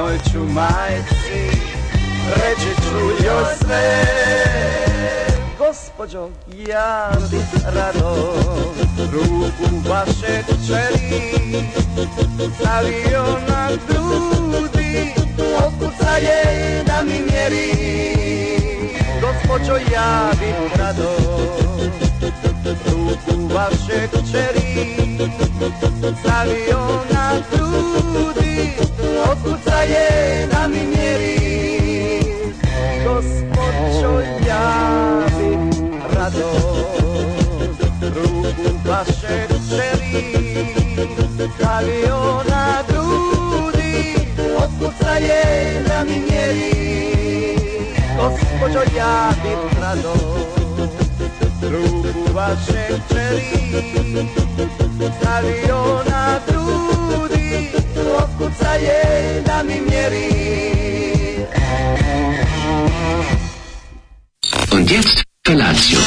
noću majci Reći ću joj sve Gospođo, ja bih rado Ruku vaše čeri Stavio da na grudi Okuca je da mi mjeri Gospođo, ja bih rado Ruku vaše čeri Stavio da na grudi Otkucaje da mi mjeri Gospodčo ja bih rado Ruku vaše čeri Stavio da ona grudi Otkucaje da mi mjeri Gospodčo ja bih rado Ruku vaše čeri Stavio da ona grudi je da mi mjeri. Und jetzt Felatio.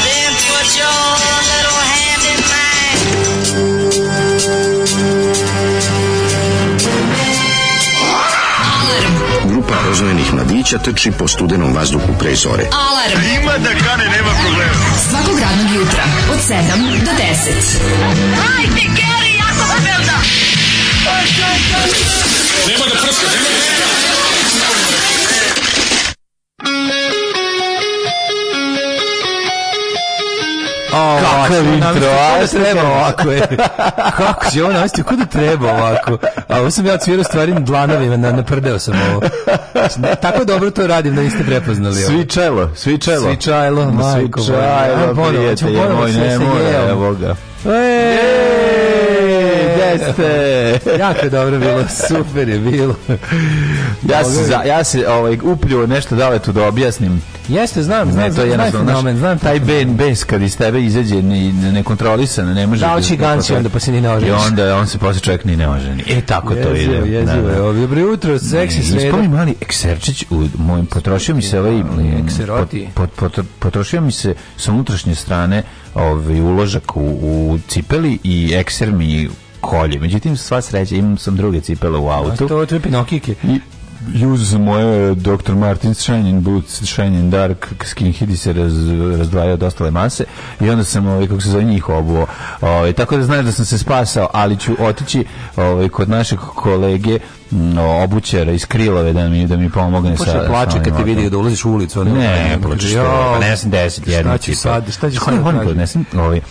Grupa rozvojenih mladića trči po studenom vazduhu pre zore. Alarm! ima da kane, nema problema. Svakog radnog jutra, od 7 do 10. Hajde, Geri, jako se belda! Hajde, Geri! Nema da prska, nema da O, Kakav intro, a treba ovako je. Kako će ovo navesti, kuda treba ovako? A ovo sam ja cvirao stvari na dlanovima, na, naprdeo sam ovo. Tako dobro to radim da niste prepoznali. Ovo. Svi čelo, svi čelo. Svi čelo, majko. Svi čelo, prijatelje moj, nemoj, evo ga. Eee! Jeste. jako je dobro bilo, super je bilo. ja se za, ja se ovaj upljuo nešto da tu da objasnim. Jeste, znam, znam, ne, to je jednostavno fenomen, znam taj Ben bez kad iz tebe izađe ni nekontrolisano, ne može. Da, da oči ganci onda pa se ni ne oženi. I onda on se posle čovjek ni ne oženi. E tako jezivo, to ide. Jezivo, je. Da, da. Ovo dobro jutro, seksi sve. Spomni mali ekserčić u mojem potrošio mi se ovaj mm, ekseroti. Pot, pot, pot, potrošio mi se sa unutrašnje strane ovaj uložak u, u cipeli i ekser mi kolje. Međutim, sva sreća, imam sam druge cipele u autu. A to, to je pinokike. I, Juz moje eh, Dr. Martin's Shining Boots, Shining Dark, Skinheadi se raz, razdvajao od ostale mase i onda sam, ovaj, kako se za njih obuo. Ovaj, tako da znaš da sam se spasao, ali ću otići ovaj, kod našeg kolege no, mm, obućera iz Krilove da mi da mi pomogne pa sa. Počne plače kad te vidi da ulaziš u ulicu, ne, ne plačeš. Pa ne, ja sam 10 jedno. Šta ću sad? Šta ću sad? Da ne, ne,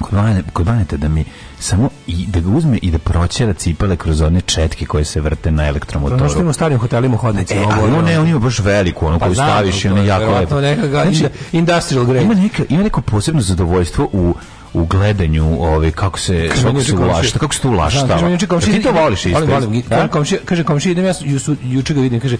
kod Bane, kod Baneta da mi samo i da ga uzme i da proćera cipale kroz one četke koje se vrte na elektromotoru. Ono pa što ima u starim hotelima hodnici. E, ali ono, ne, on ima baš veliku, ono pa koju da, staviš i ono jako lepo. to Neka znači, industrial grade. Ima, neka, ima neko posebno zadovoljstvo u u gledanju ove ovaj, kako se kako se ulašta kako se tu da, ulašta komšija ti to voliš isto volim kaže da? komšija idem ja ju, juče ga vidim kaže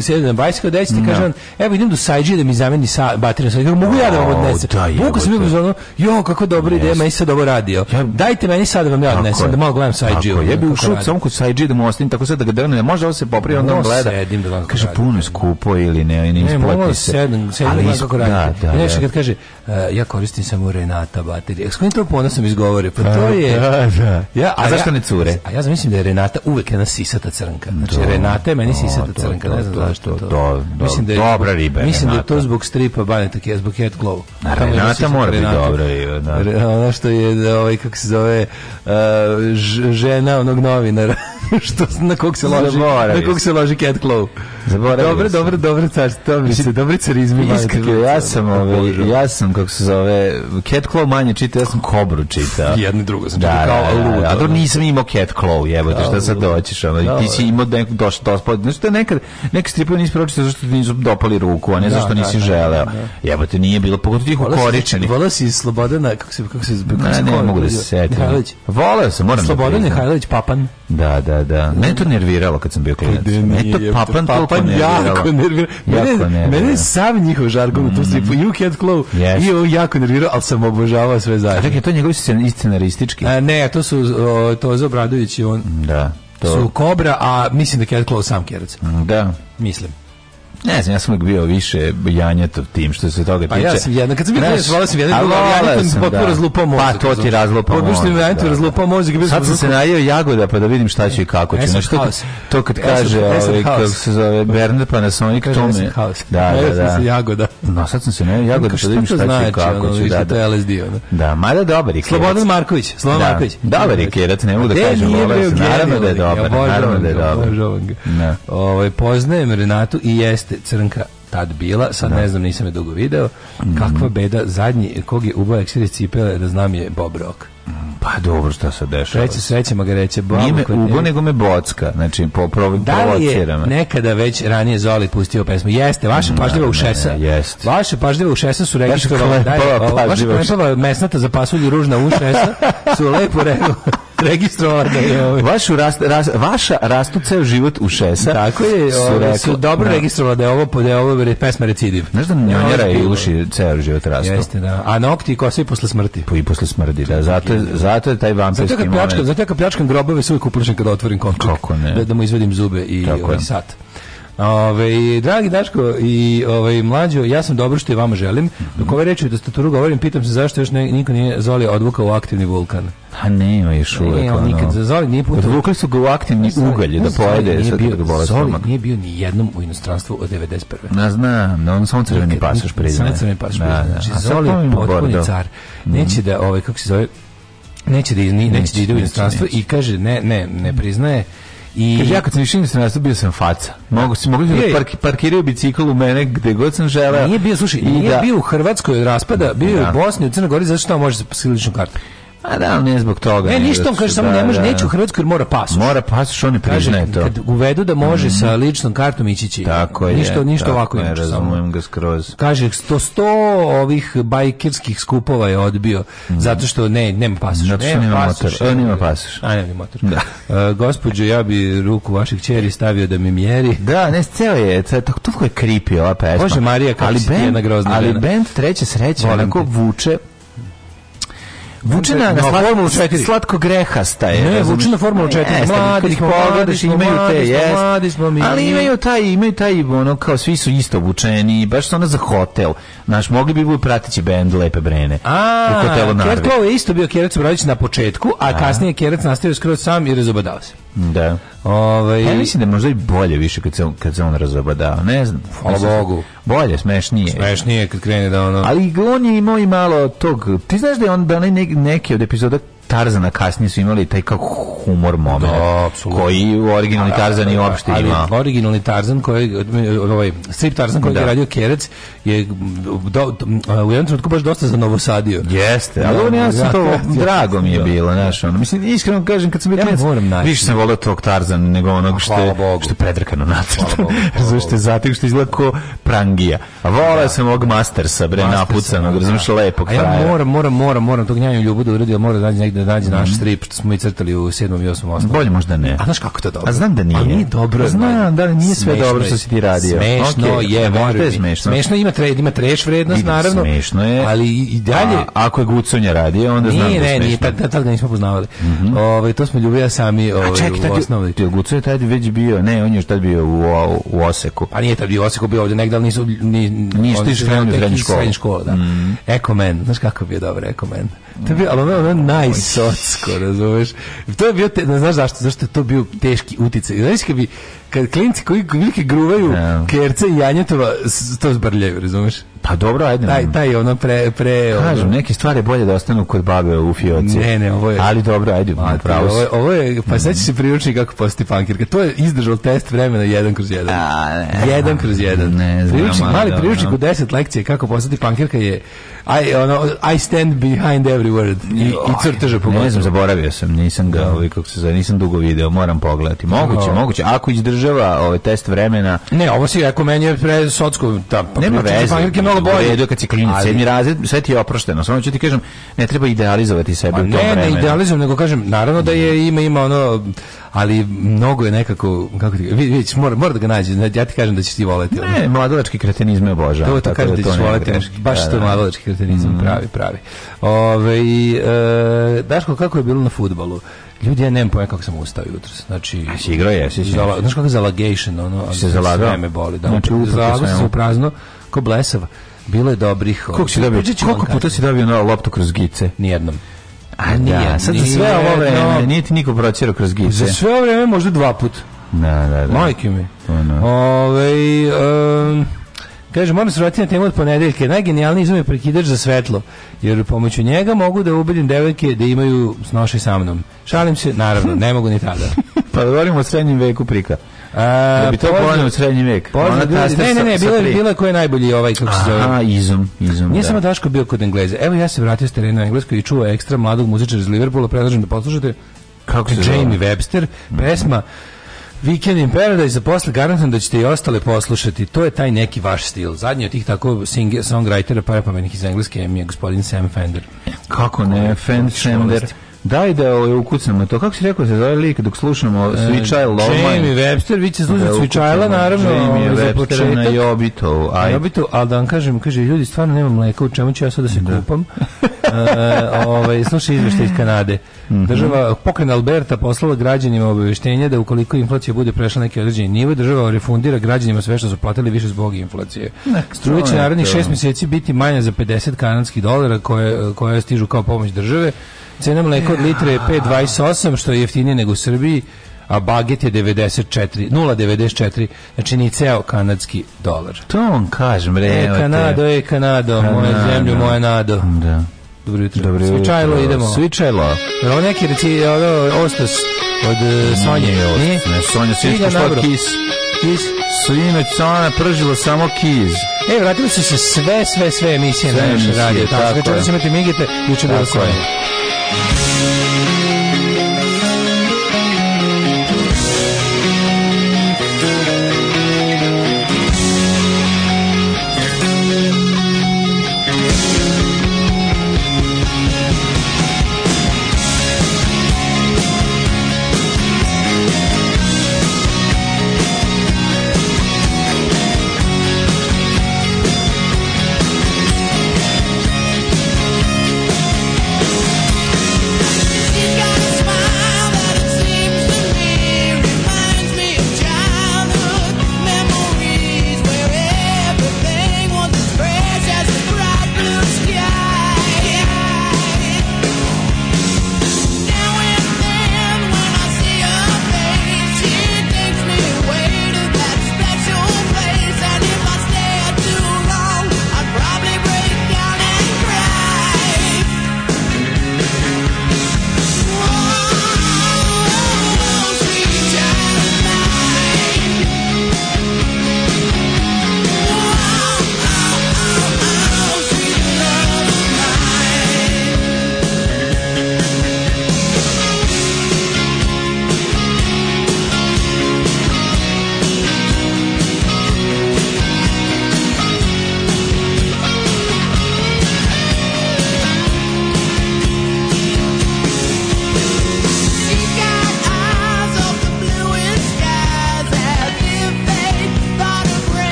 sedi na bajsko da ti kaže on evo idem do sajđe da mi zameni sa bateriju sa mogu ja da vam odnesem kako se bilo zvano jo kako dobro ide meni sad ovo radio dajte meni sad da vam ja odnesem da malo gledam sajđe ja bi ušao samo kod sajđe da mu ostim tako sad da ga drgne može on se popri onda on gleda da kaže puno skupo ili ne ne isplati se ali kako radi kad kaže e, ja koristim samo Renata baterije s kojim to ponosom izgovore? Pa to je... Da, da. da. Ja, a, a zašto ja, ne cure? A ja zamislim da je Renata uvek jedna sisata crnka. Znači, do, Renata je meni sisata do, crnka, do, ne znam zašto to. Do, mislim da je, dobra riba Mislim Renata. da je to zbog stripa Baneta Kjes, zbog Head Glow. Renata mora biti dobra riba, da. Ono što je, ovaj, kako se zove, uh, žena onog novinara. što, na kog se loži, Zaboravio. na kog se loži Cat Claw. dobro dobro dobro dobre, dobre, mi se dobrice rizmi. Iskreno, ja sam, da, ove, ovaj, ja sam, kako se zove, Cat Claw manje čitao, ja sam Kobru čitao. Jedno i drugo sam da, čitao, kao da, da, ludo. A dobro, nisam imao Cat Claw, jebote, šta sad doćeš, ono, da, ti si imao neko došlo, došlo, pa, znači, to nekad, neki stripovi nisi pročitao zašto ti nisu dopali ruku, a ne da, zašto nisi da, želeo. Da, Jebote, nije bilo, pogotovo tih ukoričeni. Volao si Slobodana, kako se, kako se, kako se, ne, mogu da se setim. Voleo sam, moram da Slobodan je Papan. Da, da, da, da. Mene to nerviralo kad sam bio klinac. Pa da mene to papan toliko nerviralo. Jako nerviralo. Mene, mene sam njihov žargon u tom mm. stripu. You can't close. Yes. I ovo jako nervirao, ali sam obožavao sve zajedno. Čekaj, to njegovi scenaristički? A, ne, to su o, Tozo Obradović i on. Da. To. Su Kobra, a mislim da Cat Claw sam Kjerac. Da. Mislim. Ne znam, ja sam uvijek bio više janjetov tim što se toga tiče. Pa ja sam jedan, kad sam bio klinac, volao sam jedan, drugo, janjetov sam potpuno da. razlupao mozak. Pa to ti da. razlupao mozak. Potpuno mi janjetov razlupao mozak. Sad sam se najeo jagoda pa da vidim šta će i kako e će. Znači, to, to kad e kaže, e ovaj, kako se zove, Bernard Panasonic, to me... Da, da, da. sam se jagoda. No, sad sam se najeo jagoda pa da vidim šta će i znači, kako će. Šta da, to znači, LSD, ono? Da, mada dobar i kjerac. Slobodan Marković, Slobodan Marković. Dobar je kjerac, ne mogu da kažem, volao sam. Naravno da je dobar, naravno da je dobar. Ovaj, poznajem Renatu i jeste jeste crnka tad bila, sad da. ne znam, nisam je dugo video. Mhm. Kakva beda, zadnji kog je ubao Exodus cipele, da znam je Bob Rock. Mhm. Pa dobro, šta se dešava? Treće sreće, ma ga reće, babu, Nije me ubo, nego me bocka, znači, po, pro, da li je nekada već ranije Zoli pustio pesmu? Jeste, vaša pažljiva u šesa. Ne, jeste. Vaša pažljiva u šesa su registrovali. Vaša klepava pažljiva. mesnata za pasulju ružna u šesa su lepo regu. registrovala je ovaj. Vašu rast, rast, vaša rastu život u šesa. Tako je, su, ovaj, rekla, su dobro da. registrovala da je ovo, da je ovo pesma recidiv. Znaš da, da njonjera i uši ceo život rastu. Jeste, da. A nokti i kose i posle smrti. Po, pa I posle smrti, da. Zato, zato je taj vampirski zato kad pljačkam, moment. Zato kad pljačkam grobove, sve uvijek uplušen kada otvorim komčak. Kako ne? Da, da mu izvedim zube i Tako ovaj sat. Ove, dragi Daško i ove, mlađo, ja sam dobro što je vama želim. Dok ove reči dostaturu govorim, pitam se zašto još ne, niko nije zvali odvuka u aktivni vulkan. A pa ne, nema još uvek. Ne, nikad za Zoli nije put. Odvukli su ga u aktivni pa, Zoli, ugalj da pojede. Nije bio, zvali, nije bio ni jednom u inostranstvu od 91. Na znam, da on samo crveni pasoš priznaje. Samo crveni pasoš da, priznaje. Da. Znači, Zoli je potpuni da. car. Mhm. Neće da, ove, ovaj, kako se zove, neće da, iz, neće, neće da ide u inostranstvo i kaže ne, ne, ne priznaje I... Kaže, ja kad sam išao inostranstvo, bio sam faca. Mogu si, mogu da park, parkiraju bicikl u mene gde god sam želeo. Nije bio, slušaj, nije da... bio u Hrvatskoj od raspada, bio je u da. Bosni, u Crnoj Gori, zato što može sa siličnom kartom. A pa da, ne zbog toga. Ne, ništa on kaže, samo ne da, može, da. neće u Hrvatskoj jer mora pasoš. Mora pasoš, on ne priznaje to. Kad uvedu da može mm sa ličnom kartom ići će. Tako je. Ništa, ništa tako ovako ne razumijem ga skroz. Kaže, sto sto ovih bajkerskih skupova je odbio, mm. zato što ne, nema pasoš. Zato što nema motor. E, on nema pasoš. A, nema motor. Da. Uh, gospođo, ja bi ruku vaših čeri stavio da mi mjeri. Da, ne, ceo je, tako to je creepy ova pesma. Bože Marija, kako ali si band, jedna grozna. Ali band treće sreće, onako vuče Vuče na, na slat, Formulu 4. Slatko grehasta je. Ne, vuče na Formulu 4. Jeste, mladi smo, pogledaš, imaju te, jes. Mladi smo mi. Ali imaju taj, imaju taj, ono, kao svi su isto obučeni, baš su ono za hotel. Znaš, mogli bi budu pratići bend Lepe Brene. A, Kert Klovo je isto bio Kerac Brodić na početku, a da. kasnije Kerac nastavio skroz sam i razobadao se. Da. Ovaj Ja mislim da je možda i bolje više kad se on kad se on razobadao, ne znam. Hvala Bogu. Bolje, smešnije. Smešnije kad krene da ono. Ali on je imao i malo tog. Ti znaš da je on da neki, neki od epizoda Tarzana kasnije su imali taj kao humor moment da, koji u originalni da, Tarzan i da, da. uopšte ima. Ali originalni Tarzan koji ovaj strip Tarzan koji da. je radio Kerec je do, u jednom trenutku baš dosta za novosadio. Jeste, ali on ja sam to drago mi je bilo, znaš, ono. Mislim iskreno kažem kad sam bio ja moram naći. Više sam voleo tog Tarzana nego onog što je što je predrkano na Zašto je zatim što izgleda ko prangija. A voleo sam ovog Mastersa, bre, napucanog, razumiješ, lepog frajera. Ja moram, moram, moram, moram tog njanju ljubu da uradio, moram da nađe da nađe naš mhm. strip što smo i crtali u 7. i 8. osnovu. Bolje možda ne. A znaš kako to dobro? A znam da nije. A nije dobro. Pa znam da nije sve dobro što si ti radio. Smešno okay. je, veruj mi. Smešno. smešno ima trade, ima treš vrednost naravno. Smešno je. Ali i dalje A, ako je Guconja radio, onda nije, znam da je smešno. Ne, nije, tad tad ga nismo poznavali. Mm -hmm. Ovaj to smo ljubili sami, ovaj u osnovi. Ti Guconja tad već bio, ne, on je tad bio u, u, u Oseku. A nije tad bio u Oseku, bio ovde negde, ali nisu ni nisu ti srednju školu. Srednju školu, da. Mhm. Ekomen, znaš kako bio dobar Ekomen. To je bio, ali ono, ono nice socko, razumeš? To je bio, te, ne znaš zašto, zašto je to bio teški uticaj. Znaš, kad bi, kad klinci koji velike gruvaju ja. Kerca i Janjetova to zbrljaju, razumeš? Pa dobro, ajde. Taj, taj ono pre... pre Kažem, ono... neke stvari bolje da ostanu kod babe u fioci. Ne, ne, ovo je... Ali dobro, ajde, Ma, pravo ovo, je, ovo je, pa mm. sad će se priučiti kako postati pankirka. To je izdržao test vremena 1 kroz 1. A, ne, jedan a, kroz jedan. Ne, znam, priučnik, mali priučnik u 10 lekcije kako postati pankirka je I, ono, I stand behind every word. I, i crteže Ne znam, zaboravio sam, nisam ga, da. ovaj, kako se zove, nisam dugo video, moram pogledati. Moguće, oh. moguće. Ako izdrži izdržava ovaj test vremena. Ne, ovo si rekao meni je pre socsko ta da, pa nema veze. Pa malo bolje. Redu kad si klinac, ali... sedmi razred, sve ti je oprošteno. Samo ću ti kažem, ne treba idealizovati sebe Ma u tom ne, vremenu. Ne, ne idealizujem, nego kažem, naravno da je mhm. ima ima ono ali mnogo je nekako kako ti vidi, mora, mora da ga nađe ja ti kažem da ćeš ti voleti ne ono. mladalački kretenizam je boža to, to kažem da, da ćeš voleti greški, baš da, to da. mladalački kretenizam mm. pravi pravi ovaj e, Daško kako je bilo na fudbalu Ljudi, ja nemam pojem kako sam ustao jutro. Znači, A si igrao je, si si. Zala, znaš kako zalagation, ono, se zalagao. Sve me boli. Da, znači, zalagao se u prazno, ko blesav. Bilo je dobrih... Koliko, si dobio, koliko puta si dobio na loptu kroz gice? Nijednom. A nije, da, sad za sve ovo vreme, nije ti niko procirao kroz gice. Za sve ovo vreme možda dva put. Da, da, da. Majke mi. Ono. Ove, ovaj, um, Kaže, moram se vratiti na temu od ponedeljke. Najgenijalniji izum je prekidač za svetlo, jer pomoću njega mogu da ubedim devojke da imaju snoši sa mnom. Šalim se, naravno, ne mogu ni tada. pa da govorimo o srednjem veku prika. A, da bi to ponovno u srednji vek. Ona ne, ne, ne, bila, je bila koja je najbolji ovaj kako se zove. Aha, izum, izum. Nije da. samo Daško bio kod Engleza. Evo ja se vratio s terena Engleskoj i čuo ekstra mladog muzičara iz Liverpoola, predlažem da poslušate kako se Jamie Webster, pesma Weekend in Paradise, a posle garantujem da ćete i ostale poslušati. To je taj neki vaš stil. Zadnji od tih tako singer, songwritera, para pametnih iz engleske je gospodin Sam Fender. Kako ne, Fender Fender. Daj da ovaj ukucamo to. Kako si rekao se zove lik dok slušamo e, Sweet Child Love Mine? Jamie Webster, vi će slušati da Sweet Child, naravno. Jamie ovaj, Webster na Jobitovu. Aj. Jobitovu, ali da vam kažem, kaže, ljudi, stvarno nema mleka, u čemu ću ja sad da se da. kupam? e, ovaj, slušaj izveštaj iz Kanade. Mhm. Država, pokrena Alberta poslala građanima obaveštenje da ukoliko inflacija bude prešla neki određeni nivo, država refundira građanima sve što su platili više zbog inflacije. Struje će narednih šest meseci biti manja za 50 kanadskih dolara koje, koje stižu kao pomoć države. Cena mleka od litre je 5,28, što je jeftinije nego u Srbiji, a baget je 94, 0,94, znači ni ceo kanadski dolar. To vam kažem, bre. E, Kanado, e, Kanado, moja zemlju, moja nado. Da. Dobro jutro. Dobro jutro. Svičajlo idemo. Svičajlo. Jel neki reci, ono, ostas od uh, Sonje? Nije, ne, Sonja, svička što kis. Kis. Sinoć Sona pržilo samo kis. E, vratili su se sve, sve, sve emisije sve na našoj radio. Tako, tako, tako, tako, tako, tako, tako, tako, tako, tako, tako, Bye.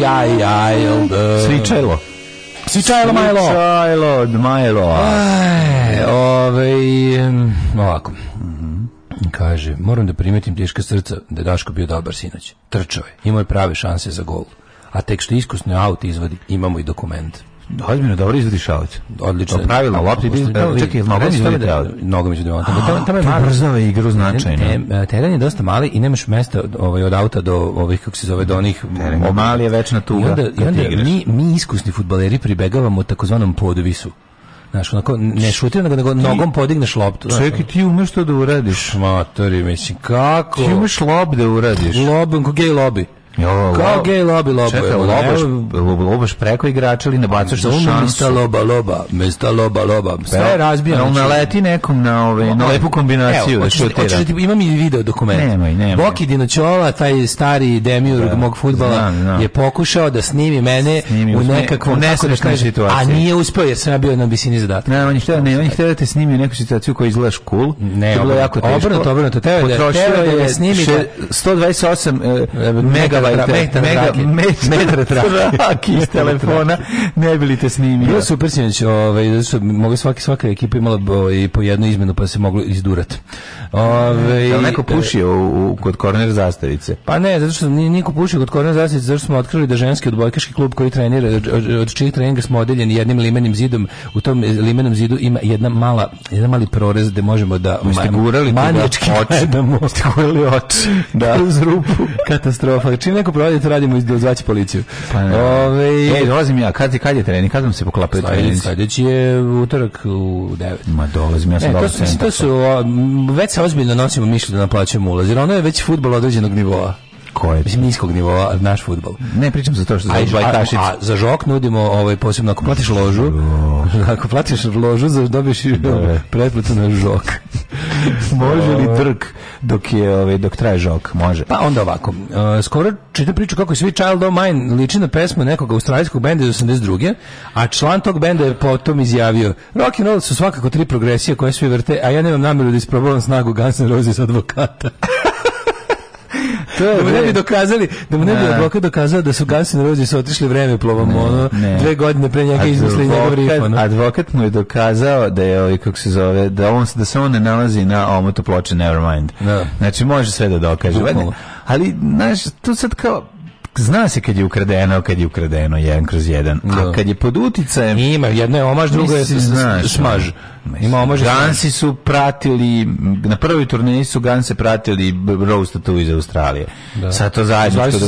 aj, aj, aj, da? Svičajlo. Svičajlo, majlo. Svičajlo, majlo. Aj, ovaj, ovako. Mhm. Kaže, moram da primetim teška srca da je Daško bio dobar sinoć. Trčao je, imao je prave šanse za gol. A tek što iskusno auto izvodi, imamo i dokument. Ozbiljno dobro izvršavac. Odlično. To pravilo lopti čekaj, nogom izvršava. Nogom izvršava. Tamo tamo je brzava igru značajno. Teren je dosta mali i nemaš mesta ovaj od auta do ovih kako se zove do onih mali je večna tuga. I onda, i onda mi mi iskusni fudbaleri pribegavamo takozvanom podvisu. Znaš, onako, ne šuti, nego, nego nogom podigneš loptu. čekaj, ti umeš to da uradiš. Matori, mislim, kako? Ti umeš lob da uradiš. Lob, gej lobi. Jo, Kao gej lobi lobo. Čekaj, lobaš, lobaš preko igrača ili ne bacaš što šansu? Mesta loba loba, mesta loba loba. Sve je razbijeno. Jel znači- naleti nekom na, ove, na lepu kombinaciju Evo, da šutira? Evo, imam i video dokument. Nemoj, nemoj. Boki Dinočola, taj stari demiurg da, mog futbala, znam, je pokušao da snimi mene snimi, u nekakvom da nesrešnoj situaciji. A nije uspeo jer sam ja bio na visini zadatka. Ne, on je htio, ne, on je htio da te snimi u neku situaciju koja izgledaš cool. Ne, to je bilo jako teško. Obrnuto, obrnuto. Teo je da, teo je da snimi. Da- 128 e, mega metra, metar, mega, metar, trak iz telefona, ne bili li te snimio. Bilo super sinoć, ovaj, zato što mogu svaki, svaka ekipa imala i ovaj, po jednu izmenu, pa se moglo izdurati. Ove, ovaj, da neko pušio u, u, kod korner zastavice? Pa ne, zato što niko pušio kod korner zastavice, zato što smo otkrili da ženski odbojkaški klub koji trenira, od, od čijih treninga smo odeljeni jednim limenim zidom, u tom limenom zidu ima jedna mala, jedan mali prorez gde možemo da ma, manijački gledamo. Ste gurali oči. Da. Uz rupu. Katastrofa. Čim im neko prodajete, radimo iz dozvaći da policiju. Pa ne. Ove... E, dolazim ja, kad, kad je trening, kad vam se poklapaju trening? Sledeći je utorak u 9. Ma dolazim, ja sam e, to, su, to su, već se ozbiljno nosimo mišlju da naplaćujemo ulaz, jer ono je već futbol određenog nivoa. Koje? Mislim, niskog nivoa, naš fudbal. Ne pričam za to što za bajkašicu. A, a, za žok nudimo, ovaj, posebno ako platiš ložu, ako platiš ložu, za dobiješ i ovaj, pretplatu na žok. Može li trk ovaj. dok je ovaj dok traje žok? Može. Pa onda ovako. Eh, skoro čitam priču kako je svi Child of Mine liči na pesmu nekog australijskog benda iz 82. A član tog benda je potom izjavio Rock and roll su svakako tri progresije koje svi vrte, a ja nemam nameru da isprobavam snagu Guns N' Roses advokata. da mu ne bi dokazali, da mu ne bi advokat dokazao da su gasi na rođe su otišli vreme plovom, ono, dve godine pre njega iznosili njegov rif. Ono. Advokat mu je dokazao da je, ovaj, kako se zove, da, on, da se on ne nalazi na omotu ploče Nevermind. Da. Znači, može sve da dokaže. Bukalo. Ali, znaš, tu sad kao, zna se kad je ukradeno, kad je ukradeno jedan kroz jedan. A da. kad je pod uticajem... Ima, jedno je omaž, drugo je smaž. Ima Gansi su pratili, na prvoj turneji su Ganse pratili Rose Tattoo iz Australije. Da. Sad to zajedničko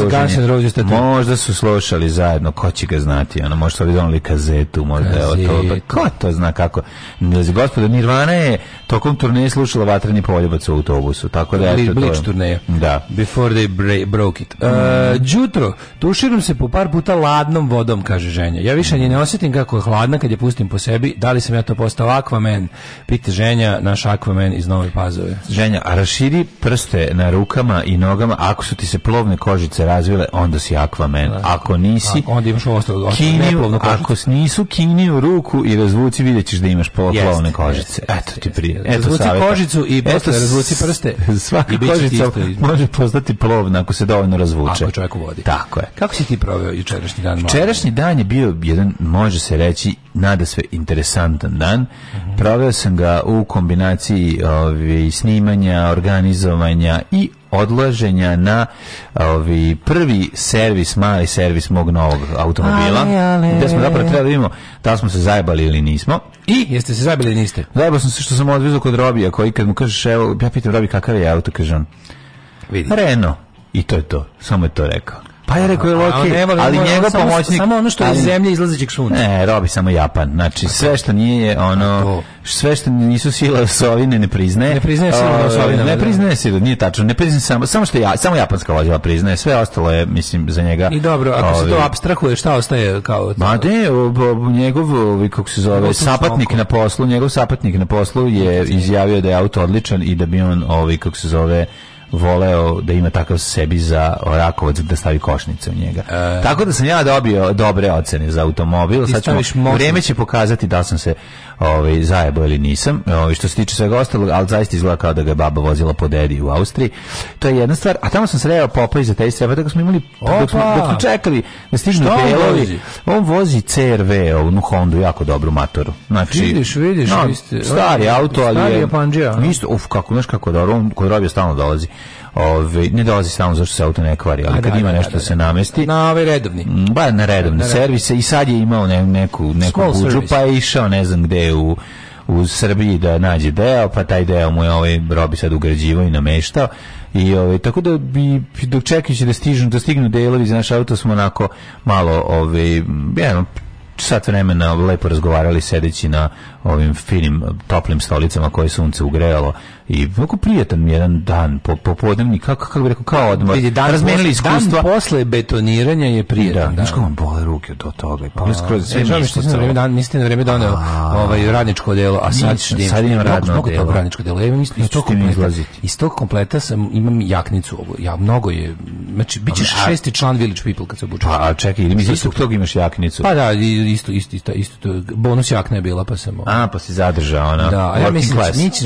druženje. Možda su slušali zajedno, ko će ga znati, Ona možda su li kazetu, možda je to, pa ko to zna kako. Znači, gospodo, Nirvana je tokom turneje slušala Vatreni poljubac u autobusu, tako da... Bli, Blič turneja. Da. Before they break, broke it. Mm. Uh, jutro, tuširam se po par puta ladnom vodom, kaže ženja. Ja više ne osjetim kako je hladna kad je pustim po sebi, da li sam ja to postao akvam Aquaman. Pite ženja, naš Aquaman iz Nove Pazove. Ženja, a raširi prste na rukama i nogama, ako su ti se plovne kožice razvile, onda si Aquaman. Da. Ako nisi, a, onda imaš ostalo, kiniju, ako nisu kiniju ruku i razvuci, vidjet ćeš da imaš plovne kožice. Eto ti prije. Eto razvuci savjeta. kožicu i posle razvuci prste. Svaka kožica može postati plovna ako se dovoljno razvuče. Ako čovjek vodi. Tako je. Kako si ti proveo jučerašnji dan? Jučerašnji dan je bio jedan, može se reći, nada sve interesantan dan. Mm -hmm. Proveo sam ga u kombinaciji ovi, snimanja, organizovanja i odlaženja na ovi prvi servis, mali servis mog novog automobila. Ale, ale. Gde smo zapravo trebali da vidimo da smo se zajebali ili nismo. I jeste se zajebali ili niste? Zajebao sam se što sam odvezao kod Robija, koji kad mu kažeš, evo, ja pitam Robi kakav je auto, kaže on. Vidi. Reno. I to je to. Samo je to rekao. Pa je rekao je Loki, ali, ali njegov pomoćnik... Samo ono što je iz zemlje izlazećeg sunca. Ne, robi samo Japan. Znači, sve što nije, ono... Sve što nisu sile osovine ne priznaje. Ne priznaje sile osovine. Ne da, da. priznaje sile, nije tačno. Ne priznaje samo, samo što ja, samo japanska vozila priznaje. Sve ostalo je, mislim, za njega... I dobro, ako se to abstrahuje, šta ostaje kao... Ma ne, njegov, kako se zove, sapatnik na poslu, njegov sapatnik na poslu je izjavio da je auto odličan i da bi on, ovi, kako se zove, voleo da ima takav sebi za rakovac da stavi košnice u njega. E... Tako da sam ja dobio dobre ocene za automobil. Sad ćemo, vreme će pokazati da sam se ovaj, zajebo ili nisam. Ovaj, što se tiče svega ostalog, ali zaista izgleda kao da ga baba vozila po dedi u Austriji. To je jedna stvar. A tamo sam sreo popa iz ateista, pa tako smo imali, Opa! dok smo, dok smo čekali da stižu delovi. On vozi CRV, ovu Hondu, jako dobru motoru. Znači, vidiš, vidiš. No, stari auto, ali je... Stari je Uf, kako, znaš kako dobro, on koji robija stalno dolazi. Ove, ne dolazi samo zašto se auto ne kvari, ali A, kad da, ima da, nešto da, da. se namesti. Na ove redovni. Ba, na redovni na servise i sad je imao ne, neku, neku buđu, pa je išao ne znam gde u u Srbiji da nađe deo, pa taj deo mu je ovaj Robi sad ugrađivo i nameštao. I ovaj tako da bi dok čekajući da stižu da stignu delovi za naš auto smo onako malo ovaj ja, sat vremena lepo razgovarali sedeći na ovim finim toplim stolicama koje sunce ugrejalo i kako prijatan jedan dan po popodnevni kako kako bih rekao kao odmor dan razmenili iskustva dan posle betoniranja je prijatan da, da. vam bole ruke do toga pa a, skroz e, sve žao što sam vreme dan niste na vreme doneo ovaj radničko delo a sad što da sad imam radno mnogo delo radničko delo ja mislim isto kom izlaziti iz tog kompleta sam imam jaknicu ovu ja mnogo je znači bićeš šesti član Village People kad se obučeš pa, a čekaj ili mi isto tog imaš jaknicu pa da isto isto isto isto, bonus jakna je bila pa samo ovaj. a pa se zadržao ona da ja mislim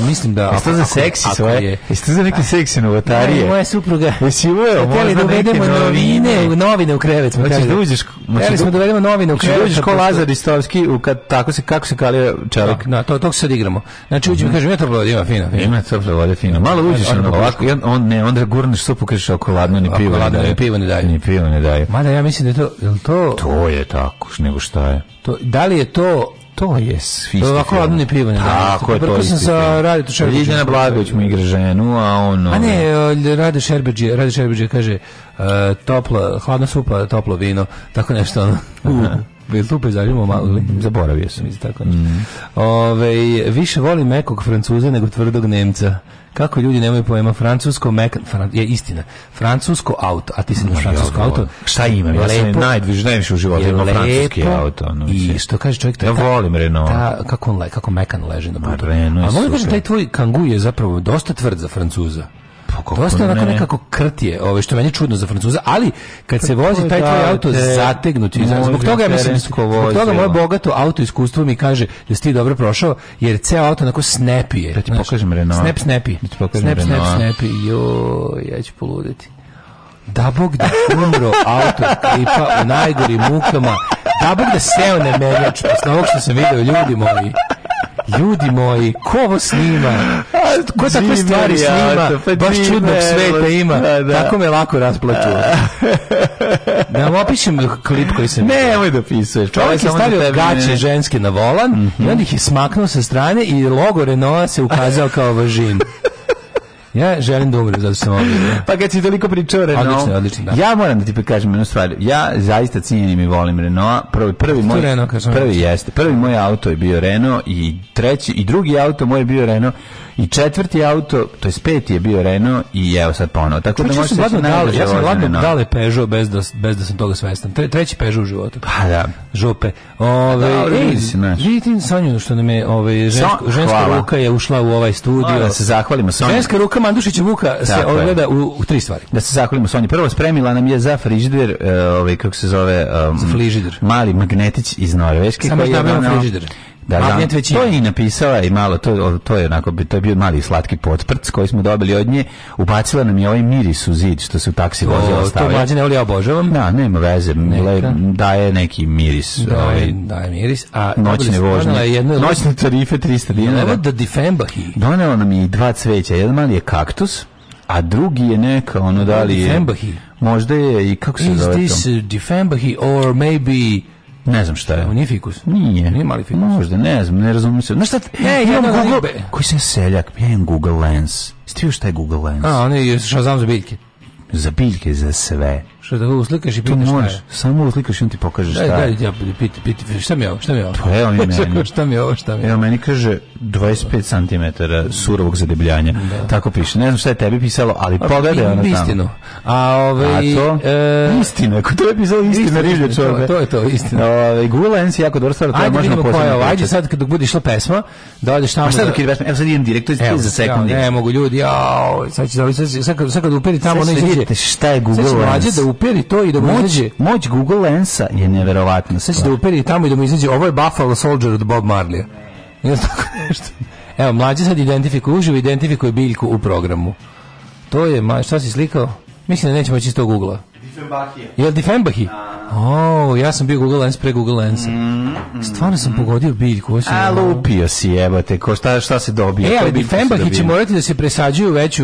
mislim da seksi ako svoje. Je. Jeste za neke seksi novotarije? Ne, moja supruga. Jesi uveo? Hteli da uvedemo novine, novine u krevet. Smo Hoćeš da, da uđeš? Hteli da- smo da uvedemo novine u da krevet. Hoćeš uđeš ko Lazar Istovski, tako se, kako se kalio čelik? Da, to, tog se sad igramo. Znači, uđemo, mhm. kažem, ja to vode, ima fino. Ima to vode, fino. Malo uđeš, ovako, on, ne, onda gurneš supu, kažeš, okoladno, ni pivo ne daje. pivo ne daje. Ni pivo ne daje. Mada ja mislim da je to, to... To je tako, nego šta je. To, da li je to To je svišta. Ovako ne pivo. Tako je, pa to je sam sa Rade Tušerbeđe. Ljiljana Blagović mu igra ženu, a on... A ne, Rade Šerbeđe, Rade Šerbeđe kaže uh, topla, hladna supa, toplo vino, tako nešto ono. Jel tu pejzažimo malo ili? Mm, zaboravio sam, mislim tako mm. nešto. Mm. Ove, više volim mekog Francuza nego tvrdog Nemca. Kako ljudi nemaju pojma francusko mekan, fran, je istina. Francusko auto, a ti si na francusko auto. Šta imam? Ja sam najviše najviše u životu imao francuski auto. No, I što kaže čovjek? Ta, ja volim Renault. Ta, kako on le, kako mekan leži na putu. A, a možda kaže taj tvoj kangu je zapravo dosta tvrd za Francuza kako dosta onako ne, nekako krtije, ove, ovaj, što meni čudno za Francuza, ali kad se vozi taj tvoj auto zategnut, zbog toga ja mislim, zbog toga moje bogato auto iskustvo mi kaže da si ti dobro prošao, jer ceo auto onako snepije. Da ti pokažem Renault. Snap, snapi. Da ti pokažem snap, Renault. Snap, snapi. Jo, ja ću poluditi. Da bog da umro auto klipa u najgorim mukama. Da bog da seo na menjač, posle ovog što sam video ljudi moji. Ljudi moji, ko ovo snima? Ko takve stvari snima? Pa Baš čudnog sveta da, ima. Da. Tako me lako rasplaču. Ne, da vam opišem klip koji sam... Ne, ovo je Čovjek je stavio gaće ženske na volan i mhm. onda ih je smaknuo sa strane i logo Renault se ukazao kao važin. Ja želim da umrem, zato sam ovdje. Da. pa kad si toliko pričao Renault... Odlično, odlično, da. Ja moram da ti kažem jednu stvar. Ja zaista cijenim i volim Renault. Prvi, prvi moj... Renault, kažem. Prvi jeste. Prvi moj auto je bio Renault i treći i drugi auto moj je bio Renault i četvrti auto, to je peti je bio Renault i evo sad ponovo. Tako da možeš ja sam da dale, ja sam gladno dale Peugeot bez da, bez da sam toga svestan. Tre, treći Peugeot u životu. Pa da. Žope. Ove, da, ej, vidite Sanju što nam je ove, žensko, ženska ruka je ušla u ovaj studio. Da se zahvalimo. Sanju. Ženska ruka Vuka Mandušića Vuka se ogleda u, u, tri stvari. Da se zahvalimo Sonji. Prvo spremila nam je za frižider, e, ovaj, kako se zove, um, za mali magnetić iz Norveške. Samo koji je, je frižider. Da, da, Magnet većina. To je i napisala i malo, to, to je onako, to je bio mali slatki potprc koji smo dobili od nje. Ubacila nam je ovaj miris u zid što se u taksi vozila stavlja. To mlađe ne ja obožavam. Da, nema veze. Neka. Daje neki miris. Da, ovaj, daje miris. A noćne vožnje. Jedno, noćne tarife 300 dinara. Ovo da difembahi. Donela nam je i dva cveća. Jedan mali je kaktus, a drugi je neka, ono da li je... Difembahi. Možda je i kako se zove to? Is this uh, difembahi or maybe... Ne znam šta je. Nije fikus. Nije. Nije mali fikus. Možda, ne znam, ne razumijem se. Znaš šta? E, imam Google... Koji sam seljak? Ja imam Google Lens. Jeste vidio šta je Google Lens? A, on je Shazam za biljke. Za biljke, za sve. Što da uslikaš i pitaš šta je? Samo uslikaš i on ti pokaže šta je. Daj, daj, ja, piti, piti, šta mi je ovo, šta mi je ovo? Pa evo mi meni. šta mi je ovo, šta mi je ovo? Evo meni kaže 25 cm surovog zadebljanja. Da. Tako piše. Ne znam šta je tebi pisalo, ali pa, pogledaj ono tamo. Istinu. A ovaj, A to? E... Istina, ako to je pisalo istina, riblje čorbe. To, je to, istina. Ove, ovaj, Google Lens je jako dobro stvar, to je možda posebno. Ajde sad kad bude išla pesma, da odeš tamo... A šta da- dok je pesma? Evo sad idem direktor iz za sekundi. Ne mogu ljudi, jao, sad će da... Sad kad uperi tamo, ne izađe... Šta je Google Lens? Da uperi to i da mu izađe. Moć Google Lensa je neverovatna. Sad će da uperi tamo i da mu izađe. Ovo je Buffalo Soldier od Bob Marlija. Nije tako nešto. Evo, mlađe sad identifikuje, uživo identifikuje biljku u programu. To je, ma, šta si slikao? Mislim da neće moći iz tog ugla. Difenbahija. Jel Difenbahi? Da. Oh, ja sam bio Google Lens pre Google Lensa. Mm, mm, Stvarno sam pogodio biljku. Osim a, lupio si, jebate. Ko, šta, šta se dobije? E, ali Difenbahi da će morati da se presađuju veću,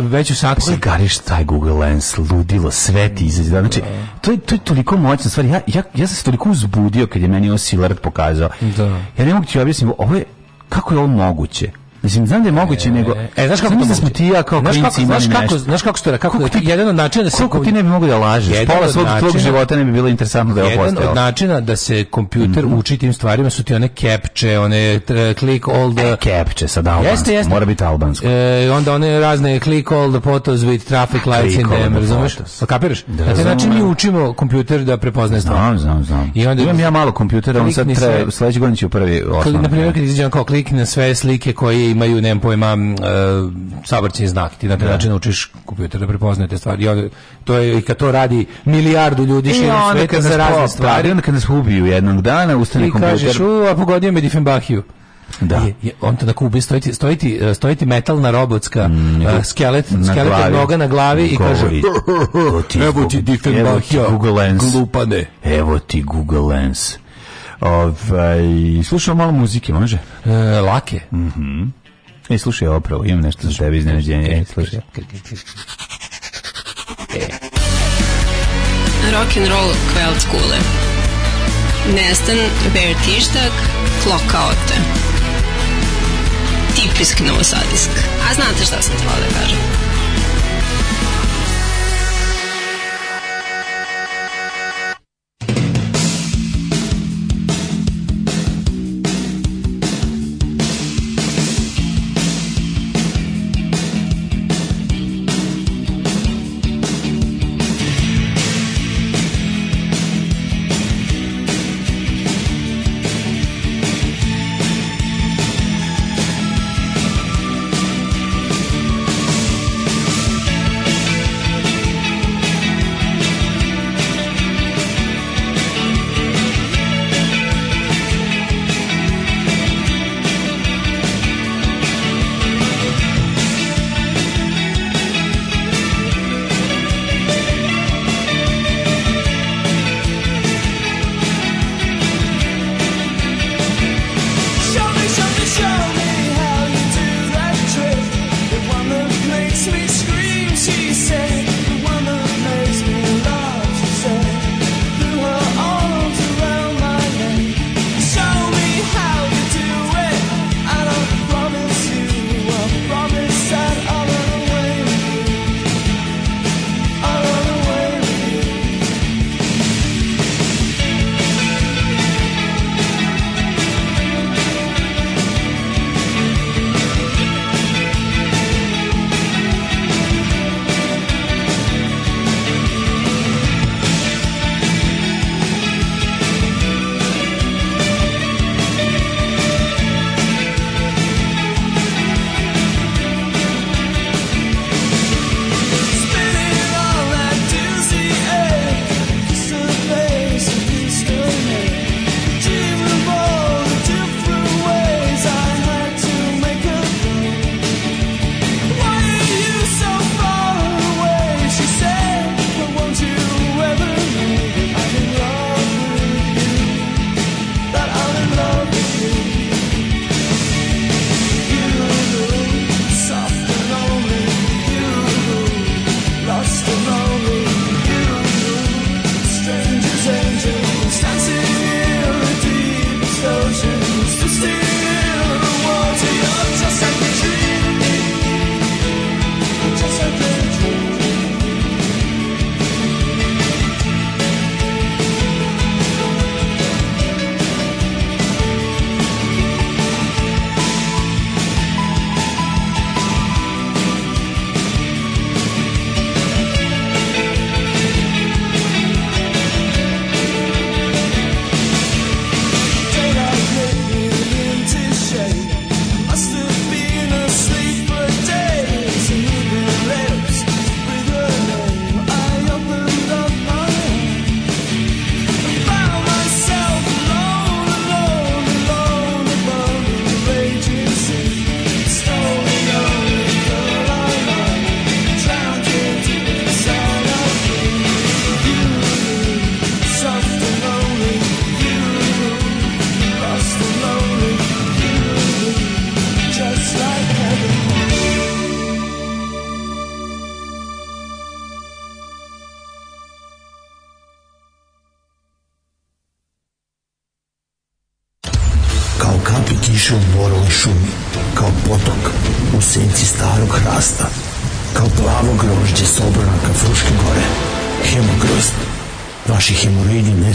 veću saksu. Pogariš taj Google Lens, ludilo, sve ti izađe. Da, znači, to je, to je toliko moćna stvar. Ja, ja, ja sam se toliko uzbudio kad je meni ovo Silard pokazao. Da. Ja ne mogu ti objasniti, ovo je, kako je ovo moguće? Mislim, znam da je moguće, e, nego... E, e znaš kako to da moguće? ti ja kao znaš kako, znaš kako, znaš kako, što je, kako, kako ti, jedan od načina da se... Koliko ti ne bi mogao da lažeš? Pola svog tvog života ne bi bilo interesantno da je opostao. Jedan od načina da se kompjuter mhm. uči tim stvarima su ti one capture, one click all the... Capture, sad albansko, mora biti albansko. E, onda one razne click all the photos with traffic lights in them, razumeš? Pa kapiraš? Da, na taj način mi učimo kompjuter da prepoznaje stvari. Znam, znam, znam. I onda imam ja malo kompjutera, on sad treba sledeće godine će u prvi osnovni. Na primer kad izađe kao klik na sve slike koje imaju, nemam pojma, uh, e, saobraćeni znak. Ti na taj da. način naučiš kompjuter da prepoznaje te stvari. I onda, to je, kad to radi milijardu ljudi širom sveta za razne stvari. I onda kad nas ubiju jednog dana, ustane kompjuter. I kažeš, u, a pogodio me Diffenbachiju. Da. Je, je, on to tako ubi, stojiti, stojiti, e, stojiti metalna robotska, mm, uh, skelet, na skelet noga na glavi i kaže evo ti, evo ti Diffenbachija, Google Lens. glupane. Evo ti Google Lens. Ovaj, slušamo malo muzike, može? E, lake. Mhm. Mm E, slušaj, opravo, imam nešto za tebe iznenađenje. E, slušaj. E. Rock'n'roll kvelt kule. Nestan ver tištak, kloka ote. Tipijski novosadijsk. A znate šta sam htjela da kažem?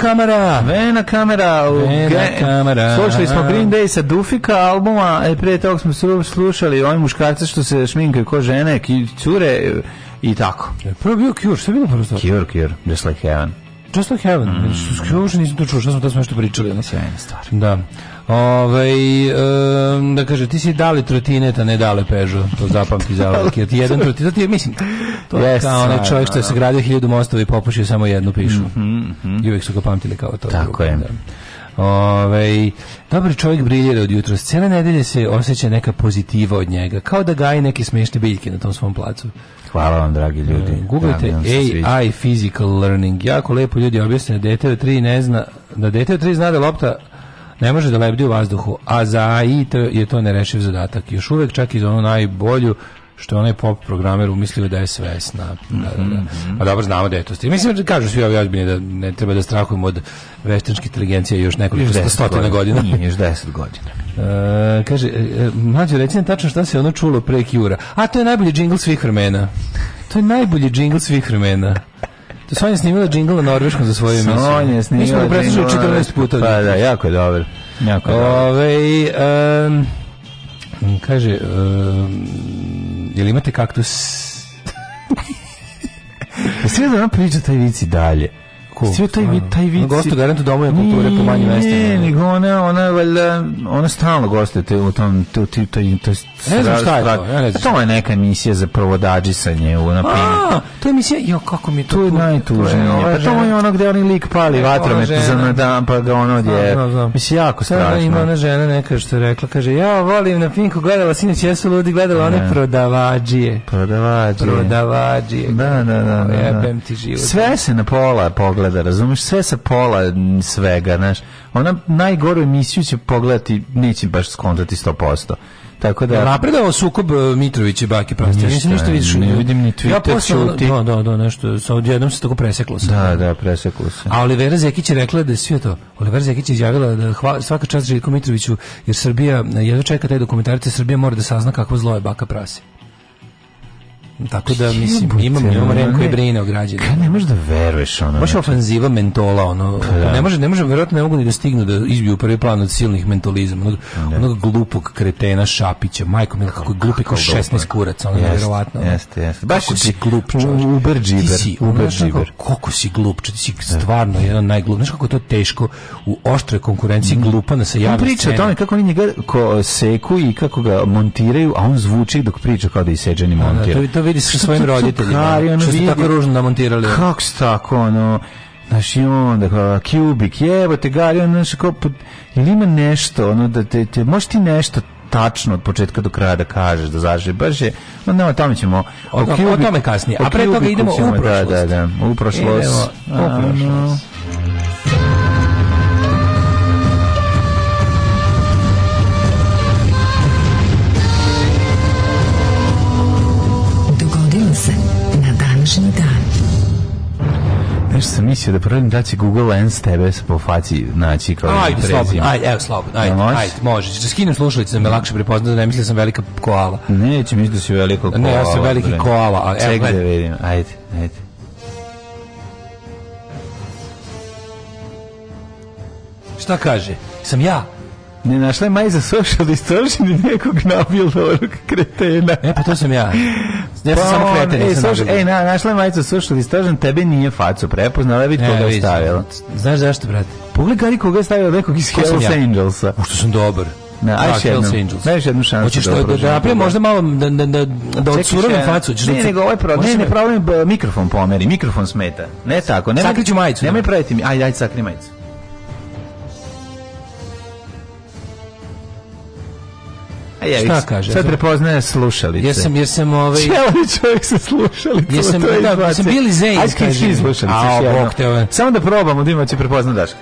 kamera. Vena kamera. Vena kamera. Slušali smo Green Day sa Dufika albuma, e, prije toga smo slušali ove muškarce što se šminkaju ko žene, ki, cure e, i tako. E, prvo bio Cure, što je bilo prvo? Cure, Cure, Just Like Heaven. Just Like Heaven, mm. Cure nisam to čuo, što smo tamo nešto pričali. Ne? Sjajna stvar. Da. Ove, ovaj, um, da kaže, ti si dali trotineta, ne dale Peugeot, to zapamti za uvijek, jer ti jedan trotinet, ti je, mislim, to yes, je kao onaj čovjek što je da. sagradio hiljadu mostova i popušio samo jednu pišu. Mm -hmm. -hmm. I uvijek su ga pamtili kao to. Tako je. Da. Ove, dobar čovjek briljira od jutros. Cijele nedelje se osjeća neka pozitiva od njega. Kao da gaji neke smiješne biljke na tom svom placu. Hvala vam, dragi da, ljudi. E, Googlite AI Physical Learning. Jako lepo ljudi objasnjaju. Da dete od 3 ne zna, da dete od 3 zna da lopta ne može da lebdi u vazduhu, a za AI to je to nerešiv zadatak. Još uvek čak i za onu najbolju što je onaj pop programer umislio da je svesna. Da, da, da. Mhm. A pa dobro znamo da je to stigma. Mislim da kažu svi ovi ozbiljni da ne treba da strahujemo od veštačke inteligencije još nekoliko još stotina godina. godina. još deset godina. E, kaže, e, e mlađe, reci nam tačno šta se ono čulo pre Kjura. A to je najbolji džingl svih vremena. To je najbolji džingl svih vremena. To Sonja snimila džingl na norveškom za svoju emisiju. Sonja je snimila džingl. Mi smo ga 14 puta. Pa da, jako je dobar. Jako je dobar. Ove, um, Mm, kaže, um, jel imate kaktus? Pa sve da vam priča taj vici dalje tako. Sve taj vid, taj vid. Gostu garantu domove kulture po manjim mestima. Ne, nego ona ona valjda ona stalno gostuje u tom tu ti to to. Ne znam šta je to. Ja ne znam. Pa to je neka emisija za provodadžisanje u na A, to je emisija, jo kako mi to. To je najtužnije. Pa to je ono gde oni lik pali vatromet za na dan pa ga ono je. Mislim jako strašno. Ima ona žena neka što je rekla, kaže ja volim na Pinku gledala sinoć jesu ludi gledala one prodavađije. Prodavađije. Prodavađije. Da, da, da. da Jebem da. ti život. Sve se na pola pogleda pogleda, razumeš, sve sa pola svega, znaš. Ona najgoru emisiju će pogledati, neće baš skontati 100%. Tako da ja napredovao sukob e, Mitrović i Baki Pastir. Nisam ništa više ne vidim ni Twitter. Ja posle da, da da da nešto sa odjednom se tako preseklo se. Da, da, preseklo se. A Olivera Zekić je rekla da sve to. Olivera Zekić je izjavila da hvala, svaka čast Željku Mitroviću jer Srbija e, jedva čeka taj dokumentarac Srbija mora da sazna kakvo zlo je Baka Prasi. Tako da mislim imam imam rem koji brine o građanima. Ka ne možeš da veruješ ono. Baš znači- ofanziva mentola ono. Pa, pa da. ne može ne može verovatno ne mogu ni da stignu da izbiju prvi plan od silnih mentalizma. Onog, da. onog glupog kretena Šapića, majko mi kako je glupi kao 16 kuraca, ono neverovatno. Jeste, jeste. Baš kako si glup, uber džiber, uber džiber. Kako si glup, ti si da. stvarno jedan najglup. Znaš kako je to teško u oštroj konkurenciji mm. glupa na se javlja. Priča o tome kako oni njega seku i kako ga montiraju, a on zvuči dok priča kao da i seđeni montira vidi sa svojim roditeljima. Kari, ono što tako ružno namontirali. Kako se tako, ono... Znaš, i onda, kao, kubik, jevo te gari, ono, znaš, kao, ili ima nešto, ono, da te, te, možeš ti nešto tačno od početka do kraja da kažeš, da zaže baš je, no, ne, o tome ćemo. O, o, kubik, o tome kasnije, a pre toga idemo u prošlost. Da, da, da, u prošlost. Idemo, u prošlost. Nešto sam mislio da proverim da će Google Lens tebe po faci naći kao ajde, slobodno, ajde, evo slobodno, ajde, ajde, ajde, može. Da skinem slušalice da me lakše prepozna da ne misle da sam velika koala. Neće misliti da si velika koala. Ne, ja sam veliki koala. evo, Ček da vidim, ajde, ajde. Šta kaže? Sam ja Ne našla je Majza Social Distortion da i nekog nabilnog kretena. E, pa to sam ja. Ja sam pa samo kreten, ej, sam ej, e, na, našla je Majza da Social Distortion, tebe nije facu prepoznala, vidi e, koga je stavila. Znaš zašto, brate? Pogledaj koga je stavila nekog iz Hells ja? Angelsa. Ušto sam dobar. Na, da, aj še jednu, aj jednu šansu. Hoćeš da, da, da, da možda malo da, da, da, da odsuravim facu. Ne, ne, nego ovaj problem, ne, ne, problem, e, mikrofon pomeri, mikrofon smeta. Ne tako, nemoj, majicu. Nemoj praviti mi, ajde, ajde, sakri majicu. A ja, Šta kaže? Sad prepoznaje slušalice. Ja sam, jer sam ovaj... Čeli čovjek sa slušalicama, ja sam, da, ja sam Billy Zane, Ajde, kaže. Ajde, slušalice. A, bok te ove. Samo da probamo, da ima će prepoznat Daška.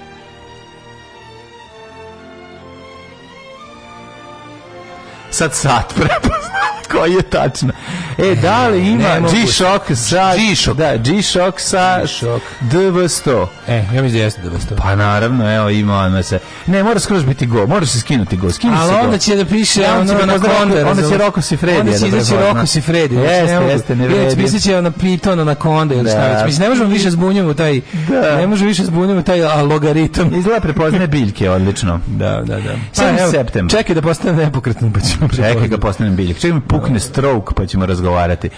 Sad sat prepoznat koji je tačno. E, da li ima G-Shock sa... G-Shock. Da, G-Shock sa... G-Shock. DV100. E, ja mislim da jeste DV100. Pa naravno, evo, ima ono se... Ne, mora skroz biti go, mora se skinuti go, skinu se go. Ali onda će da piše, ja, onda, onda, onda, onda će Roko si Fredi. Onda će izaći Roko si Fredi. Jeste, jeste, ne vredi. Mislim da će ona Pitona na Konda ili šta već. Da. Mislim, ne možemo više zbunjamo taj... Da. Ne možemo više zbunjamo taj logaritam. Izgleda prepoznaje biljke, odlično. Da, da, da. Pa, Čekaj da postane nepokretno, pa ćemo Čekaj da postane biljak. Čekaj pukne stroke, pa ćemo razgovarati. E,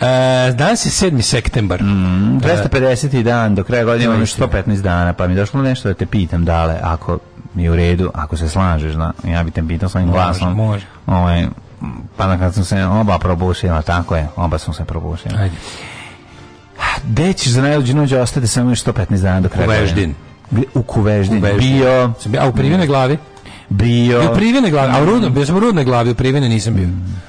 danas je 7. septembar. Mm, 250. E, dan, do kraja godine imam još 115 dana, pa mi je došlo nešto da te pitam, dale, ako mi je u redu, ako se slažeš, na, da, ja bi te pitao svojim glasom. Može, može. Ovaj, pa na kad sam se oba probušila, tako je, oba sam se probušila. Ajde. Gde ćeš za najluđu noć ostati samo još 115 dana do kraja? Kuveždin. U Kuveždin. Kuveždin. Bio... A u primjene glavi? bio... Da. U Privene glavi, a u Rudnoj, bio sam u Rudnoj glavi, u Privene nisam bio.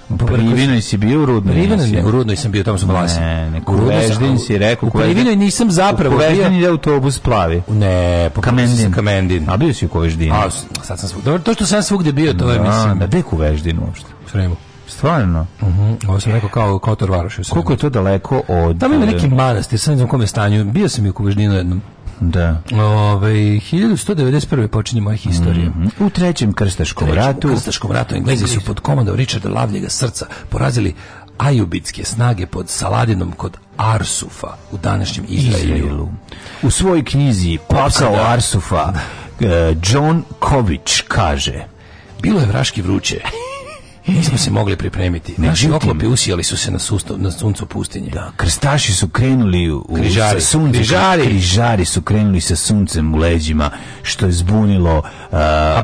U Privinoj si bio, u Rudnoj Privene, ne, u Rudnoj sam bio, tamo su vlasi. Ne, ne, u Veždin si rekao. U Privinoj nisam zapravo bio. U Veždin ide autobus plavi. Ne, po Kamendin. Kamendin. A bio si u Koveždinu. A, sad sam svugde. Dobro, to što sam svugde bio, to je, da, da, mislim. Da, gde u Veždinu uopšte? Sremu. Stvarno? Uh mhm, -huh. Ovo sam rekao kao Kotor Varoš. Koliko je to daleko od... Tamo ima neki manastir, sad ne znam kome stanju. Bio sam i u Koveždinu jednom. Da. Ove, ovaj, 1191. počinje moja historija. Mm -hmm. U trećem krstaškom trećem, ratu... U krstaškom ratu Englezi su pod komandom Richarda Lavljega srca porazili ajubitske snage pod Saladinom kod Arsufa u današnjem Izraelu. U svojoj knjizi Pakao Arsufa eh, John Ković kaže bilo je vraški vruće Nismo se mogli pripremiti. Naši oklopi usijali su se na, susto, na suncu pustinje. Da, krstaši su krenuli u križari. sunce. Križari. križari. su krenuli sa suncem u leđima, što je zbunilo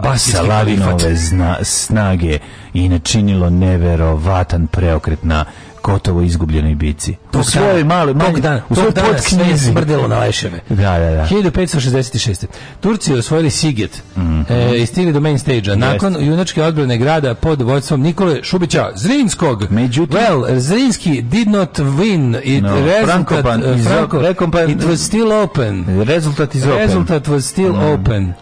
uh, Salavinove zna, snage i načinilo neverovatan preokret na gotovo izgubljenoj bici. U svojoj male, mali, dana, u svojoj pod knjizi. smrdelo na leševe. Da, da, da. 1566. Turci osvojili Siget mm -hmm. e, stigli do main stagea. Nakon Jest. junačke odbrane grada pod vođstvom Nikole Šubića Zrinskog. Međutim, well, Zrinski did not win. It, no, rezultat, Frankopan, uh, Franko, it was still open. Rezultat is open. Rezultat was still mm. open.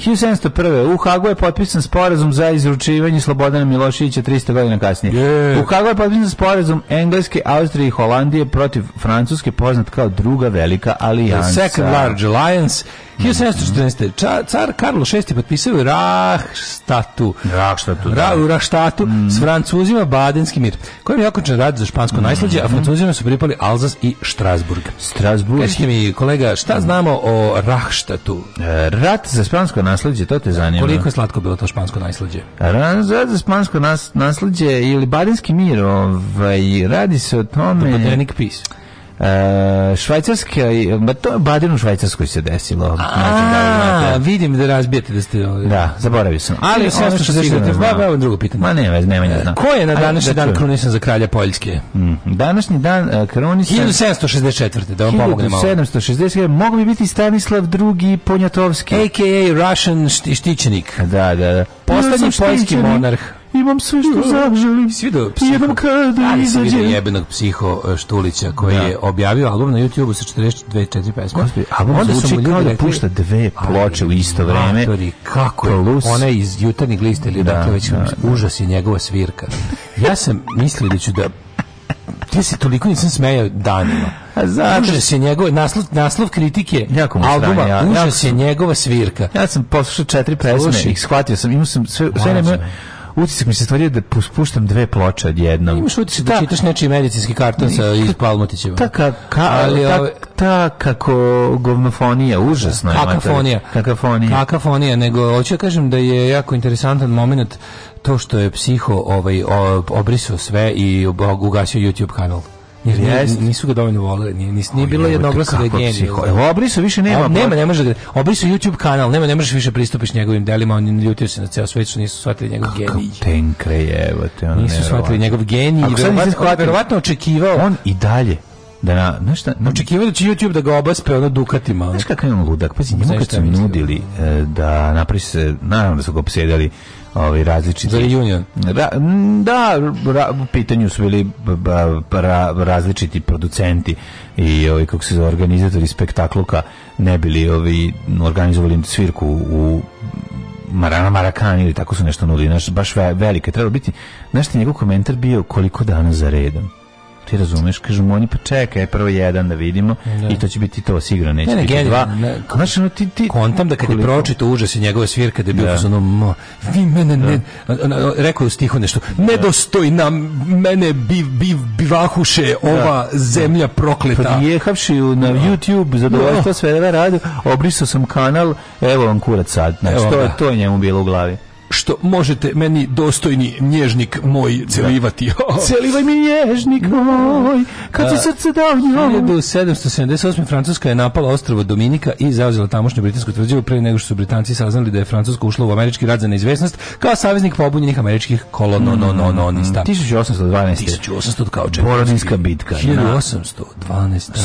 1701. U Hagu je potpisan sporazum za izručivanje Slobodana Miloševića 300 godina kasnije. Yeah. U Hagu je potpisan sporazum Engleske, Austrije i Holandije protiv Francuske, poznat kao druga velika alijansa. The second large alliance 1714. Ča, car Karlo VI potpisao Rahstatu. Rahstatu, da. Ra, Rahstatu mm. s Francuzima Badenski mir, kojim je okončen rad za špansko mm. najslađe, a Francuzima su pripali Alzas i Strasburg. Strasburg. Kažite mi, kolega, šta mm. znamo o Rahstatu? E, rat za špansko naslađe, to te zanima. Koliko je slatko bilo to špansko naslađe? Rat za špansko nas, naslađe ili Badenski mir, ovaj, radi se o tome... The Botanic Peace. E, švajcarska, ba to Baden u Švajcarskoj se desilo. A, da vidim da razbijete da ste... Da, zaboravio sam. Ali sve što se sigurno znao. Evo drugo pitanje. Ma ne, nema ne znao. Ko je na današnji da dan krunisan za kralja Poljske? Mm, današnji dan e, krunisan... 1764. Da vam pomogne malo. 1760. Mogu bi biti Stanislav II. Ponjatovski. A.k.a. Russian štićenik. Da, da, da. Poslednji poljski monarh imam sve što mhm. zaželim. Svi do psiho... Jednom kada ali izađem. Ali jebenog psiho e, Štulića koji da. je objavio album na YouTube u sa 42-4 pesme. Album Onda zvuči kao da pušta dve ploče u isto vreme. Matori, kako je? Plus... Ona je iz jutarnjeg lista ili da, dakle već da, užas je njegova svirka. ja sam mislio da ću da ja se toliko nisam smejao danima. A zato užas je njegov naslov, naslov kritike jako albuma, ja, užas ja, je njegova svirka. Ja sam poslušao četiri pesme i shvatio sam, imao sam sve, sve nema, utisak mi se stvario da puštam dve ploče odjednom. Imaš utisak da čitaš nečiji medicinski karton sa iz Palmotićeva. Ta, ka, ka, Ali, ta, ovaj- ta kako govnofonija, užasno je. Kakafonija. Kakafonija. Kakafonija, nego hoću ja da kažem da je jako interesantan moment to što je psiho ovaj, obrisao sve i ugasio YouTube kanal. Jer jest. nisu ga dovoljno volili, nije, nije, nije bilo jednoglasno da je genij. Evo, obrisu više nema. A, nema, ne može da obrisu YouTube kanal, nema, ne možeš više pristupiš njegovim delima, on ljutio se na ceo svet, su nisu shvatili njegov Kakav genij. Tenkre je, evo te, ono Nisu shvatili njegov genij, Ako verovatno, verovatno očekivao. On i dalje da na, znaš šta, na... očekivao da će YouTube da ga obaspe ono dukatima. Znaš kakav je on ludak, pazi, njemu kad su nudili e, da napravi se, naravno da su ga obsedali ovaj različiti za reunion ra, da, da ra, u pitanju su bili ra, različiti producenti i ovaj kako se zove organizatori spektakluka ne bili ovi organizovali svirku u Marana Marakani ili tako su nešto nudili, naš, baš velike, trebalo biti, znaš ti njegov komentar bio koliko dana za redom? Ti razumeš, kažemo oni pa čekaj, prvo jedan da vidimo da. i to će biti to sigurno, neće ne, ne, biti dva. Ne, znaš, ono, ti, ti, kontam da kad koliko? je pročito užas i njegove svirke da je bio da. ono, vi mene da. ne, rekao je u stihu nešto, da. nedostoj nam mene bi, bi, bivahuše ova da. da. zemlja prokleta. Prijehavši na da. YouTube zadovoljstvo da. sve da radu, obrisao sam kanal, evo vam kurac sad. Znači, evo, to, to je njemu bilo u glavi što možete meni dostojni nježnik moj da. celivati. Celivaj mi nježnik moj, kad ti srce dao njom. 1778. Francuska je napala ostrovo Dominika i zauzela tamošnju britansku tvrđavu pre nego što su Britanci saznali da je Francuska ušla u američki rad za neizvesnost kao saveznik pobunjenih američkih kolononononista. 1812. 1800 kao četvrti. Borodinska bitka. 1812.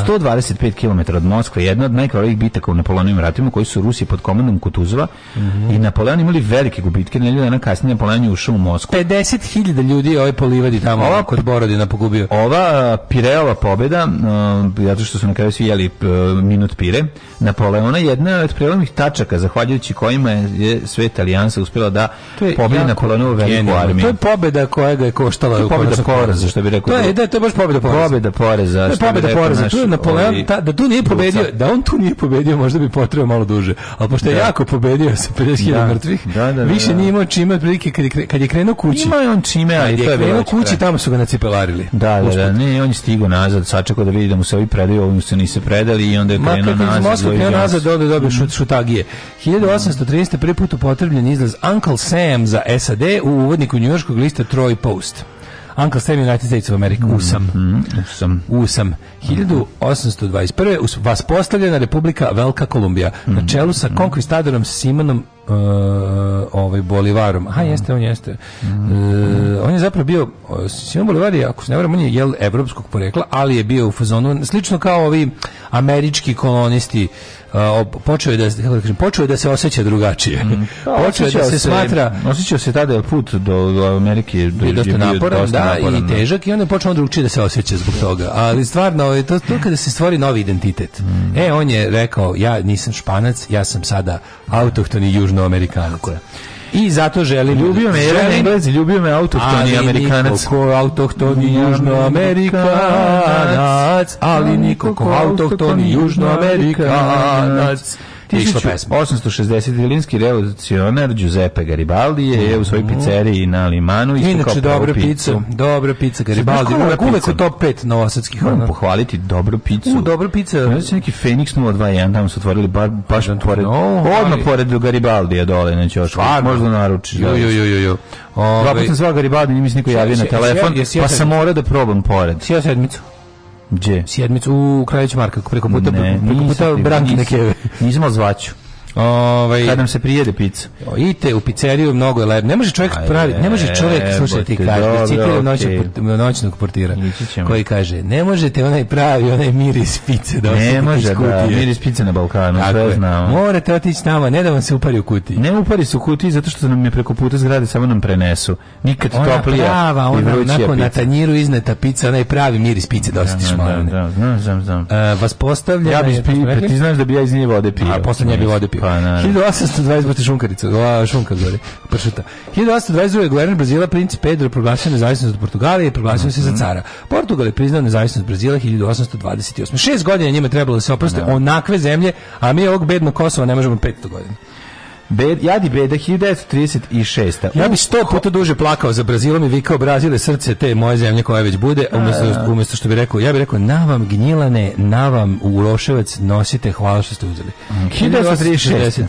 125 km od Moskve, jedna od najkrvavijih bitaka u Napoleonovim ratima koji su Rusi pod komandom Kutuzova mm -hmm. i Napoleon imali velike gubitke Četke nedelje dana kasnije na planju ušao u Moskvu. 50.000 ljudi je ovaj polivadi tamo ova, kod Borodina pogubio. Ova Pireova pobeda, uh, zato što su na kraju svi jeli uh, minut pire, Napoleona je jedna od prelomnih tačaka, zahvaljujući kojima je sve Italijansa uspjela da pobedi Napoleonovu veliku armiju. To je pobeda koja ga je koštala. To je pobeda poreza, što bi rekao. To je, da, to je baš pobeda poreza. Pobeda poreza. To je pobeda poreza. Tu je Napoleon, ovaj ta, da tu nije pobedio, da on tu nije pobedio, možda bi potrebao malo duže. Ali pošto je da. jako pobedio sa 50.000 da, mrtvih, da, više nije nije imao čime otprilike kad, kad je krenuo kući. Imao je on čime, ali je bilo kući, tamo su ga nacipelarili. Da, da, da, ne, on je stigao nazad, sačekao da vidi da mu se ovi predaju, ovi mu se niste predali i onda je krenuo nazad. Iz Moskva krenuo nazad, onda je dobio šut, šutagije. 1830. prvi put upotrebljen izlaz Uncle Sam za SAD u uvodniku njujorskog lista Troy Post. Uncle Sam United States of America. Usam. Mm, usam. Usam. 1821. vas postavljena Republika Velika Kolumbija. Na mhm, čelu sa konkvistadorom mhm. Simonom uh, ovaj Bolivarom. Aha, jeste, on jeste. Uh, on je zapravo bio, Simon Bolivar je, ako se ne varam, on je jel evropskog porekla, ali je bio u fazonu, slično kao ovi američki kolonisti počeo je da kako da kažem, počeo je da se oseća drugačije. Mm. počeo je da se, smatra osećao se tada je put do, do Amerike do je dosta naporan, dosta da, naporan, i da. težak i onda je počeo drugačije da se oseća zbog toga. Ali stvarno ovaj, to to kada se stvori novi identitet. Mm. E on je rekao ja nisam Španac, ja sam sada autohtoni južnoamerikanac. I zato želim... Ljubio me jedan želim... englez, ljubio me autohtoni amerikanac. Ali autohtoni južnoamerikanac. Ali niko ko autohtoni južnoamerikanac. 1860. Vilinski revolucionar Giuseppe Garibaldi je u svojoj pizzeriji na Limanu. Inače, dobra pizza, dobra pizza Garibaldi. Uvek u top 5 novosadskih. Moram pohvaliti dobru pizzu. U, dobru pizza. Znači neki Phoenix 021, tamo su otvorili bar, baš pored, odmah pored Garibaldi je dole, znači još. Možda naručiš. Jo, jo, jo, jo, jo. Dva put sam zvao Garibaldi, nije mi se niko javio na telefon, pa sam morao da probam pored. Sija sedmicu. Gdje? Sjedmicu u Kraljeću Marka, preko puta, ne, preko puta Branki neke. Nisam, zvaću. Ovaj kad nam se prijede pizza. Idite u pizzeriju, mnogo je lepo. Ne može čovjek pravi, ne može čovjek slušati kaže, citiram okay. noćnog portira koji kaže: "Ne možete onaj pravi, onaj miris pice da Ne može da, miris pice na Balkanu, sve znamo. Morate otići s nama, ne da vam se upari u kutiji. Ne upari se u kutiji, zato što nam je preko puta zgrade samo nam prenesu. Nikad toplija. Prava, ona nakon na tanjiru izneta pica, onaj pravi miris pice da, da osjetiš malo. Da, da, znam, znam. E, vas postavlja Ja bih ti znaš da bi ja iz nje vode pio. A posle nje bi vode pio. Pa, na, 1820 bati šunkarica, ova šunka gore, pršuta. 1822. guverner Brazila princ Pedro proglasio nezavisnost od Portugalije i proglasio mm -hmm. se za mhm. cara. Portugal je priznao nezavisnost Brazila 1828. Šest godina njima trebalo da se oproste da. onakve zemlje, a mi ovog bednog Kosova ne možemo 500 godina. Bed, jadi beda 1936. Ja bi sto puta duže plakao za Brazilom i vikao Brazile srce te moje zemlje koja već bude, umesto, umesto što bi rekao, ja bih rekao na vam gnjilane, na vam u Loševac nosite, hvala što ste uzeli. 1936.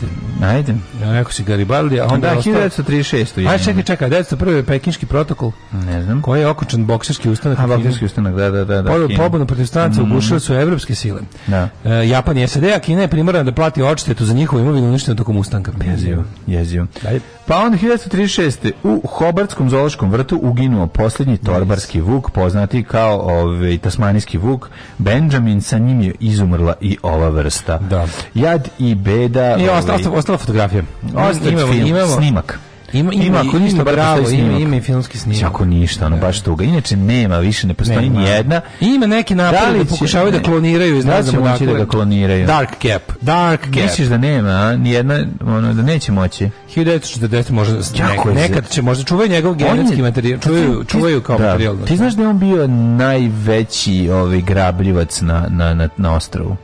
Ajde. Ja rekao si Garibaldi, a onda... Da, 1936. Ajde, čekaj, čekaj, 1901. pekinški protokol. Ne znam. Koji je okončan bokserski ustanak. A, bokserski ustanak, da, da, da. da Pobunu protiv stranca mm. ugušili su evropske sile. Da. E, Japan i SAD, a Kina je primorana da plati odštetu za njihovu imovinu uništenu tokom ustanka. Mm Jezivo, jezivo. Dalje. Pa onda 1936. u Hobartskom zološkom vrtu uginuo posljednji torbarski vuk, poznati kao ovaj, tasmanijski vuk, Benjamin, sa njim je izumrla i ova vrsta. Da. Jad i beda... I ovaj, ostala, ostala fotografija. Osta, imamo, film, imamo, snimak. Ima, ima, ima ništa, bravo, ima, ima i filmski snimak. Znači, ako ništa, ono, baš tuga. Inače, nema, više ne postoji ni jedna. Ima neki napad da, da pokušavaju da kloniraju iz ne znam Da, dakle. da kloniraju. Dark Cap. Dark Cap. Misliš da nema, a? jedna, ono, da neće moći. 1940 može jako nekad, će, možda čuvaju njegov genetski materijal, čuvaju, čuvaju kao da. materijal. Ti da. znaš da je on bio najveći ovaj, grabljivac na, na, na, ostrvu.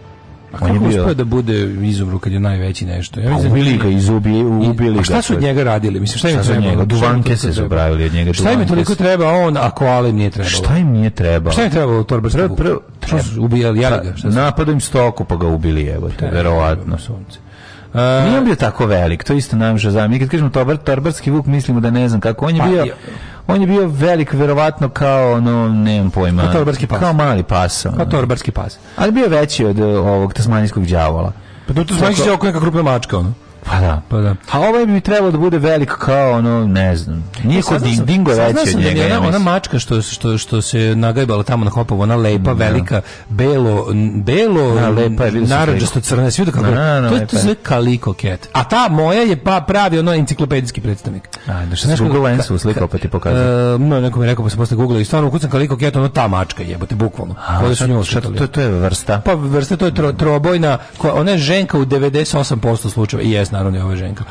A on kako je uspio da bude izumru kad je najveći nešto? Ja pa mislim, da ubili ga, izubi, ubili ga. šta su od njega radili? Mislim, šta im šta treba? Njega? Duvanke se su od njega. Šta im je toliko treba on, ako Alem nije trebalo? Šta im nije trebalo? Šta im trebalo torbarstvo? Prvo, prvo, ubijali, jeli ga? Pa, Napadom stoku, pa ga ubili, evo, pa, verovatno sunce. Nije on bio tako velik, to isto nam žao Mi kad kažemo tobar, torbarski vuk, mislimo da ne znam kako. On je pa, bio... On je bio velik, verovatno kao, no, nemam pojma. Kao pa, torbarski pas. Kao mali pas. Pa, ono. Kao torbarski pas. Ali bio veći od ovog tasmanijskog đavola. Pa to tasmanijski đavola koja neka krupna mačka, ono. Pa da. Pa da. A ovaj bi trebalo da bude velik kao ono, ne znam. Nije e, kod Ding Dingo veći od da njega. Ona, ona mačka što, što, što se nagajbala tamo na hopovu, ona lepa, da. velika, belo, belo, na, da, lepa, naranđasto crne, svi da kako. Na, na, to je to sve kaliko cat. A ta moja je pa pravi ono enciklopedijski predstavnik. Ajde, da što se Google Lensu slikao pa ti pokazao. Uh, no, neko mi rekao pa se posle Google i stvarno ukucam kaliko cat, ono ta mačka jebote, bukvalno. Ovo su njima to, to je vrsta. Pa vrsta, to je tro, trobojna, ona je ženka u 98% slučajeva. I Yes, naravno je ovo ženka.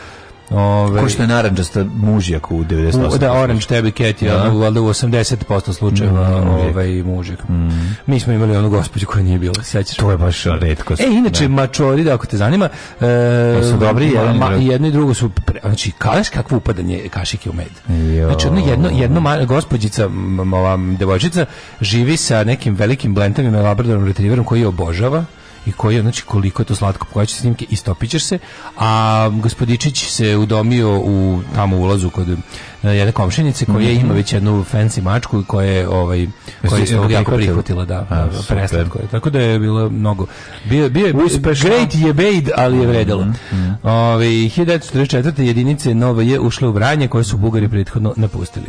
Ove, Ko što je naranđasta mužjak u 98%? Da, oranž tebe Keti, ja. Da. u 80% slučajeva mm, ovaj, mužjak. Mm. Mi smo imali onu gospođu koja nije bila, sećaš? To je baš redkost. E, inače, da. mačori, da, ako te zanima, e, su dobri, ma, ma, jedno i drugo su, pre, znači, kaleš kakvo upadanje kašike u med. Jo. Znači, ono jedno, jedno ma, gospođica, ova devojčica, živi sa nekim velikim blentovima, labradorom retrieverom koji je obožava, i koji je, znači, koliko je to slatko, pogledat snimke i stopićeš se, a gospodičić se udomio u tamo ulazu kod e, jedne komšinice koja mm -hmm. ima već jednu fancy mačku koja je ovaj koja je ovdje jako prihvatila da, a, da tako da je bilo mnogo bio bio je Uspešno. great je bait ali je vredelo mm -hmm. ovaj 1944 jedinice Nova je ušle u branje koje su Bugari prethodno napustili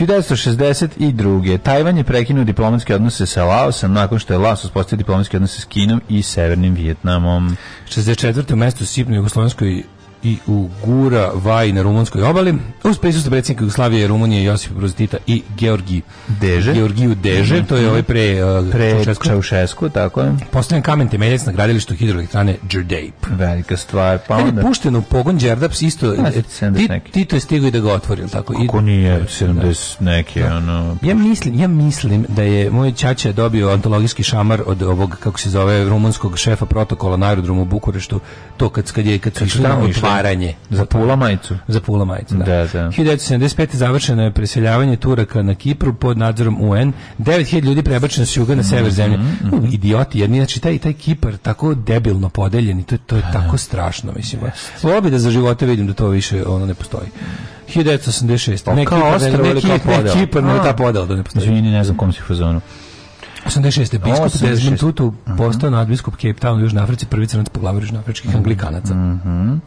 1962. Tajvan je prekinuo diplomatske odnose sa Laosom nakon što je Laos uspostavio diplomatske odnose s Kinom i Severnim Vjetnamom. 64. mesto u Sipnoj Jugoslovenskoj i u Gura Vaj na rumunskoj obali uz prisustvo predsjednika Jugoslavije Rumunije Josipa Broz Tita i Georgi Deže Georgiju Deže to je mhm. ovaj pre uh, pre Čaušesku. tako je postavljen kamen temeljac na gradilištu hidroelektrane Đerdape velika stvar pa onda je pogon Đerdaps isto eh, Tito je stigao i da ga otvori tako kako nije 70 da. neki da. ono ja mislim ja mislim da je moj ćaća dobio antologijski šamar od ovog kako se zove rumunskog šefa protokola na aerodromu u Bukureštu to kad kad je kad, kad su tamo otvaranje za pula majicu za pula majicu da. da, da. 1975 završeno je preseljavanje Turaka na Kipru pod nadzorom UN 9000 ljudi prebačeno s juga na sever mm -hmm. zemlje mhm, U, mhm. idioti jedni znači taj taj Kipar tako debilno podeljen i to to je da. tako strašno mislim yes. Lobi da za živote vidim da to više ono ne postoji 1986 pa neki kao ostrvo neki Kipar ne ta podela da ne postoji Izvini, ne znam kom se fazonu 86. Biskup 86. Desmond Tutu mhm. postao uh -huh. nadbiskup Cape Town u Južnoj Africi, prvi crnac po glavu južnoafričkih uh mhm. -huh. anglikanaca. Uh mhm. -huh.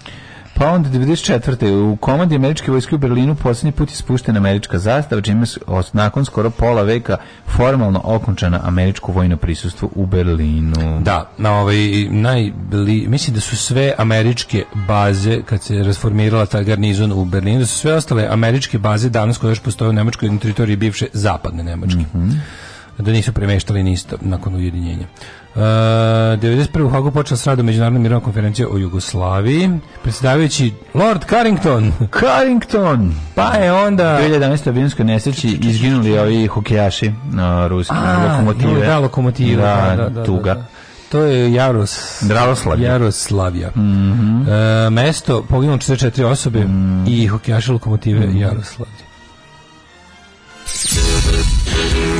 Pa onda 94. u komandi američke vojske u Berlinu posljednji put ispuštena američka zastava, čime je nakon skoro pola veka formalno okončana američko vojno prisustvo u Berlinu. Da, na ovaj najbli, mislim da su sve američke baze kad se rasformirala ta garnizon u Berlinu, da su sve ostale američke baze danas koje još postoje u Nemačkoj na teritoriji bivše zapadne Nemačke. Mm -hmm da nisu premeštali ništa nakon ujedinjenja. Uh, e, 91. u Hagu počela s radom Međunarodna mirna konferencija o Jugoslaviji. Predstavljajući Lord Carrington. Carrington! Pa je onda... U 2011. avijanskoj neseći izginuli ovi hokejaši uh, na ruski A, lokomotive. Da, lokomotive. Da, da, da, da, da tuga. Da, to je Jaros, Jaroslavija. Jaroslavlja. Mm -hmm. e, mesto poginulo 44 osobe mm. i hokejaši lokomotive mm -hmm. Jaroslavlja.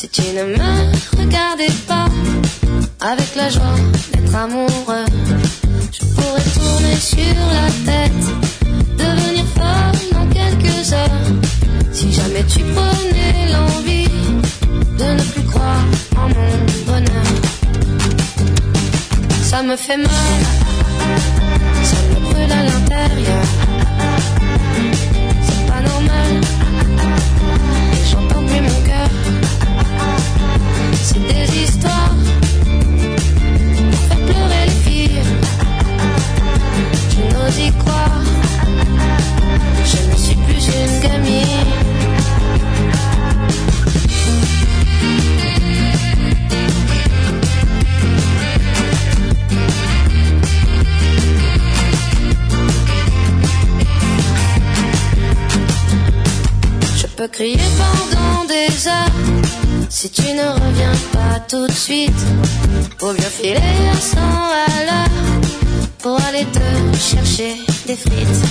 si tu ne me regardais pas avec la joie d'être amoureux, je pourrais tourner sur la tête, devenir femme dans quelques heures. Si jamais tu prenais l'envie de ne plus croire en mon bonheur, ça me fait mal, ça me brûle à l'intérieur. crier des heures Si tu ne reviens pas tout de suite, Au bien filer un sang à l'heure pour aller te chercher des frites.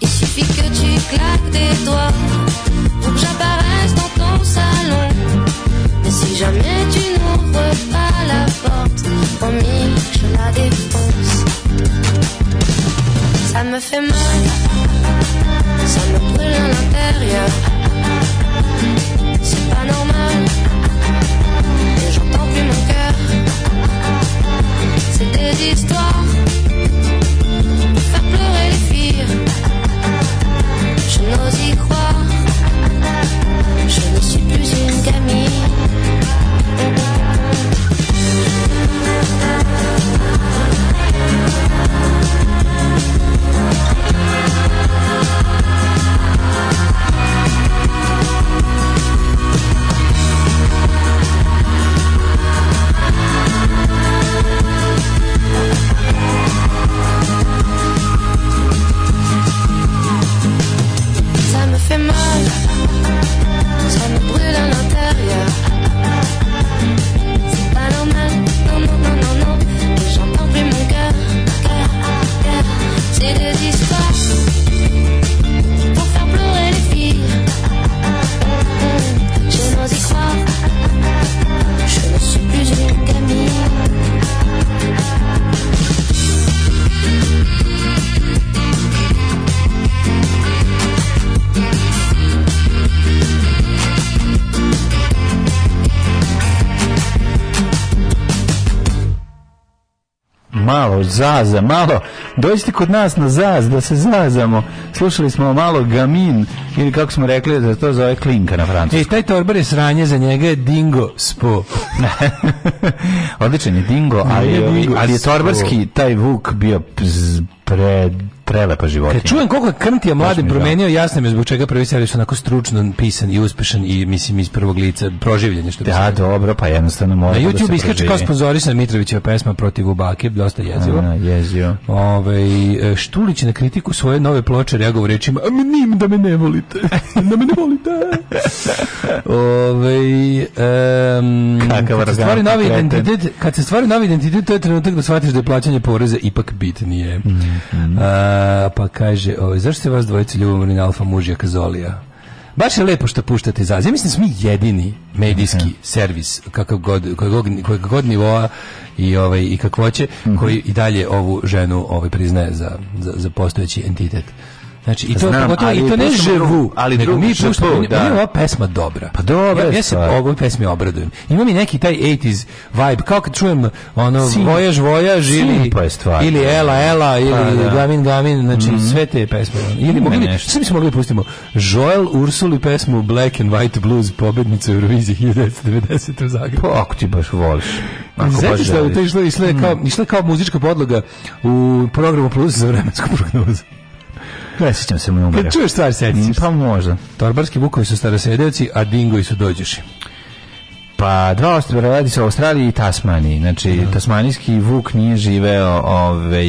Il suffit que tu claques des doigts pour que j'apparaisse dans ton salon. Mais si jamais tu n'ouvres pas la porte, promis, je la défonce. Ça me fait mal, ça me brûle à l'intérieur. C'est pas normal. j'entends plus mon cœur. C'est des histoires. Pour faire pleurer les filles. Je n'ose zaza, malo, dođite kod nas na zaz, da se zazamo. Slušali smo malo gamin, ili kako smo rekli, da to zove klinka na francusku. I e, taj torbar je sranje, za njega je dingo spo. Odličan je dingo, ali, je, ali je torbarski taj vuk bio pred prelepa životinja. Kad čujem koliko je Krntija mlade promenio, jasno mi je zbog čega prvi servis onako stručno pisan i uspešan i mislim iz prvog lica proživljenje što bi Da, sam. dobro, pa jednostavno mora. Na da YouTube iskače kao sponzorisana Mitrovićeva pesma protiv Ubake, dosta jezivo. A, jezio. Ove, ovaj, Štulić na kritiku svoje nove ploče reagovao rečima: "A nim da me ne volite, da me ne volite." Ove, ovaj, um, Kakav kad stvari novi identitet, kad se stvari novi identitet, to je trenutak da shvatiš da je plaćanje poreza ipak bitnije. Mm, mm. A, pa kaže, o, zašto se vas dvojice ljubomorni na alfa mužija Kazolija? Baš je lepo što puštate zaz. Ja mislim da smo mi jedini medijski okay. Mhm. servis kakav god, kojeg, kojeg god nivoa i ovaj i kakvoće mm -hmm. koji i dalje ovu ženu ovaj priznaje za, za, za postojeći entitet. Znači, i to, Znam, pogotovo, ali i to ne živu, ali nego mi puštamo, da. Meni je ova pesma dobra. Pa dobra ja, ja se ovoj pesmi obradujem. Ima mi neki taj 80s vibe, kao kad čujem ono, Sim. Vojaž, Vojaž ili, pa stvar, ili da. Ela, Ela, pa, ili pa, da. Gamin, Gamin, znači mm. sve te pesme. Ili mogli, sve bismo mogli da pustimo Joel Ursuli pesmu Black and White Blues, pobednica Eurovizije 1990 u Zagrebu. Pa, ako ti baš voliš. Znači što je to išlo, išlo, je kao, mm. kao muzička podloga u programu Plus za vremensku prognozu. Ne sjećam se mu umara. Kad čuješ stvar, sjeti Pa možda. Torbarski bukovi su starosedeoci, a dingovi su dođuši. Pa dva ostrava radi se o Australiji i Tasmaniji. Znači da. tasmanijski vuk nije živeo ovaj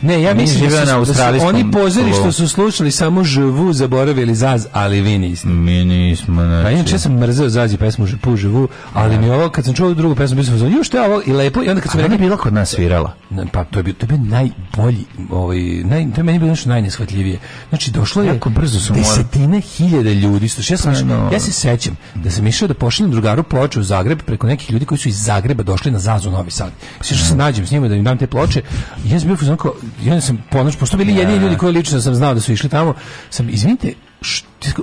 Ne, ja mislim da su, na da su oni pozori što su slušali samo živu zaboravili zaz, ali vi niste. Mi nismo pa, znači. Pa inače sam mrzeo zazi pesmu živu živu, ali da. mi ovo kad sam čuo drugu pesmu mislio sam još te ovo i lepo i onda kad sam rekao bilo kod nas svirala. Pa to je bio to je bio najbolji ovaj naj to je meni bilo nešto najneshvatljivije. Znači došlo je jako brzo su desetine hiljada ljudi. Slušaj, ja sam pa, ja se sećam da sam išao da pošaljem drugaru ploču Zagreb preko nekih ljudi koji su iz Zagreba došli na Zazu Novi Sad. Sve što se nađem s njima da im dam te ploče, ja sam bio ja sam ponoć, pošto bili jedini ljudi koji lično sam znao da su išli tamo, sam, izvinite,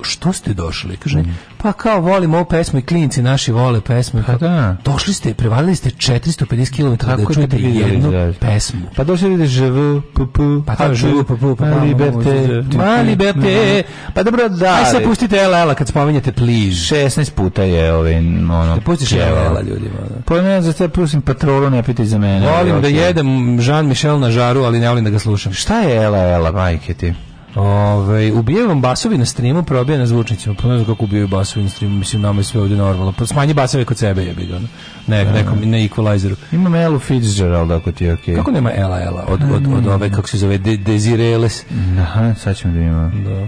što, ste došli? Kaže, mm. pa kao volimo ovu pesmu i klinici naši vole pesmu. Pa da. Došli ste, prevalili ste 450 km da Tako da čujete jednu pesmu. Pa došli ste da živu, pupu, pa to da, živu, pupu, pa liberte, ma liberte. Pa dobro, da. Aj se pustite LL kad spominjete pliž. 16 puta je ovaj, ono, da pustiš LL ljudima. Pa ne, za te pustim patrolu, ne pitaj za mene. Volim da jedem Jean-Michel na žaru, ali ne volim da ga slušam. Šta je LL, majke ti? Ove, ovaj, ubijaju vam basovi na streamu, probije na zvučnicima. Pa ne znam kako ubijaju basovi na streamu, mislim, nama je sve ovdje normalno. Pa smanji basove kod sebe, jebi ga. Ne, da. nekom, ne equalizeru. Imam Elu Fitzgerald, ako ti je okej. Okay. Kako nema Ela Ela? Od, od, od, od ove, kako se zove, De Desireles? Da. Aha, sad ćemo da imamo. Da.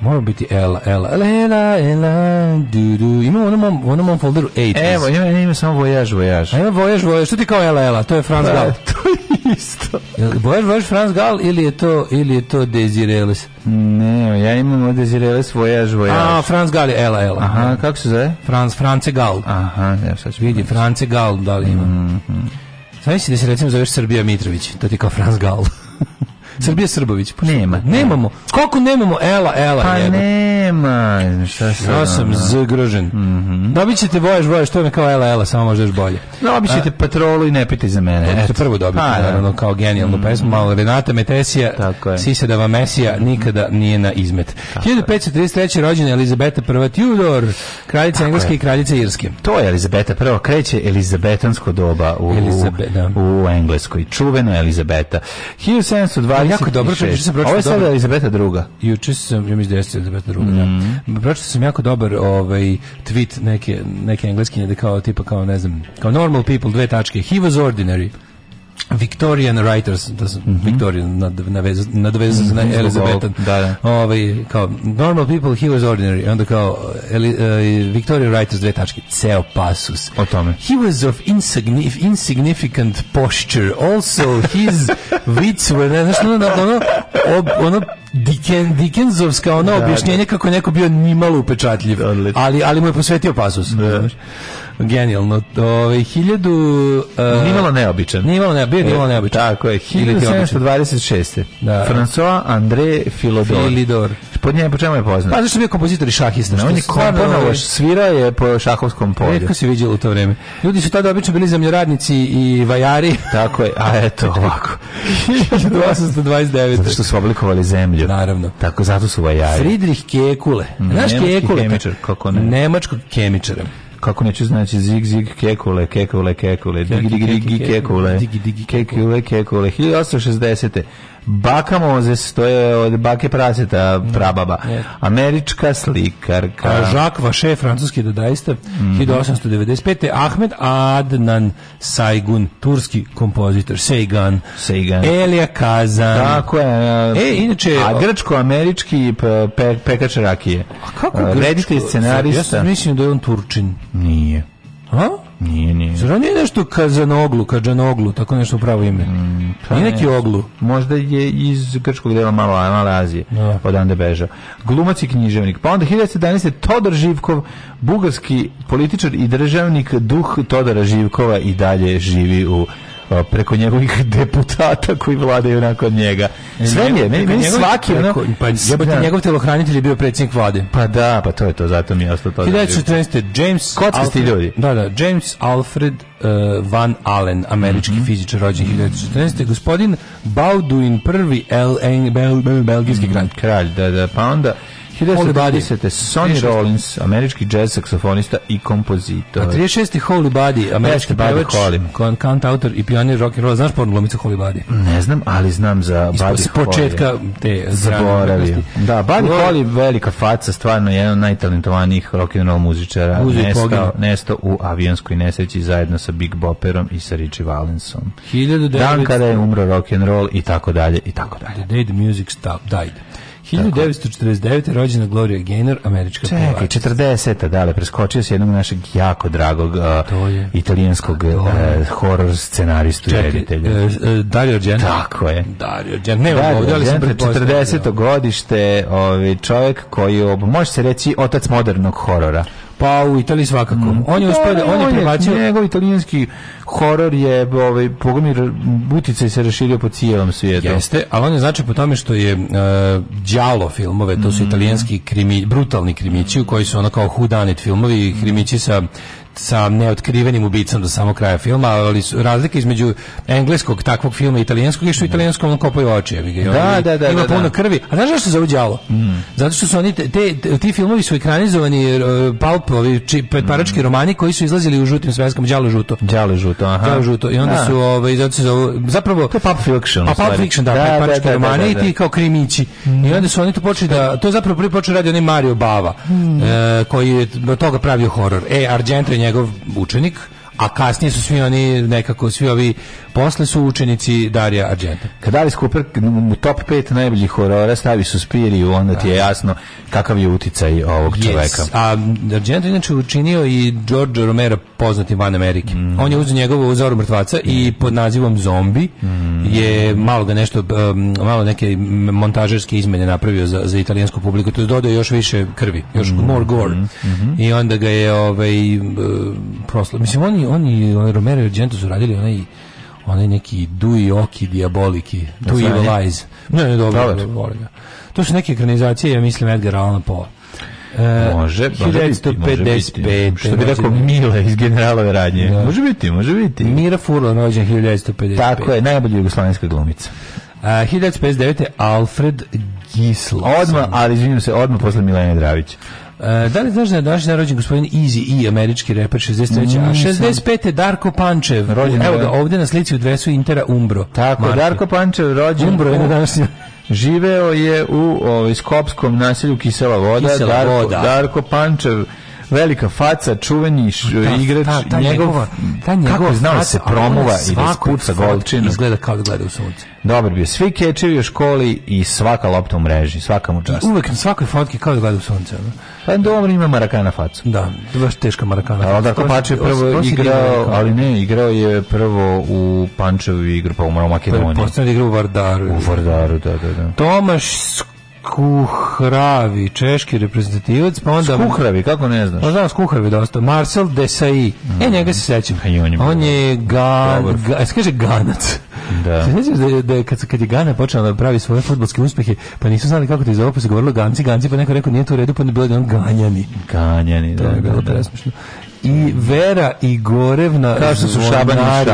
Moram biti Ela, Ela, Ela, Ela, du, du. Ima u onom, u onom folderu 80's. Evo, ima, ima samo Voyage, Voyage. A ima Voyage, Voyage. Što ti kao Ela, Ela? To je Franz da, Gal. To je isto. Voyage, Voyage, Franz Gall ili je to, ili je to Desireles? Ne, ja imam Desireles, Voyage, Voyage. A, Franz Gall je Ela, Ela. Aha, kako se zove? Franz, France Gal. Aha, ja sad ću. Vidi, France Gal da li ima. Mm -hmm. Znaš si da se recimo zoveš Srbija Mitrović, to ti kao Franz Gall. Srbije Srbović. Pa nema. Da? Nemamo. Koliko nemamo? Ela, ela. Pa jedna. nema. Šta se ja sam zgrožen. Mm -hmm. Dobit ćete vojaž, vojaž, to je kao ela, ela, samo možeš bolje. Dobit ćete patrolu i ne pitaj za mene. To ćete prvo dobiti, pa, da. naravno, kao genijalnu mm -hmm. pesmu. Malo Renata Metesija, Sisedava Mesija, nikada nije na izmet. Tako 1533. rođena Elizabeta I Tudor, kraljica Engleske i kraljica Irske. To je Elizabeta I, kreće Elizabetansko doba u, Elizabe, da. u Engleskoj. Čuveno Elizabeta. 1720 jako dobro što sam pročitao. Ovo je sada Elizabeta druga. Juče sam, ja mislim da jeste Elizabeta druga, mm. da. Mhm. Pročitao sam jako dobar ovaj, tweet neke, neke engleskinje da kao tipa kao, ne znam, kao normal people, dve tačke. He was ordinary. Victorian Writers, da sam, mhm. mm -hmm. Victorian nadvez, nadveza se na mhm. Elizabetan. Da, da. Ovaj, kao, normal people, he was ordinary. Onda kao, Eli, uh, Victorian Writers, dve tačke, ceo pasus. O tome. He was of insignif insignificant posture. Also, his wits were, ne, znaš, ono, ono, ono Diken, Dickensovska ono da, objašnjenje da. kako neko bio nimalo upečatljiv. Odlično. Ali, ali mu je posvetio pasus. Da. Znaš. Genijalno. Ove, hiljadu... Uh, e, nimalo neobičan. Nimalo ne, nimalo e, neobičan. Tako je, 1726. Da. François André Philidor. Philidor. Pod njim, po čemu je poznat? Pa zašto je bio kompozitor i šahista? No, on je komponovao, ovaj- svira je po šahovskom polju. Rijetko se viđalo u to vreme. Ljudi su tada obično bili zemljoradnici i vajari. Tako je, a eto, ovako. 1829. Zato što su oblikovali zemlju. Naravno. Tako, zato su vajari. Friedrich Kekule. Mm, znaš Kekule? Kemičar, kako ne? Nemačkog kemičara kako neću znači zig zig kekule kekule kekule digi digi digi kekule digi digi kekule kekule 1860 Baka Mozes, to je od bake praseta mm. prababa. Američka slikarka. Jacques Vache, francuski dadaista, mm -hmm. 1895. Ahmed Adnan Saigun, turski kompozitor. Seigan. Seigan. Elija Kazan. Tako je. E, inače... A grčko-američki pe, pe, pekač rakije. A kako grčko? Reditelj scenarista. Ja sam mislim da je on Turčin. Nije. A? Nije, nije. Zar on je nešto Kazanoglu, Kađanoglu, tako nešto pravo ime? Mm, pa nije neki oglu. Možda je iz grčkog dela malo, Male Azije, ja. Da. odande bežao. Glumac i književnik. Pa onda 1917. Todor Živkov, bugarski političar i državnik, duh Todora Živkova i dalje živi u preko njegovih deputata koji vladaju nakon njega. E, Sve mi je, meni, meni svaki ono, pa, jebate, ja. Da. njegov telohranitelj je bio predsjednik vlade. Pa da, pa to je to, zato mi je ostalo to. 1914. Da James... Kockasti ljudi. Da, da, James Alfred uh, Van Allen, američki mm -hmm. fizičar rođen 1914. Gospodin Bauduin prvi, LN, bel, bel, belgijski mhm, kralj. Kralj, da, da, pa onda... 1920. Sonny Rollins, američki jazz saksofonista i kompozitor. A 36. Holy Body, američki pevač, count autor i pionir rock and roll. Znaš pornoglomicu Holy Body? Ne znam, ali znam za Ispo, Buddy S početka te zaboravio. Da, Buddy Holly, velika faca, stvarno jedan od najtalentovanijih rock and roll muzičara. Nesto nestao, u avionskoj nesreći zajedno sa Big Bopperom i sa Richie Valensom. Dan kada je umro rock and roll i tako dalje i tako dalje. The day the music stop, died. 1949. je rođena Gloria Gaynor, američka Čekaj, pevača. Čekaj, 40. dale, preskočio se jednog našeg jako dragog uh, italijanskog uh, horror scenaristu i reditelja. Uh, Dario Argento. Tako je. Dario Argento. Ne, Dario ovdje, ali 40. godište ovaj, čovjek koji, ob, može se reći, otac modernog horora. Pa u Italiji svakako. Mm. On je uspio da on je prebacio njegov italijanski horor je ovaj Bogomir Butica se raširio po cijelom svijetu. Jeste, ali on je znači po tome što je e, đalo uh, filmove, to su mm. italijanski krimi, brutalni krimići koji su ono kao hudanit filmovi, krimići sa sa neotkrivenim ubicom do samog kraja filma, ali razlike između engleskog takvog filma i italijanskog je što u italijanskom on kopaju oči. Da, da, da, da. ima da, puno da. krvi. A znaš zašto se ovo Mm. Zato što su oni, te, te, ti filmovi su ekranizovani palpovi, či, parački mm. romani koji su izlazili u žutim svenskom, djalo žuto. Djalo žuto, aha. Djalo žuto. I onda da. su, ovaj, zato se zovu, zapravo... To je pulp fiction. A pulp fiction, da, da, da parački romani i ti kao krimići. Mm. I onda su oni to počeli da, to je zapravo prvi počeo radi onaj Mario Bava, mm. e, koji je od toga pravio horor. E, Argento njegov učenik a kasnije su svi oni nekako svi ovi posle su učenici Darija Argenta. Kad Alice Cooper u top 5 najboljih horora stavi i onda ti je da. jasno kakav je uticaj ovog yes. čoveka. A Argento inače učinio i George Romero poznati van Amerike. Mm. On je uzeo njegovu uzoru mrtvaca mm. i pod nazivom Zombi mm. je malo ga nešto malo neke montažerske izmene napravio za, za italijansku publiku. To je dodao još više krvi, još mm. more gore. -hmm. I onda ga je ovaj proslo. Mislim on on i on Romero i Argento su radili onaj onaj neki Dui Oki Diaboliki, Dui Evil Ne, ne, dobro, dobro, volim To su neke ekranizacije, ja mislim, Edgar Allan Poe. Uh, može, može biti, može biti. Što bi rekao Mila iz generalove radnje. Da. Može biti, može biti. Mira Furlan, rođen 1955. Tako je, najbolja jugoslovenska glumica. Uh, e, 1959. Alfred Gisla. Odmah, ali izvinjam se, odmah posle Milene Dravića. Eh, da li znaš da je danas rođen gospodin Easy i američki reper 63. Mm, a 65. je Darko Pančev. Rođen, Evo ga, ovdje na slici u dresu Intera Umbro. Tako, Marke. Darko Pančev rođen. Umbro je na današnji. Živeo je u ovaj, Skopskom naselju Kisela voda. Kisela Darko, voda. Darko Pančev velika faca, čuveni da, igrač, ta, ta njegov, njegova, ta njegova kako znao da se promuva i da ispuca golčinu. Izgleda kao da gleda u sunce. Dobar bio, svi kečevi u školi i svaka lopta u mreži, svaka mu čast. Uvek na svakoj fotki kao da gleda u sunce. No? Pa dobro ima marakana facu. Da, baš teška marakana faca. Aldar Kopač je prvo igrao, ali ne, igrao je prvo u Pančevu igru, pa umrao u Makedoniji. Postavljeno igrao u Vardaru. U Vardaru, da, da, da. Tomaš Skuhravi, češki reprezentativac, pa onda... Skuhravi, kako ne znaš? Pa znam Skuhravi dosta. Marcel Desai. Mm. E, njega se sećam. on je, on je ga, ga, kaže Ganac. Da. Se sećaš da, da kad, kad je Gana počela da pravi svoje fudbalske uspehe, pa nisu znali kako to izove, pa se govorilo Ganci, Ganci, pa neko rekao nije to u redu, pa ne bilo da on Ganjani. Ganjani, da, da, da, da, i Vera Igorevna kao što su Šaban i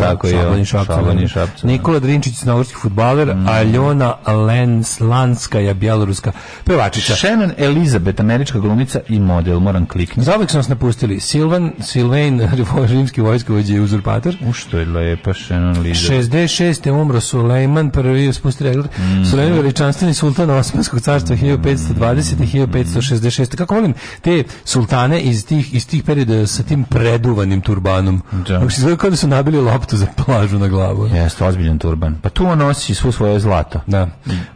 tako je Šaban i Šapca da, da. Da. Nikola Drinčić crnogorski fudbaler mm. Aljona Lens Lanskaja bjeloruska pevačića. Shannon Elizabeth američka glumica i model moram kliknuti zauvek su nas napustili Silvan Silvain rimski vojskovođa i uzurpator u što je lepa Shannon Elizabeth 66. umro Sulejman prvi spustili mm. Sulejman veličanstveni sultan Osmanskog carstva 1520 i 1566 kako volim te sultane iz tih iz tih perioda sa tim preduvanim turbanom. Da. se izgleda kao da su nabili loptu za plažu na glavu. Jeste, ozbiljan turban. Pa tu on nosi svo svoje zlato. Da.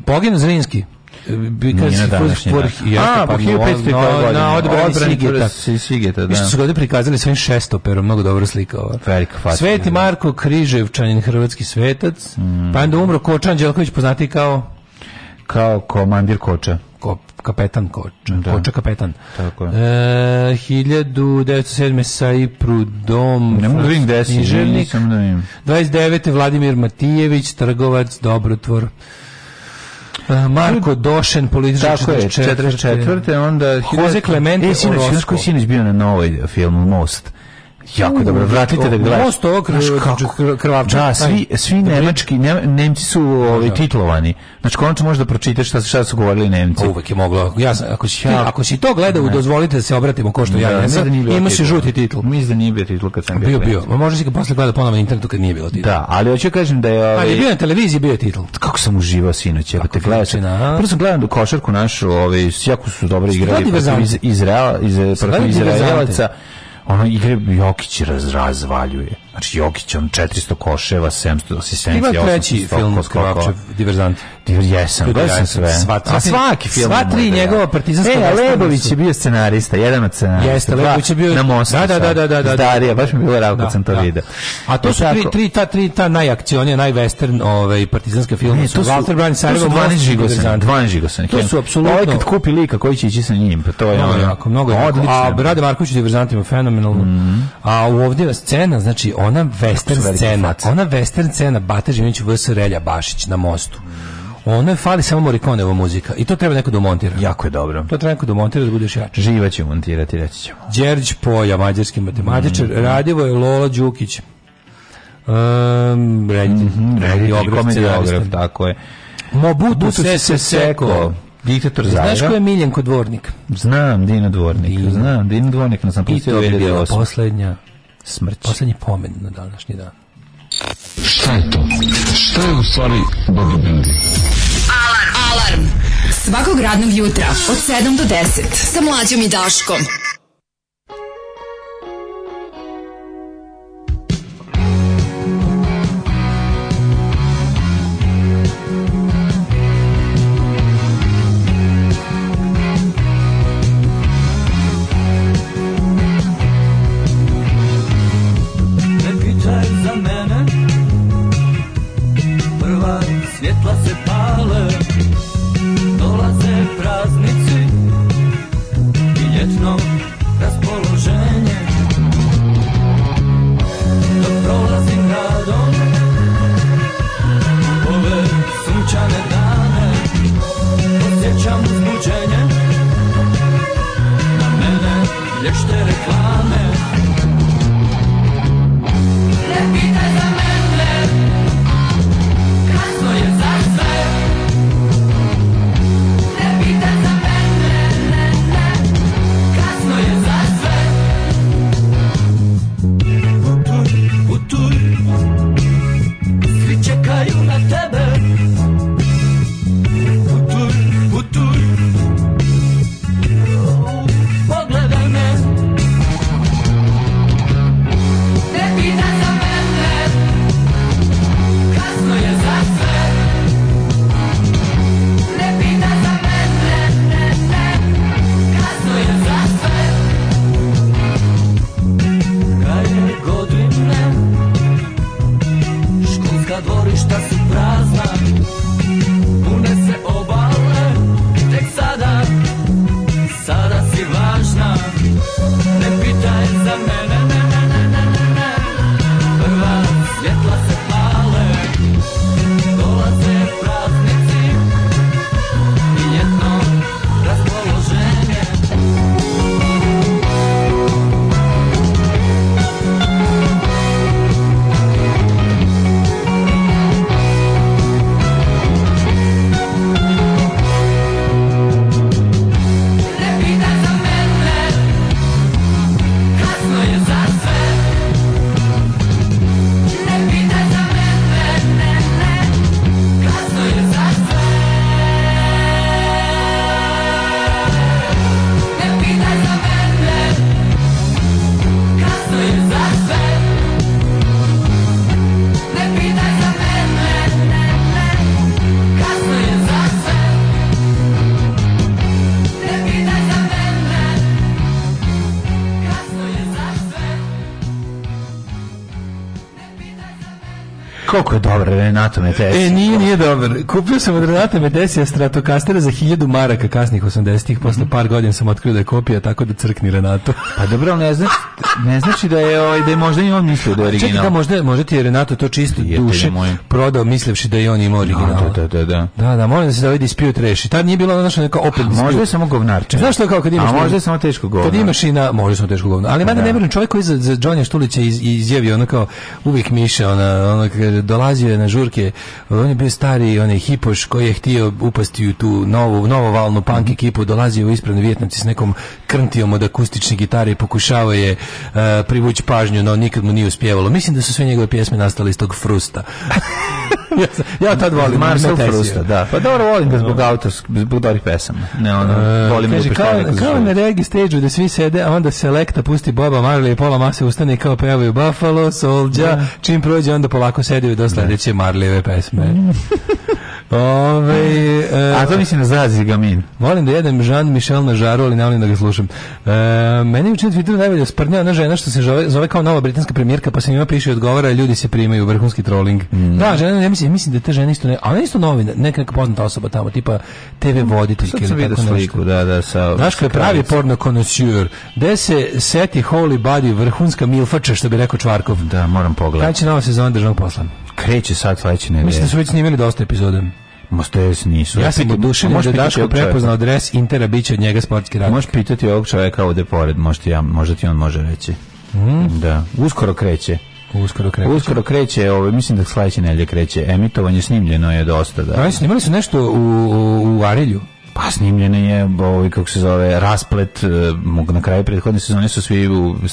Pogin Zrinski, Because Nije na današnji dan. A, po 1500 godine. Na odbrani Sigeta. Sigeta, da. Više su godine prikazali svojim šestoperom, mnogo dobro slika ova. Velika fatica. Sveti da. Marko Križevčanin, hrvatski svetac. Mm. Pa onda umro Kočan Đelković, poznati kao? Kao komandir Koča. Ko, kapetan Koča, da. Koča kapetan. Tako je. E, 1907. Saipru dom. Ne mogu da vidim gde si, nisam da vidim. 29. Vladimir Matijević, trgovac, dobrotvor. E, Marko Došen, političar Tako 44. Onda Jose Clemente Orozco. E, sinoć, sinoć koji sinoć bio na novoj filmu Most? Jako dobro, vratite da gledaš. Most ovog kr krvavča. Da, svi, svi da, da. nemački, ne, nemci su ovaj, da, titlovani. Znači, konačno možeš da pročitaš šta, šta su govorili nemci. Uvek je moglo. Ja, ako, si, ja, ako si to gledao, dozvolite da se obratimo ko što da, ja jesam. Da imaš i žuti titl. Mislim da nije bio titl kad sam bio. Bio, bio. Ma ga posle gledao ponovno na internetu kad nije bilo titl. Da, ali hoću kažem da je... Ovaj... Ali bio na televiziji bio titl. Pa kako sam uživao sinoć. Ako te gledaš. Prvo sam gledao košarku našu, ovaj, jako su dobro igrali. Izrael, iz, iz, iz, Izraelaca ono igre Jokić raz, razvaljuje. Znači Jokić on 400 koševa, 700 asistencija, 800 skokova. Ima treći film Skrapčev, Diverzant. Diver, jesam, gledao sve. Sva, a svaki film. Sva tri njegova partizanska. E, Lebović je bio scenarista, jedan od scenarista. Jeste, Lebović je bio na mostu. Da, da, da, da, da. da Darija, baš mi je bilo rao kad da, sam to da. video. A to e, su tri, tri, ta, tri, ta najakcionija, najwestern ovaj, partizanska filma. su Walter Brani, Sarajevo, Most, Diverzant. 12 žigosan. To su apsolutno... Ovo kad kupi lika koji će ići sa njim, pa to je... Mnogo jako, mnogo je A Brade Marković u Diverzantima fenomenalno. Mhm. A ovdje scena, znači, ona western scena, ona western scena Bata Živinić vs. Relja Bašić na mostu. Ono je fali samo Morikoneva muzika i to treba neko da montira. Jako je dobro. To treba neko da montira da budeš jači. Živa će montirati, reći ćemo. Đerđ Poja, mađarski matematičar, mm. Radivo je Lola Đukić. Um, reditelj, mm -hmm, tako je. Mobutu se se seko. Diktator Zajra. Znaš ko je Miljenko Dvornik? Znam, Dino Dvornik. Dino. Znam, Dino Dvornik nas napustio. I to je bila poslednja Smrć. Poslednji pomen na današnji dan. Šta je to? Šta je u stvari bodybuilding? Alarm! Alarm! Svakog radnog jutra od 7 do 10 sa mlađom i Daškom. Renato Metesi. E, nije, nije dobar. Kupio sam od Renata Metesija Stratokastera za hiljadu maraka kasnih 80-ih. Posle par godina sam otkrio da je kopija, tako da crkni Renato. Pa dobro, ne znaš, Ne znači da je ovaj da je možda i on mislio da je original. Čekaj, da možda možda ti je Renato to čisto duše prodao mislivši da je on ima da, original. Da, da, da, da. Da, da, molim da se da vidi dispute reši. Tad nije bilo naša neka opet. Možda je samo govnarče. Znaš što kao kad imaš. A možda je samo teško govno. Kad imaš i na možda samo teško govno. Ali mene da. ne verujem čovjek koji za za Đonja Štulića iz, izjavio ono kao uvijek miše ona ona kaže dolazio je na žurke. On je bio stari onaj hipoš koji je htio upasti u tu novu novo valnu punk ekipu, dolazio je ispred Vjetnamci s nekom krntijom od akustične gitare i pokušavao je E, privući pažnju, no nikad mu nije uspjevalo. Mislim da su sve njegove pjesme nastale iz tog frusta. ja tad volim Marcel Frusta, da. Pa dobro volim ga zbog autorskih, zbog dobrih pesama. Ne, ono, uh, volim kaže, kao, kao na regi stage da svi sede, a onda selekta pusti Boba Marley i pola mase ustane kao pevaju Buffalo, Soulja, da. čim prođe onda polako sedaju do sledeće Marleyve pesme. Ove, e, A to mi se nazvazi gamin. Volim da jedem Jean Michel na žaru, ali ne volim da ga slušam. E, meni mene učin Twitteru najbolje sprnja ona žena što se zove, zove kao nova britanska premijerka, pa se njima piše i odgovara, ljudi se primaju vrhunski trolling. Mm. Da, žena, ja mislim, mislim da te žene isto ne, a ona isto novina, neka neka poznata osoba tamo, tipa TV voditeljka mm. ili tako sliku, nešto. Da, da, sa. Znaš ko je pravi porno konosjur? Gde se seti Holy Body vrhunska milfača, što bi rekao Čvarkov. Da, moram pogledati. Kada će nova sezona državnog posla? kreće sad sledeće nedelje. Mislim da su već snimili dosta epizoda. Mostes nisu. Ja sam odušen da Daško prepoznao adres Intera, bit od njega sportski radnik. Možeš pitati ovog čoveka ovde pored, možda, ja, možda ti on može reći. Mm. Da, uskoro kreće. Uskoro kreće. Uskoro kreće, ovo, mislim da sledeće nedelje kreće. Emitovanje snimljeno je dosta. Da. Ali da, snimali su nešto u, u, u Arelju. Pa snimljeno je, ovaj, kako se zove, rasplet, eh, na kraju prethodne sezone su svi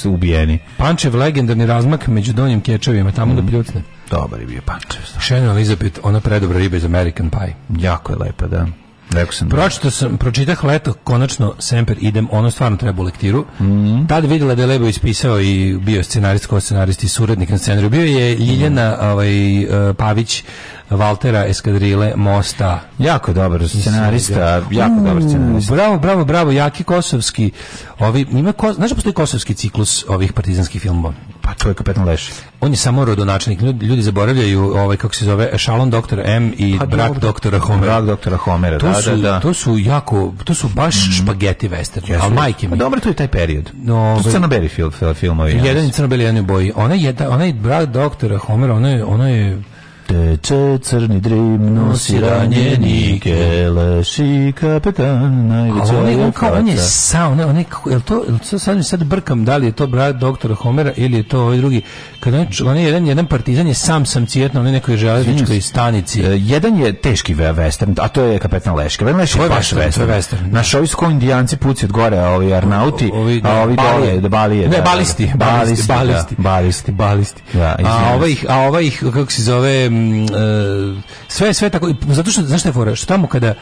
ubijeni. Pančev legendarni razmak među donjim kečevima, tamo mm. da pljutne. Dobar je bio pančev. Da. Shannon Elizabeth, ona predobra riba iz American Pie. Jako je lepa, da. Rekao sam. Da- Pročitao sam, pročitah leto, konačno Semper idem, ono stvarno treba u lektiru. Mm Tad videla da je Lebo ispisao i bio scenarist, ko scenarist i suradnik na scenariju. Bio je Ljiljana mm -hmm. ovaj, eh, Pavić, Valtera Eskadrile Mosta. Jako dobar scenarista, da. jako Uuu, dobar mm, scenarista. Bravo, bravo, bravo, jaki kosovski. Ovi ima ko, znaš da postoji kosovski ciklus ovih partizanskih filmova? Pa to je kapetan Leš. On je samo rodonačelnik. Ljudi, ljudi zaboravljaju ovaj kako se zove Šalon doktor M i pa, brat dobro. doktora Homera. Brat doktora Homera, to da, su, da, da, To su jako, to su baš mm špageti western. Jesu, ali majke mi. Pa dobro, to je taj period. No, to ovaj, su crno-beli film, filmovi. Jedan je crno-beli, jedan je boji. Ona je, onaj brat doktora Homera, ona je, ona je Teče crni drim, nosi ranjenike, leši kapetan, najveća je on, on kao, on je sa, on je, on je, jel to, jel to sad, sad brkam, da li je to brat doktora Homera ili je to ovaj drugi, kad on, on je jedan, jedan partizan je sam sam cijetno, on je nekoj železničkoj stanici. Uh, jedan je teški western, a to je kapetan Leška. Kapetan Leška je baš western. western. Naš ovi su kao indijanci puci od gore, a ovi arnauti, ovi, a ovi dole, da balije. Ne, balisti, da, balisti, da, da. balisti, balisti, balisti. balisti. Da, a ovaj, a ovaj, kako se zove, e, sve sve tako zato što znaš šta je fora što tamo kada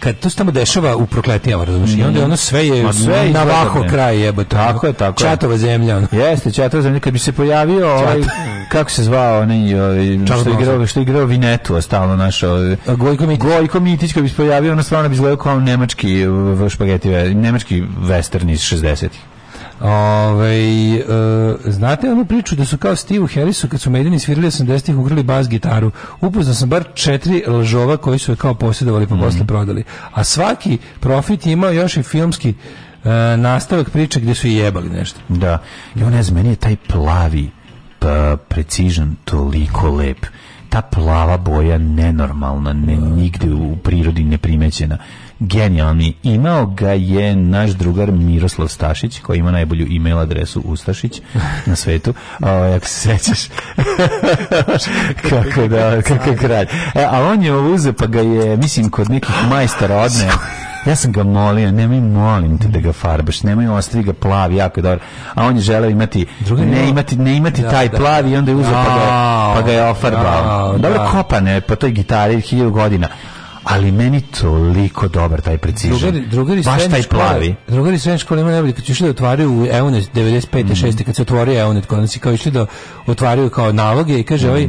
kad to se tamo dešava u prokletnjama, razumiješ? Mm. I mhm. onda ono sve je Ma sve na vaho kraj jebote. Tako je, tako je. Čatova zemlja. Ono. Jeste, čatova zemlja. Kad bi se pojavio ovaj, kako se zvao onaj ovaj, što je igrao, što je igrao Vinetu, ostalo naš ovaj, Gojko Mitić. Gojko Mitić kad bi se pojavio, ono stvarno bi izgledao kao nemački ovaj, špageti, nemački western iz 60-ih. Ove, ovaj, e, znate onu priču da su kao Steve Harrisu kad su Maideni svirali 80-ih ugrali bas gitaru. Upoznao sam bar četiri lžova koji su je kao posjedovali pa mm posle prodali. A svaki profit je imao još i filmski e, nastavak priče gde su i jebali nešto. Da. I on ne znam, meni je taj plavi pa, precision toliko lep ta plava boja nenormalna, ne, nigde u prirodi neprimećena genijalni. Imao ga je naš drugar Miroslav Stašić, koji ima najbolju email adresu Ustašić na svetu. O, ako se sećaš. kako da, kako kralj. E, a on je ovo uzeo, pa ga je, mislim, kod nekih majstara odneo. Ja sam ga molio, nemoj molim te da ga farbaš, nemoj ostavi ga plavi, jako je dobro. A on je želeo imati, ne imati, ne imati da, taj da, plavi i onda je uzeo pa ga, pa ga je ofarbao. Da, Dobro kopane, pa to je gitari hiljadu godina ali meni toliko dobar taj precision. Drugari, drugari Baš taj škola, plavi. Drugari srednje škole ima najbolje, kad ću išli da otvaraju EUNET 95. Mm. 6. kad se otvorio EUNET, kod nas i kao išli da otvaraju kao naloge i kaže mm. ovaj,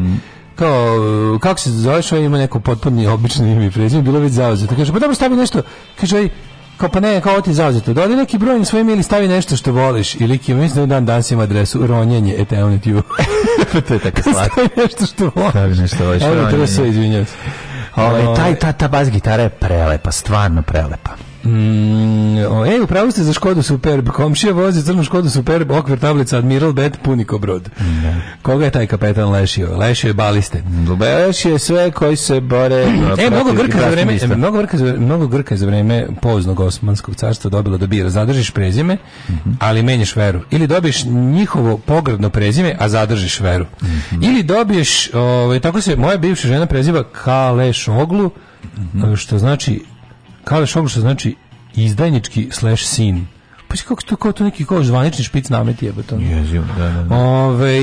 kao, kako se zoveš, ovaj ima neko potporni obično ime i prezime, bilo već zauzeto. Kaže, pa dobro, stavi nešto. Kaže, ovaj, kao pa ne, kao ovo ti zauzeto. Dodi neki broj na svoj ime ili stavi nešto što voliš. I lik ima, mislim da dan danas ima adresu ronjenje et eunet to je tako slatko. stavi nešto što voliš. Stavi nešto voliš, Evo, to se izvinjam. Ove, ovaj, ovaj. taj, ta, ta bas gitara je prelepa, stvarno prelepa. Mm, e, upravo ste za Škodu Superb. Komšija vozi crnu Škodu Superb, okvir tablica Admiral Bet, puniko brod. Mm. Koga je taj kapetan lešio? Lešio je baliste. Lešio je sve koji se bore... e, mnogo grka, za vreme, mnogo, grka za, mnogo grka za vreme poznog Osmanskog carstva dobilo da bira. Zadržiš prezime, mm -hmm. ali menjaš veru. Ili dobiješ njihovo pogradno prezime, a zadržiš veru. Mm -hmm. Ili dobiješ, ovaj, tako se moja bivša žena preziva Kalešoglu, Mm -hmm. što znači Kaleš Ognša znači izdajnički slash sin. Pa što kako to kao to neki kao zvanični špic nameti je beton. Jezio, da, da. da. Ove,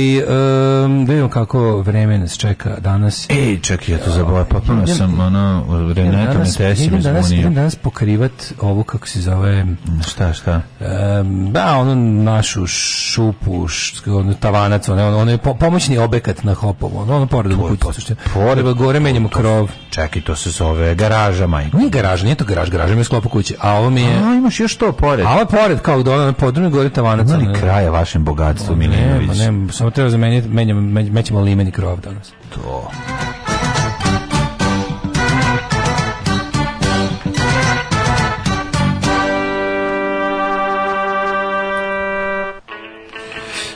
um, da vidimo kako vreme nas čeka danas. Ej, čekaj, ja to zaboravio, potpuno sam ono Renata me tesi mi danas, idem danas pokrivat ovu kako se zove mm, šta šta. Um, da, ono našu šupu, š, ono tavanac, ono, ono je po, pomoćni objekat na Hopovu, ono, ono pored u kuću. Pored gore menjamo krov. Čekaj, to se zove garaža, majko. Nije garaža, nije to garaž, garaža mi je sklopu kuće, a ovo mi je A imaš još to pored. A pored pored kao do ona podrume gore tavanac. Ima li kraja vašem bogatstvu, Milinović? Ne, ne, samo treba zameniti, menjamo, mećemo limen i krov danas. To.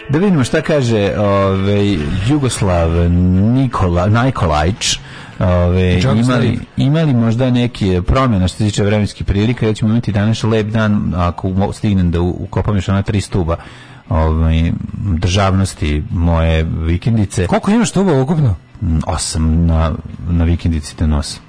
Da vidimo šta kaže ovaj Jugoslav Nikola Nikolajč Ove, imali, imali možda neke promjene što se tiče vremenskih prilika, ja ćemo imati danas lep dan ako stignem da ukopam još ona tri stuba ovaj, državnosti moje vikendice. Koliko imaš tuba ukupno? Mm, osam na, na vikendici te nosim.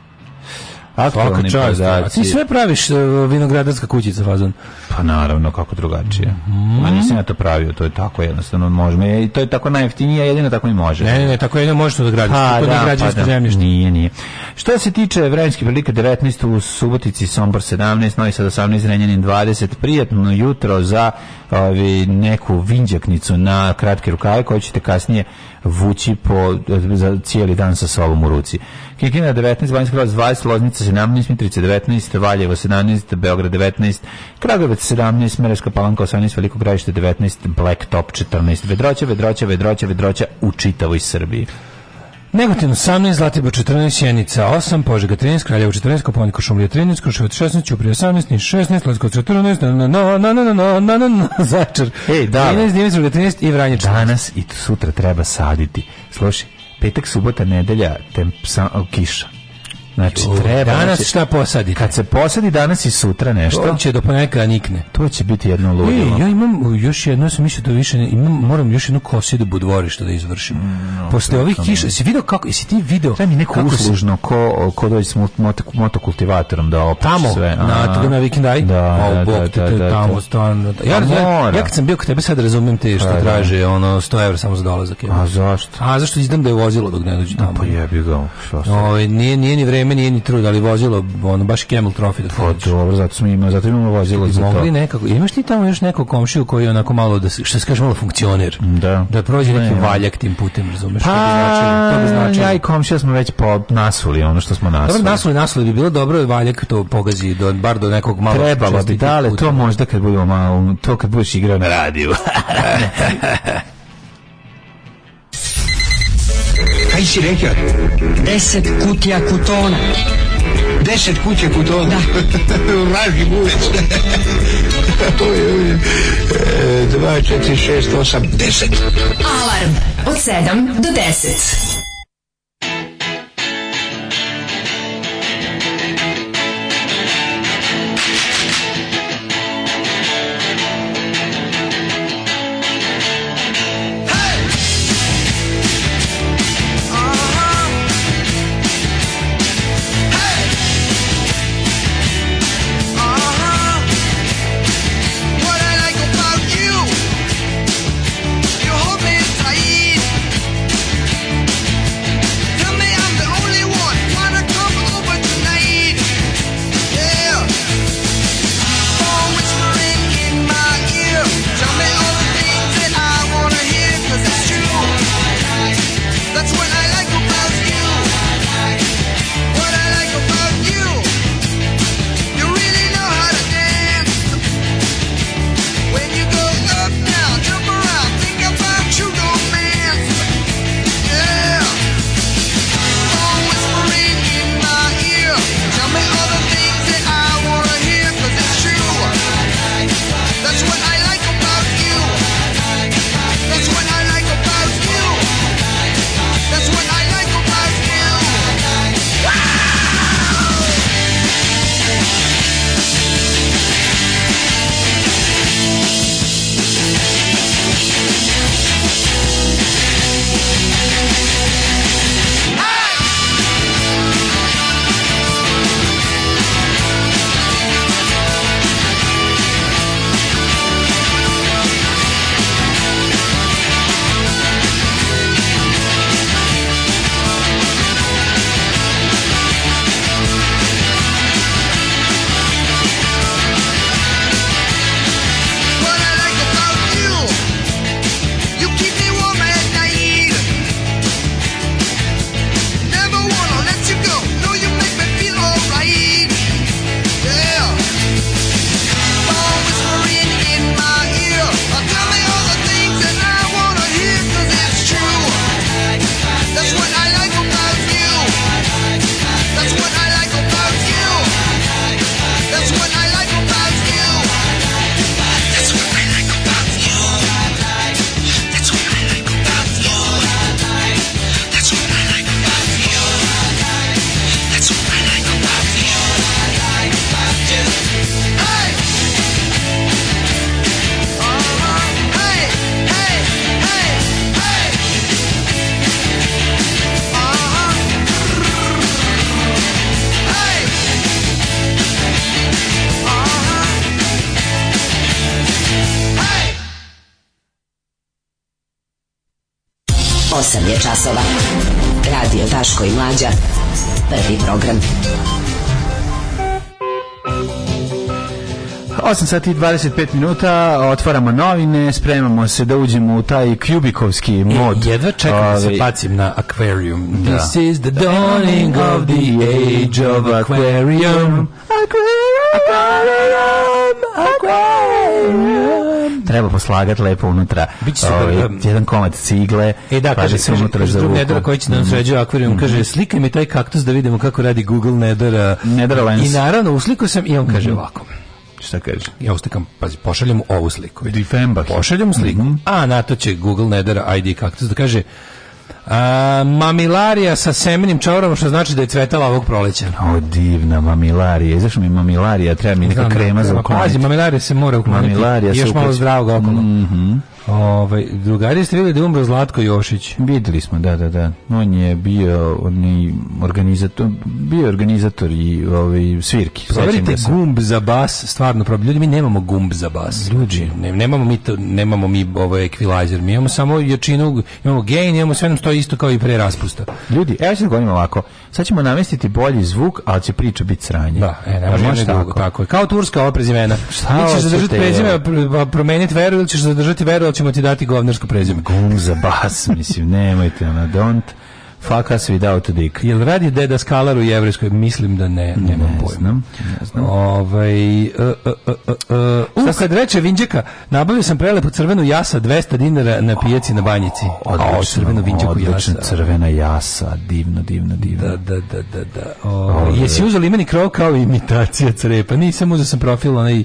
Aktualni da, podaci. Ti sve praviš e, vinogradarska kućica fazon. Pa naravno, kako drugačije. Mm. Mhm. A nisam ja to pravio, to je tako jednostavno možemo. I e, to je tako najjeftinije, jedino tako i može. Ne, ne, tako jedino možete to da gradiš. Pa, da, ne da, pa, da. Zemljište. Nije, nije. Što se tiče vremenskih prilika 19 u Subotici, Sombor 17, Novi Sad 18, Renjanin 20, prijatno jutro za ovi, neku vinđaknicu na kratke rukave koju ćete kasnije vući po, za cijeli dan sa sobom u ruci. Kikina 19, Banjska Kraljevica 20, Loznica 17, Mitrica 19, Valjevo 17, Beograd 19, Kragovac 17, Mereska Palanka 18, Veliko Gravište 19, Blacktop 14, Vedroća, Vedroća, Vedroća, Vedroća u čitavoj Srbiji. Negotin 18, Zlatibor 14, Sjenica 8, Požega 13, Kraljevo 14, Koponik Šumlija 13, Kruševac 16, Ćuprija 18, Niš 16, Lesko 14, na na na na na na na na Začar. Ej, da. 13, Dimitrov 13 i Vranje 14. Danas i sutra treba saditi. Slušaj, petak, subota, nedelja, temp, sa, kiša. Znači, treba... Da danas znači, šta posadi? Kad se posadi danas i sutra nešto... To će do poneka da nikne. To će biti jedno ludilo. E, ja imam još jedno, ja sam mislio da više... imam, moram još jednu kosidu u dvorištu da izvršim. Mm, no, Posle ovih kiša... Si video kako... Jesi ti video... taj mi neko uslužno ko, ko dođe s motokultivatorom da opući tamo, sve. a, na, na, na vikendaj? Da, o, pa, bok, da, da, te, da, da, tamo, stan Da. Ja, ja, ja kad sam bio kod tebe, sad razumijem te što A, pa, traže, ono, 100 evra samo za dolazak. A zašto? A zašto idem da je vozilo dok ne dođe tamo? Pa jebi ga, što se... Ovaj, nije ni vreme tome nije ni trud, ali vozilo, ono, baš Camel Trophy. Da pa dobro, zato, smo imali, zato imamo vozilo za to. Mogli nekako, imaš ti tamo još nekog komšiju koji je onako malo, da, što se kaže, malo funkcioner. Da. Da prođe neki valjak tim putem, razumeš? Pa, način, to bi ja i komšija smo već po, nasuli ono što smo nasuli. Dobro, nasuli, nasuli bi bilo dobro, da valjak to pogazi, do, bar do nekog malo Trebalo bi, da, ali to možda kad budemo malo, to kad budeš igrao na radiju. i si rekao? kutija kutona. 10 kutija kutona? Da. Vraži buvec. E, dva, četiri, šest, osam, deset. Alarm od 7 do 10. sati i 25 minuta, otvaramo novine, spremamo se da uđemo u taj kubikovski e, mod. I, jedva čekam da se ovaj, bacim na akvarijum. Da. This is the dawning of the age of aquarium. Aquarium, aquarium. Treba poslagat lepo unutra. Biće ovaj, da. jedan komad cigle. E da, kaže se unutra za ruku. Nedora koji će da nam mhm. sređuje akvarijum, kaže mhm. slika mi taj kaktus da vidimo kako radi Google Nedora. Nedora Lens. I naravno uslikao sam i on kaže mhm. ovako. Šta kaže? Ja ustekam, pazi, pošaljem mu ovu sliku. Defemba. Pošaljem mu sliku, mm -hmm. a na to će Google ne ID kaktus da kaže a, mamilarija sa semenim čavorom, što znači da je cvetala ovog proleća. O, divna mamilarija. Zašto mi mamilarija? Treba mi neka da krema za ukloniti. Pazi, mamilarija se mora ukloniti. Mamilarija I još malo zdravog okolo. Mm Ove, ovaj, drugari ste videli da je umro Zlatko Jošić. Videli smo, da, da, da. On je bio oni organizator, bio organizator i ove, ovaj, svirki. Proverite gumb za bas, stvarno problem. Ljudi mi nemamo gumb za bas. Ljudi, znači, ne, nemamo mi to, nemamo mi ovaj ekvilajzer. Mi imamo samo jačinu, imamo gain, imamo sve nam stoji isto kao i pre raspusta. Ljudi, evo se govorim ovako sad ćemo namestiti bolji zvuk, ali će priča biti sranje. Da, e, ne može tako. je. Kao turska ova prezimena. Šta Ti ćeš zadržati prezime, pa, promeniti veru, ili ćeš zadržati veru, ali ćemo ti dati govnarsko prezime. Gung za bas, mislim, nemojte, ona, don't. Fuck us without a dick. Jel radi deda skalar u Jevrijskoj? Mislim da ne, nemam ne pojma. ne znam. Ovaj, uh, uh, uh, Sad kad reče Vinđeka, nabavio sam prelepu crvenu jasa, 200 dinara na pijaci na banjici. Odlično, o, crvenu Vinđeku jasa. crvena jasa, divno, divno, divno. Da, da, da, da. da. O, jesi uzeli imeni krov kao imitacija crepa? Nisam uzeo sam profil onaj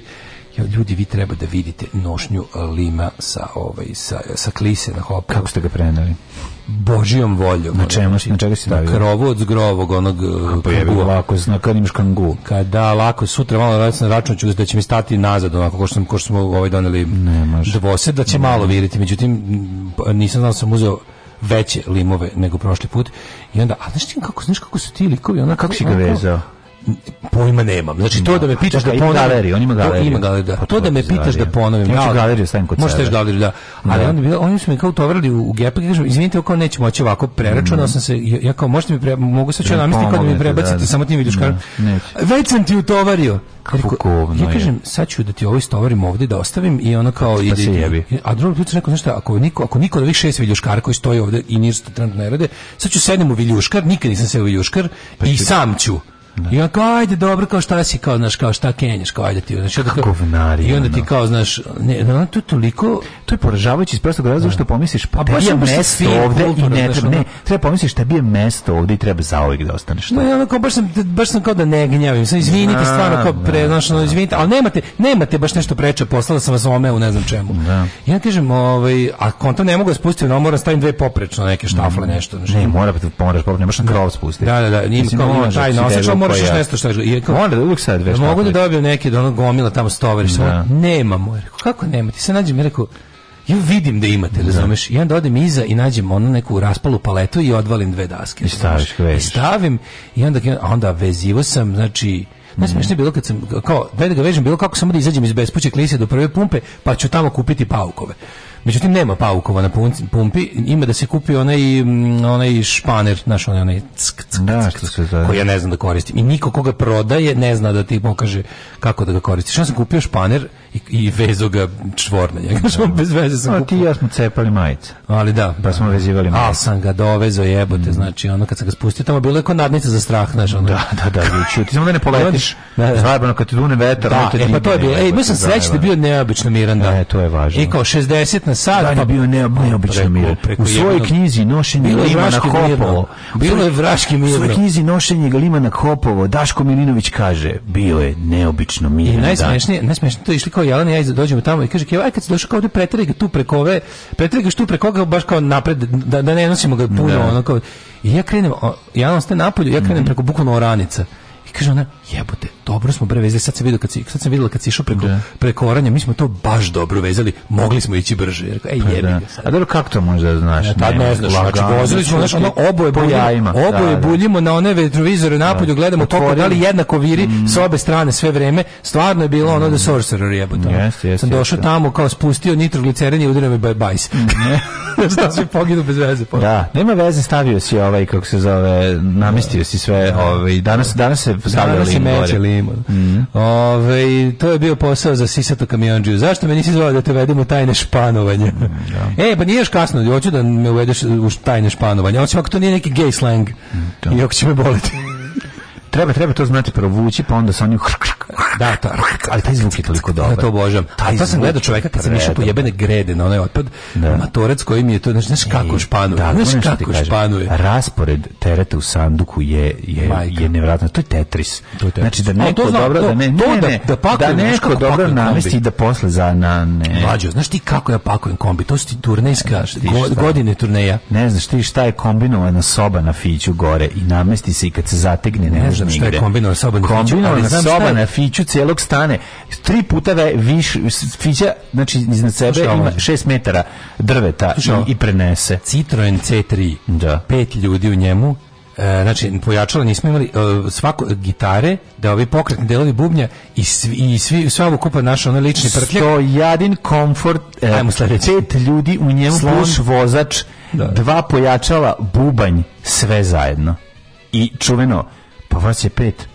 Jo, ljudi, vi treba da vidite nošnju lima sa, ovaj, sa, sa klise na hopu. Kako ste ga preneli? Božijom voljom. Na čemu, ono, na čega si davio? Na krovu od zgrovog, onog eh, pa kangua. lako, na kanimaš kangu. Kada lako, sutra malo radno račun ću da će mi stati nazad, onako, ko što, ko što smo ovaj doneli ne, dvose, da će ne. malo viriti. Međutim, pa, nisam znao da sam uzeo veće limove nego prošli put. I onda, a znaš ti kako, znaš kako su ti likovi, ona kako si ga vezao? pojma nemam. Znači to da me pitaš da, da ponovim. Galeriju, on ima galeriju. Ima galeriju, da. Pa to da me pitaš da ponovim. Ja galeriju stavim kod da sebe. Možeš galeriju, da. da. Ali on bi oni su mi kao tovarili u gepa i kažu izvinite, kao nećemo moći ovako preračunao mhm. sam se ja kao možete mi mogu se čujem namisliti kad mi prebacite samo ti vidiš kažem. Već sam ti utovario. Kako ja kažem, sad ću da ti ovo istovarim ovde da ostavim i ono kao pa ide. A drugo put rekao nešto, ako niko, ako niko od ovih šest viljuškara koji stoje ovde i ništa trenutno ne rade, sad ću sednem u viljuškar, nikad nisam se u viljuškar pa i sam ću Da. I on kao, ajde, dobro, kao šta si, kao, znaš, kao šta kenješ, kao, ajde ti, znaš, onda kao, I onda ti kao, znaš, ne, da, no, to je toliko... To je poražavajuće iz prostog razloga da. što pomisliš, pa tebi je mesto ovde i ne treba, ne, treba pomisliš, tebi je mesto ovde i treba zauvijek da ostaneš. Ne, ja, kao, baš sam, baš sam kao da ne gnjavim, sam izvinite, stvarno, kao, pre, znaš, no, izvinite, ali nemate, nemate baš nešto preče, poslala sam vas ome u ne znam čemu. I ja kažem, ovaj, a konta ne mogu da spustiti, no, moram stavim dve poprečno, neke štafle, mm. nešto. Ne, mora, pa moraš, poprečno, nemaš na krov spustiti. Da, da, da, ima, kao, ima taj moraš pa da još nešto šta je kao, Mora da uvijek sad veš. Da mogu da dobijem neke do onog gomila tamo stovariš. Da. Nemamo. Rekao, kako nema? Ti se nađem, rekao, ja vidim da imate, da. razumeš? Ja onda odem iza i nađem onu neku raspalu paletu i odvalim dve daske. I staviš, I stavim i onda, onda vezivo sam, znači, Najsmešnije je bilo kad sam, kao, da ga vežem, bilo kako samo da izađem iz bespuće klise do prve pumpe, pa ću tamo kupiti paukove. Međutim, nema paukova na pumpi, ima da se kupi onaj, onaj španer, znaš, onaj, onaj ck, ck, da, ck, ck ja ne znam da koristim. I niko koga prodaje ne zna da ti pokaže kako da ga koristiš. Ja sam kupio španer, i, i vezo ga čvor na njega. Što bez veze sam. A ti i ja smo cepali majice. Ali da, pa smo vezivali majice. Al sam ga dovezo jebote, mm. znači ono kad sam ga spustio tamo bilo je kao nadnica za strah, znaš, ono. Da, da, da, čuti. Ti samo da ne poletiš. Da, da. Zajebano kad ti dune vetar, da, te e, pa to je bilo. Ej, bio sam da, srećan da bio neobično miran da. E, to je važno. I kao 60 na sat, da, pa bio neobično miran. U svojoj knjizi nošenje lima na Kopovo. Bilo je vraški mirno. U svojoj knjizi nošenje lima na Kopovo. Daško Milinović kaže, bio je neobično miran. I da. najsmešnije, najsmešnije to je išli kao Jelena ja dođemo tamo i kaže Keva, aj kad se došao kao ovde pretraj tu preko ove, pretraj što preko ga baš kao napred, da, da ne nosimo ga puno, da. ono kao, i ja krenem, ja on ste napolju, ja krenem mhm. preko bukvalno oranica. I kaže ona, jebote, dobro smo bre vezali, sad sam vidio kad si, sad sam videla kad si išao preko, da. preko oranja, mi smo to baš dobro vezali, mogli smo ići brže. Jer, ej, pa jebi da. A dobro, kako to može da znaš? Ja, tad ne, znaš, znači, vozili smo, znaš, ono, oboje buljimo, oboje da, da, buljimo na one vetrovizore napolju, da. gledamo koliko da li jednako viri mm. s obe strane sve vreme, stvarno je bilo mm. ono da sorcerer jebote. Jeste, jeste. Sam došao tamo, kao spustio nitroglicerin i udario me by bajs. Šta se poginu bez veze. Poginu. Pa. Da, nema veze, stavio si ovaj, kako se zove, namestio si sve, da. ovaj, danas, danas se stavljali meće meće limun. Mm Ove, to je bio posao za sisato kamionđiju. Zašto me nisi zvao da te vedem u tajne španovanje? Mm, da. E, pa nije još kasno, hoću da me uvedeš u tajne španovanje. Osim ako to nije neki gay slang. Mm, I ako će me boliti. treba, treba to znati provući, pa onda sa njom Da, ta, ali taj zvuk je toliko dobar. Ja to obožavam. A to sam gledao čoveka kad se išao po jebene grede na onaj otpad, da. matorec koji mi je to, znaš, znaš kako španuje. Da, znaš kako španuje. Raspored tereta u sanduku je, je, Majka. je nevjerojatno. To je Tetris. To je tetris. Znači da neko zna, dobro, to, da ne, to ne, da, da, pakujem, da neko dobro namesti da posle za na ne. Mlađo, znaš ti kako ja pakujem kombi? To su ti turnejska, e, godine turneja. Ne znaš ti šta je kombinovana soba na fiću gore i namesti se i kad se zategne ne, ne znam šta je kombinovana soba na fiću, kombinovana soba na Fiću celog stane. Tri puta ve, viš, Fića, znači, iznad sebe ima šest metara drveta i, i, prenese. Citroen C3, da. pet ljudi u njemu, e, znači pojačala nismo imali e, svako e, gitare da ovi pokretni delovi bubnja i svi i svi sva ovo kupa naš onaj lični prtljak to jadin komfort e, ajmo sledeći pet ljudi u njemu Slon, plus vozač da. dva pojačala bubanj sve zajedno i čuveno pa vas je pet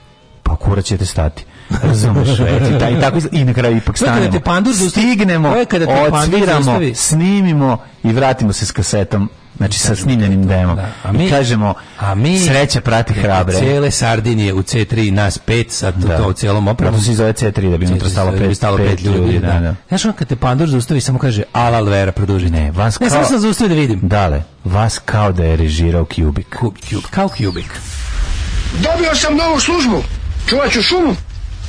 pa kurac ćete stati Razumeš, već, taj, tako, i na kraju ipak stanemo. Kada te pandur Stignemo, kada te odsviramo, snimimo i vratimo se s kasetom znači sa snimljenim demom. Da. A mi, I kažemo, a mi, sreća prati hrabre. Cijele Sardinije u C3, nas pet, sa da. to u cijelom opravu. Zato se zove C3, da bi znači, unutra stalo pet, pet, ljudi. ljudi da, da. da. Znaš on kad te Pandor zaustavi, samo kaže, ala Alvera, produži. Ne, vas kao... Ne, samo sam zaustavio da vidim. Dale, vas kao da je režirao Kubik. Kub, kub, kao Kubik. Dobio sam novu službu. Čuvat ću šumu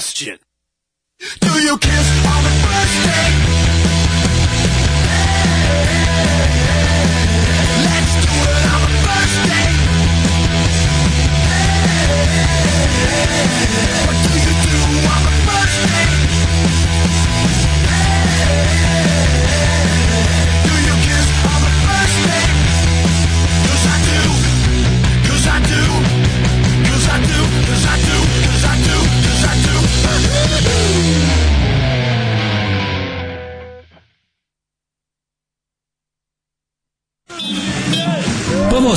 question.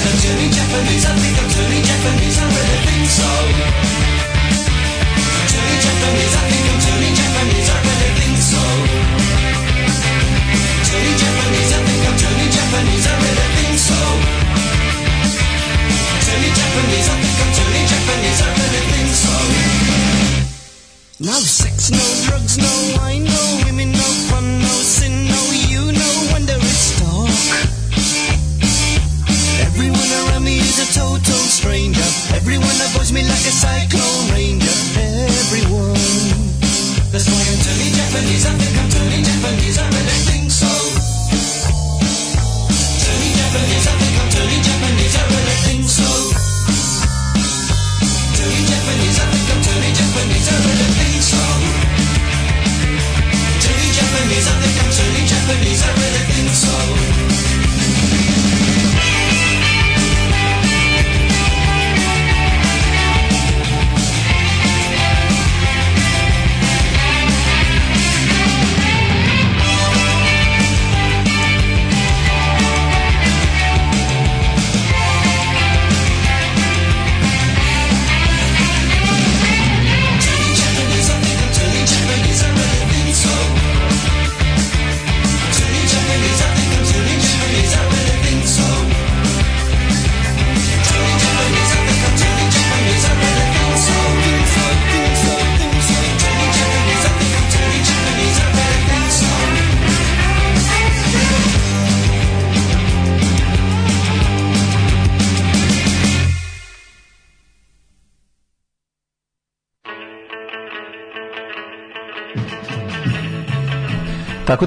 I'm turning Japanese, I think I'm turning Japanese, I really think so.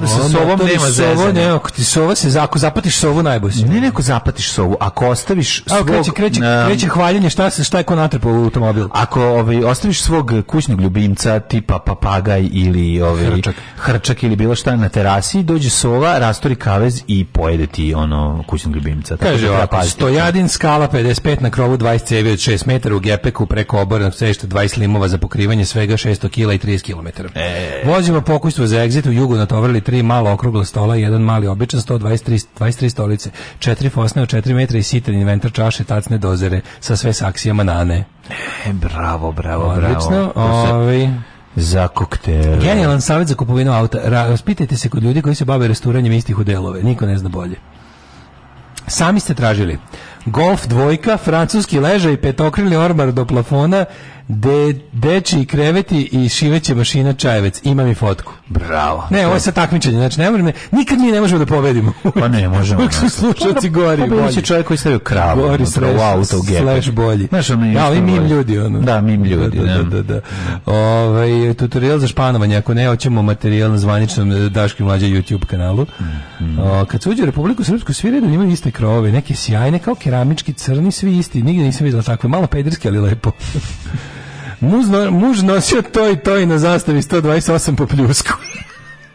tako da sa sovom nema zezanja. Sovo, ne, ako ti sova se, ako zapatiš sovu, najbolje Ne, neko zapatiš sovu, ako ostaviš svog... Kreće, kreće, kreće hvaljenje šta, se, šta je ko natrpao u automobil. Ako ovaj, ostaviš svog kućnog ljubimca, tipa papagaj ili ovaj, hrčak. hrčak ili bilo šta na terasi, dođe sova, rastori kavez i pojede ti ono kućnog ljubimca. Tako Kaže da ovako, stojadin skala 55 na krovu 20 cevi od 6 metara u gepeku preko obornog srešta 20 limova za pokrivanje svega 600 kila i 30 km. E. Vozimo pokustvo za egzit u jugu natovrili tri malo okrugla stola, jedan mali običan sto, 23, 23 stolice, četiri fosne od 4 metra i sitan inventar čaše tacne dozere sa sve saksijama nane. E, bravo, bravo, Odlično, bravo. Ovi, ovaj. za koktele. Genijalan savjet za kupovinu auta. Raspitajte se kod ljudi koji se bave restoranjem istih u delove. Niko ne zna bolje. Sami ste tražili golf dvojka, francuski ležaj, petokrilni ormar do plafona, De, deči kreveti i šiveće mašina Čajevec. Imam i fotku. Bravo. Ne, ovo je sad takmičenje. Znači, ne možemo, nikad mi ne možemo da pobedimo. Pa ne, možemo. Uvijek su znači. slušalci gori. Pa je čovjek koji stavio kravu. Gori slash, u auto u Slash bolji. Znaš, ono je ja, da, ali mim ovaj- ljudi. Ono. Da, mim da, ljudi. Da, da, da, da, da. Ove, ovaj, tutorial za španovanje. Ako ne, hoćemo materijal na zvaničnom e, Daškim Mlađa YouTube kanalu. Mm o, kad se uđe u Republiku Srpsku, svi redom imaju iste krove. Neke sjajne, kao keramički crni, svi isti. Nigde nisam videla takve. Malo pederske, ali lepo. Muž, no, muž nosio to i to i na zastavi 128 po pljusku.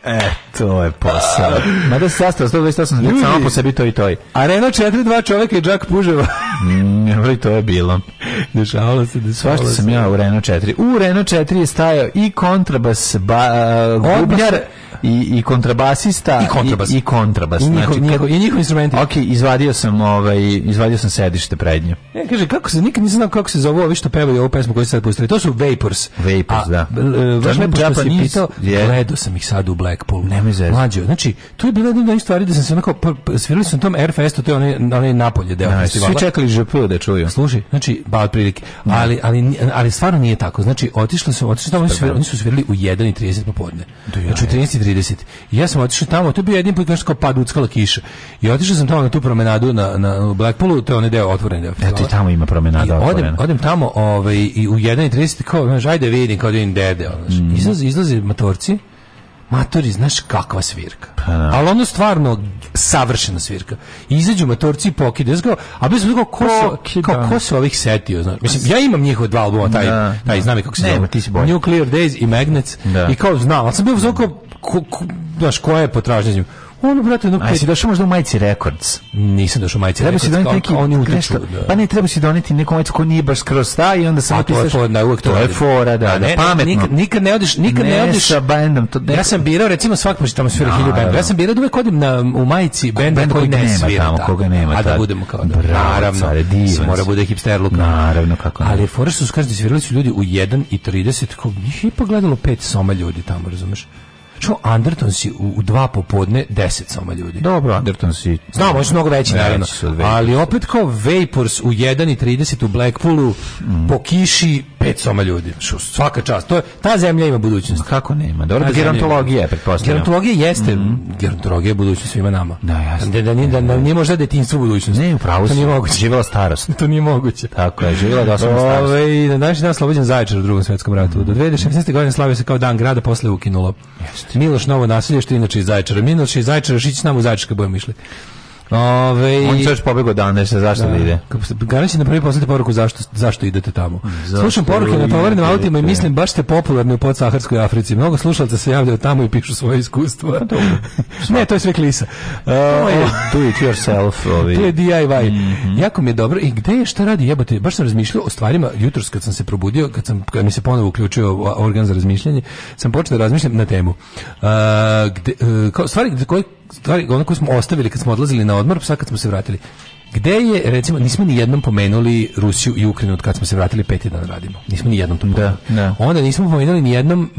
E, to je posao. Mada se sastava 128 znači ljudi, samo po sebi to i to. Arena 4, dva čoveka i Jack Puževa. mm, i to je bilo. Dešavalo se, dešavalo Svašta sam ja u Renault 4. U Renault 4 je stajao i kontrabas ba, uh, gubnjar, i, i kontrabasista i kontrabas. I, i kontrabas. I njihov, znači, njihov, i njihovi instrumenti. Ok, izvadio sam, ovaj, izvadio sam sedište prednje. E, kaže, kako se, nikad nisam znao kako se zove ovi što pevaju ovu pesmu koju ste sad pustili. To su Vapors. Vapors, A, da. Vaš lepo što si pitao, yeah. gledao sam ih sad u Blackpoolu. Nemoj zezati. Mlađo, znači, to je bila jedna od stvari da sam se onako, svirali sam tom Airfestu, to je onaj, onaj napolje deo no, festivala. Svi čekali JP da čuju. Slušaj, znači, ba, prilike. Da. Ali, ali, ali stvarno nije tako. Znači, otišli su, otišli tamo, oni su svirali u 1.30 popodne. Znači, u 13.30 30. I ja sam otišao tamo, to je bio jedin put nešto kao pad uckala kiša. I otišao sam tamo na tu promenadu na, na Blackpoolu, to je onaj deo otvoren deo. Eto i tamo ima promenada I otvorena. Odem, odem tamo ovaj, i u 1.30 kao, znaš, ajde da vidim, kao da vidim dede. Ono, mm. izlaze, izlazi matorci, matori, znaš kakva svirka. Ha, pa da. Ali ono stvarno savršena svirka. I izađu matorci i pokide. Znaš kao, a bez kao, ko se, kao, ko se ovih setio, znaš. Mislim, ja imam njihov dva albuma, taj, da, taj, da. znam kako se zove. ti si bolj. Nuclear Days i Magnets. Da. I kao, znam, ali sam bio u ko, ko, daš, koja je potražnja njim? Ono, brate, ono... A pet... si došao možda u Majci Records? Nisam došao u Majci treba Records, si doneti neki, oni utiču. Da. Pa ne, treba si doneti neku majicu ko nije baš skroz ta i onda samo pisaš... To da, to, je fora, da, da, ne, da, pametno. Nikad, nikad ne odiš, nikad ne, ne odiš... sa bandom, to Ja sam birao, recimo, svak može tamo svira da, hilju benda. Da, ja da. sam birao da uvek odim na, u Majci bend koji, koji ne svira. Tamo, koga nema, A da budemo kao da. Naravno, mora bude hipster luka. Naravno, kako ne. Ali fora što su, kaže, svirali su ljudi u 1 i 30, kao, njih je ipak gledalo soma ljudi tamo, razumeš? Što Anderton si u, u dva popodne 10 samo ljudi. Dobro, Anderton si. Znamo, još mnogo veći naravno. Ali opet kao Vapors u 1:30 u Blackpoolu mm. po kiši pet soma ljudi. Svaka čast. To je, ta zemlja ima budućnost. A kako nema? Dobro, da gerontologija je pretpostavljam. Gerontologija jeste, mm -hmm. gerontologija je budućnost svima nama. Da, jasno. Da, da, da, da, da nije možda detinjstvo budućnost. Ne, upravo. To nije moguće. Živjela starost. to nije moguće. Tako je, živjela doslovno da ovaj, starost. Ove, na današnji dan slobođen Zaječar u drugom svjetskom ratu. Do 2016. Mhm. godine slavio se kao dan grada, posle ukinulo. Jeste. Miloš Novo nasilje, što inače iz Zaječara. Miloš iz Zaječara, Šić s nama u Zaječarske bojom išli. Ove, On će još pobegao danas, zašto da, da ide? Garanć je na prvi poslati poruku zašto, zašto idete tamo. Zašto Slušam poruke na tovarnim autima i mislim baš ste popularni u podsaharskoj Africi. Mnogo slušalca se javljaju tamo i pišu svoje iskustva. Pa ne, to je sve klisa. Uh, do it yourself. Ovi. To je DIY. Mm -hmm. Jako mi je dobro. I gde je šta radi jebate? Baš sam razmišljao o stvarima jutros kad sam se probudio, kad, sam, kad mi se ponovo uključio organ za razmišljanje, sam počeo da razmišljam na temu. Uh, gde, uh, stvari koje stvari ono koje smo ostavili kad smo odlazili na odmor, sad kad smo se vratili. Gde je, recimo, nismo ni jednom pomenuli Rusiju i Ukrajinu od kad smo se vratili peti dan radimo. Nismo ni jednom to da, pomenuli. Da, da. Onda nismo pomenuli ni jednom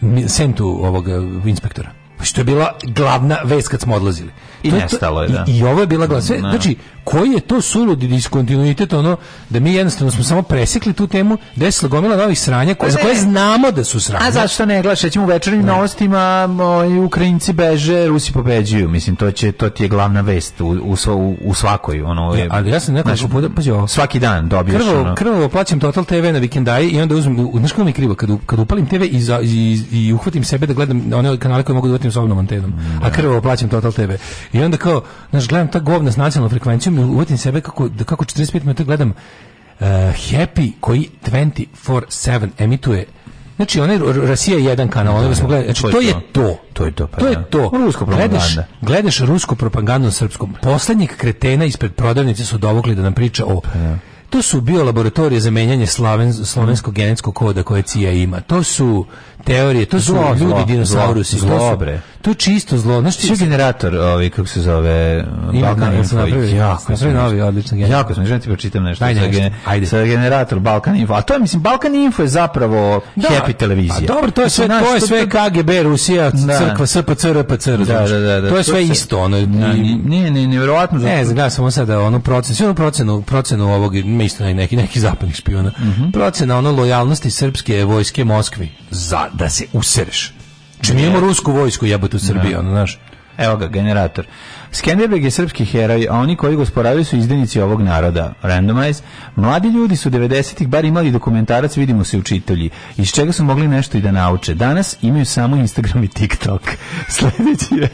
uh, sentu ovog uh, inspektora. Pa što je bila glavna vest kad smo odlazili. I to nestalo je, da. I, i ovo je bila glavna. Da. Znači, koji je to suludi diskontinuitet, ono, da mi jednostavno smo samo presekli tu temu, desila gomila novih sranja, koje, za koje znamo da su sranja. A zašto ne, gledaš, ćemo u večernim novostima, ovaj, Ukrajinci beže, Rusi pobeđuju, mislim, to, će, to ti je glavna vest u, u, u svakoj, ono... Je, ja, ovaj, ali ja sam nekoliko puta, pazi ovo. Svaki dan dobiješ, krvo, ono... Krvavo plaćam Total TV na vikendaji i onda uzmem, znaš kako mi je krivo, kad, kad upalim TV i, za, i, i, uhvatim sebe da gledam one kanale koje mogu da kuhinju s ovnom antenom. A krvavo plaćam Total tebe. I onda kao, znaš, gledam ta govna s nacionalnom frekvencijom i uvatim sebe kako, da kako 45 minuta gledam uh, Happy koji 24-7 emituje Znači, onaj Rasija je jedan kanal, ono da, smo da. gledali. Znači, to, to je to. To je to, pa To je da. to. Rusko gledaš, gledaš rusku propagandu na srpskom. Poslednjeg kretena ispred prodavnice su dovukli da nam priča o... Pa, ja to su bio laboratorije za menjanje slaven, slovenskog genetskog koda koje CIA ima. To su teorije, to su ljudi zlo, dinosaurusi, zlo, to su, to je čisto zlo. Znaš ti generator, ovaj kako se zove, Balkan Info. Jako sam novi, odlično. Jako sam, želim ti pročitam nešto Ajde, sa, gen, Ajde. sa generator Balkan Info. A to je mislim Balkan Info je zapravo da. happy televizija. A pa dobro, to je sve to je sve KGB Rusija, da. crkva SPC, RPC, da, da, da, da, To je sve isto, ono. Da, ne, ne, neverovatno. Ne, zgledam samo sada ono procenu, procenu, procenu ovog isto neki neki zapadnih špijuna. Mhm. Procena ono lojalnosti srpske vojske Moskvi za da se usereš Znači, mi imamo rusku vojsku jebote u Srbiji, da. ono, znaš. Evo ga, generator. Skenderbeg je srpski heroj, a oni koji gosporavaju su izdenici ovog naroda. Randomize. Mladi ljudi su 90-ih bar imali dokumentarac Vidimo se učitelji, iz čega su mogli nešto i da nauče. Danas imaju samo Instagram i TikTok. Sljedeći je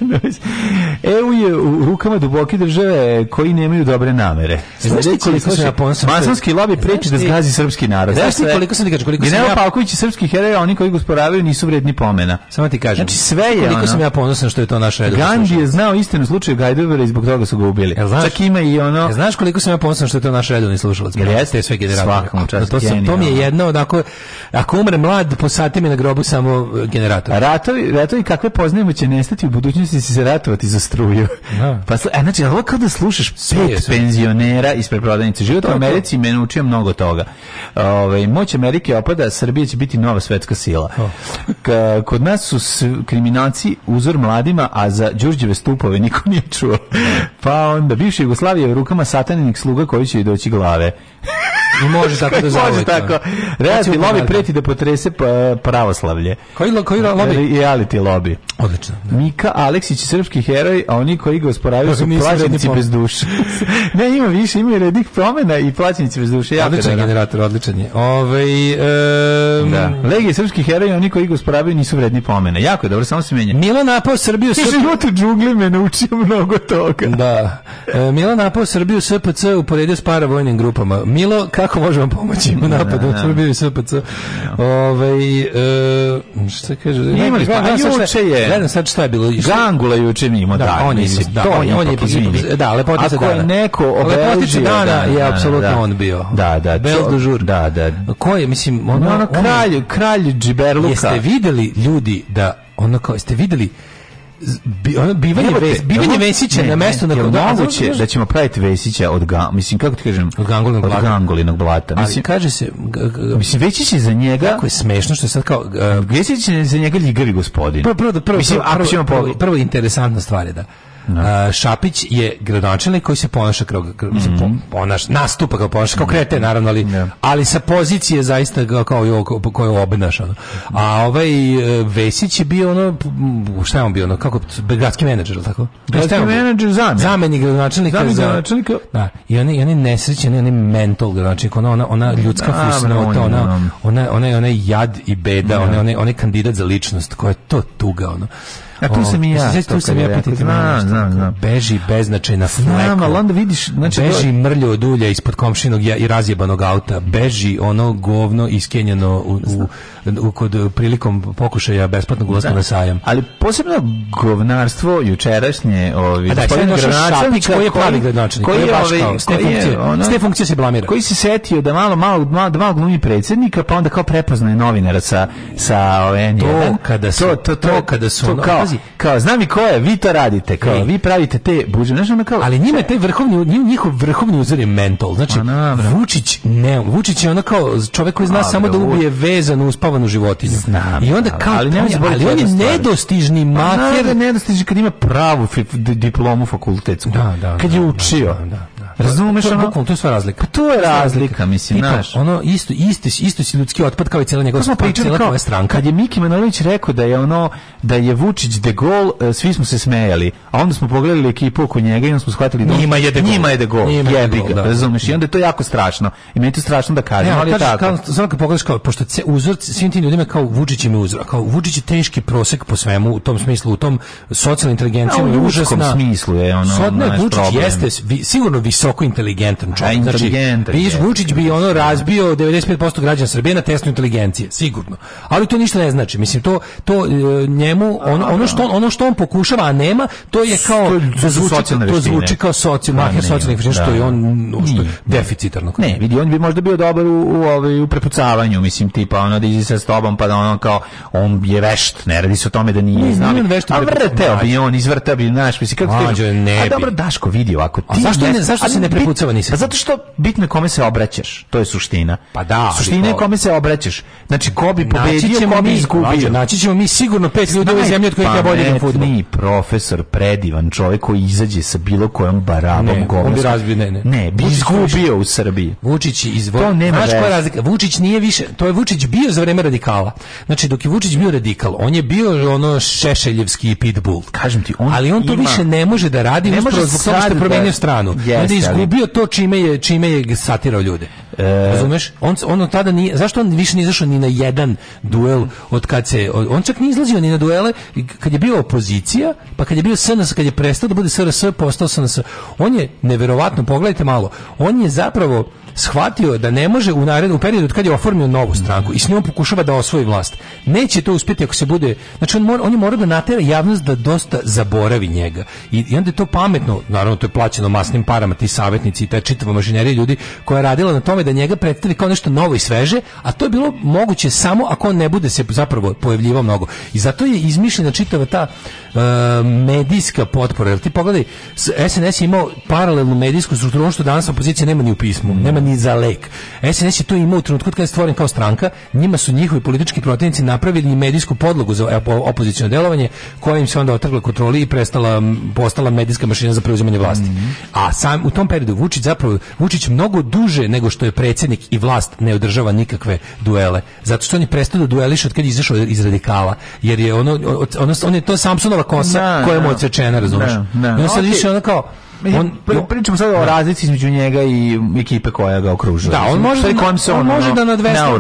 EU e je u rukama duboke države koji nemaju dobre namere. Znaš masonski lobby preči da zgazi srpski narod. Znaš ti koliko sam ti kažem, koliko sam ja... Palković i srpski heroj, oni koji gosporavaju nisu vredni pomena. Samo ti kažem. Znači sve je Koliko ono... sam ja ponosan što je to naša Gandhi je znao istinu slučaju Hajdubera i zbog toga su ga ubili. Ja, znaš, Čak ima i ono... Ja, znaš koliko sam ja ponosan što je to naš redovni slušalac? Jer jeste sve generator. To, sam, to mi je jedno, onako, ako umre mlad, posati me na grobu samo e, generator. Ratovi, ratovi kakve poznajemo će nestati u budućnosti si se ratovati za struju. Ja. Da. Pa, a e, znači, ovo kao da slušaš pet penzionera iz preprodanice. Život u Americi me naučio mnogo toga. Ove, ovaj, moć Amerike opada, Srbija će biti nova svetska sila. K, kod nas su kriminalci uzor mladima, a za Đurđeve stupove niko nije čuo. Pa onda, bivša Jugoslavija je u rukama sataninih sluga koji će doći glave. I može tako da zauvek. Može tako. Da. Resti znači, lobi da. preti da potrese pa, pravoslavlje. Koji, koji e, lobi? Reality lobby. Odlično. Da. Mika Aleksić, srpski heroj, a oni koji ga osporavaju da, su plaćenici bez duše. ne, ima više, ima rednih promena i plaćenici bez duše. Ja odličan generator, odličan je. Ove, ovaj, um, da. Legije srpskih heroja, oni koji ga osporavaju nisu vredni pomena. Jako je dobro, samo se menja. Milo napao Srbiju... Srp... Život u džungli me naučio mnogo toga. Da. E, Milan napao Srbiju SPC uporedio s paravojnim grupama. Milo, ka kako možemo pomoći u da, napadu na da, da. Srbiju SPC. Ovaj e, šta kaže? Ne, imali pa juče je. Gledam sad šta je bilo. Gangula juče mi ima da, da, on je da, on je on je da, lepota se dana. Ako je neko obeležio dana je apsolutno on bio. Da, da. Bel jour. Da, da. Ko je, mislim, on kralj, kralj Džiberluka. Jeste videli ljudi da ono kao, jeste videli bi, ono bivanje, ves, bivanje Vesića ne, na mesto na koga moguće da ćemo praviti Vesića od ga, mislim kako ti kažem od gangolinog blata, od gangolinog blata. mislim ali kaže se mislim Vesić je za njega kako je smešno što je sad kao uh, Vesić je za njega ljigavi gospodin prvo prvo da- prvo, prvo, prvo, prvo interesantna stvar je da Uh, Šapić je gradonačelnik koji se ponaša kao mislim mm -hmm. ponaš nastupa kao ponaša kao krete da. naravno ali yeah. Da. ali sa pozicije zaista kao jo koju obnaša. Ono. A ovaj e, Vesić je bio ono šta je on bio ono kako gradski menadžer tako. Gradski menadžer zamenik. Zamenik gradonačelnika. Zamenik gradonačelnika. Da. I oni i oni nesrećni, oni mental gradonačelnik, ona ona, ona ljudska fusnota, ona ona ona ona jad i beda, yeah. ona ona kandidat za ličnost koja je to tuga ono. A tu sam i ja. Tu sam ja pitati. Znam, znam, znam. Beži beznačajna fleka. Znam, ali onda vidiš... Znači, beži mrlju od ulja ispod komšinog i razjebanog auta. Beži ono govno iskenjeno u, u kod eh, prilikom pokušaja besplatnog ulaska da. na sajam. Ali posebno govnarstvo jučerašnje, ovi, A da, gospodin Šapić, koji je pravi gradonačelnik, koji, je, koji je, koji funkcije, se blamira. Koji se setio da malo, malo, malo, da malo glumi predsjednika, pa onda kao prepoznaje novinara sa, sa ovaj, N1. To kada su, to, to, to, to kada su, to, kao, kao, znam i ko je, vi to radite, kao, vi pravite te buđe, znaš, ono kao, ali njima taj vrhovni, njihov vrhovni uzor je mental, znači, Vučić, ne, Vučić je ono kao čovjek koji zna samo da ubije vezano uz pa trovanu životinju. Znam, I onda kao ali, ali, ali on je nedostižni pa mater. Da, nedostižni kad ima pravu diplomu fakultetsku. Da, da, kad je da, učio. da. da, da. Razumeš ono? Bukvalno, to je sva razlika. Pa to je razlika, mislim, znaš. Ono isto isto isto si ljudski otpad kao i cela njegova smo pričali kao stranka. Kad je Miki Manojlović rekao da je ono da je Vučić de Gol, e, svi smo se smejali. A onda smo pogledali ekipu oko njega i onda smo shvatili da njima je de Gol. Njima je de Gol. Jebi ga, da. razumeš? I onda je to jako strašno. I meni je to strašno da kažem, ali tako. Samo kad pogledaš kao pošto ce uzorci svim tim ljudima kao Vučić im uzor, kao Vučić je teški prosek po svemu u tom smislu, u tom socijalnoj inteligenciji u užasnom smislu je ono. Vučić jeste sigurno visoko znači, inteligentan čovjek. Znači, Vučić bi ono razbio 95% građana Srbije na testu inteligencije, sigurno. Ali to ništa ne znači. Mislim to to e, njemu ono, ono da. što ono što on pokušava a nema, to je da kao to zvuči, to zvuči kao socijalna da, socijalnih veština što je on što je deficitarno. Ne, vidi, on bi možda bio dobar u u, ovaj, u prepucavanju, mislim tipa ono da izi sa tobom pa da ono kao on je vešt, ne radi se o tome da nije znao. A vrteo bi on, izvrtao bi, znaš, mislim kako ti. A dobro Daško vidi ovako. Ti a zašto ne, zašto se ne prepucava nisi. Pa zato što bitno je kome se obraćaš, to je suština. Pa da. Suština je kome se obraćaš. Znači ko bi pobedio, ko bi izgubio. Naći ćemo mi sigurno pet ljudi u zemlji od kojih ja bolje fudbal. profesor, predivan čovjek koji izađe sa bilo kojom barabom govorom. Ne, razbio, ne, ne. Ne, bi izgubio u Srbiji. Vučić izvo. To nema Znaš koja razlika? Vučić nije više, to je Vučić bio za vrijeme radikala. Znači dok je Vučić bio radikal, on je bio ono šešeljevski pitbull. Kažem ti, on Ali on to više ne može da radi, ne može zbog toga što je promenio da- stranu. Yes izgubio to čime je čime je satirao ljude. E... Razumeš? On on tada nije zašto on više nije izašao ni na jedan duel od kad se on čak nije izlazio ni na duele kad je bio opozicija, pa kad je bio SNS, kad je prestao da bude SRS, postao SNS. On je neverovatno, pogledajte malo. On je zapravo shvatio da ne može u narednom periodu kad je oformio novu stranku i s njom pokušava da osvoji vlast. Neće to uspjeti ako se bude, znači on mora, on je morao da natera javnost da dosta zaboravi njega. I, I, onda je to pametno, naravno to je plaćeno masnim parama ti savjetnici i ta čitava mašinerija ljudi koja je radila na tome da njega predstavi kao nešto novo i sveže, a to je bilo moguće samo ako on ne bude se zapravo pojavljivao mnogo. I zato je izmišljena čitava ta uh, medijska potpora. Jer ti pogledaj, SNS je imao paralelnu medijsku strukturu, što danas opozicija nema ni u pismu, nema ni za lek. SNS je to imao u trenutku kada je stvoren kao stranka, njima su njihovi politički protivnici napravili i medijsku podlogu za op opozicijno delovanje, koja im se onda otrgla kontroli i prestala postala medijska mašina za preuzimanje vlasti. Mm -hmm. A sam u tom periodu Vučić zapravo Vučić mnogo duže nego što je predsednik i vlast ne održava nikakve duele. Zato što oni prestaju da duelišu od kad je izašao iz radikala, jer je ono, ono on je to Samsonova kosa no, da, koja mu no. Da. odsečena, razumiješ? No, da, no. I on sad okay. više ono kao On, pričamo sada o da. razlici između njega i ekipe koja ga okružuje. Da, on može da, kojim on, on može ono, da nadvese. Da, da,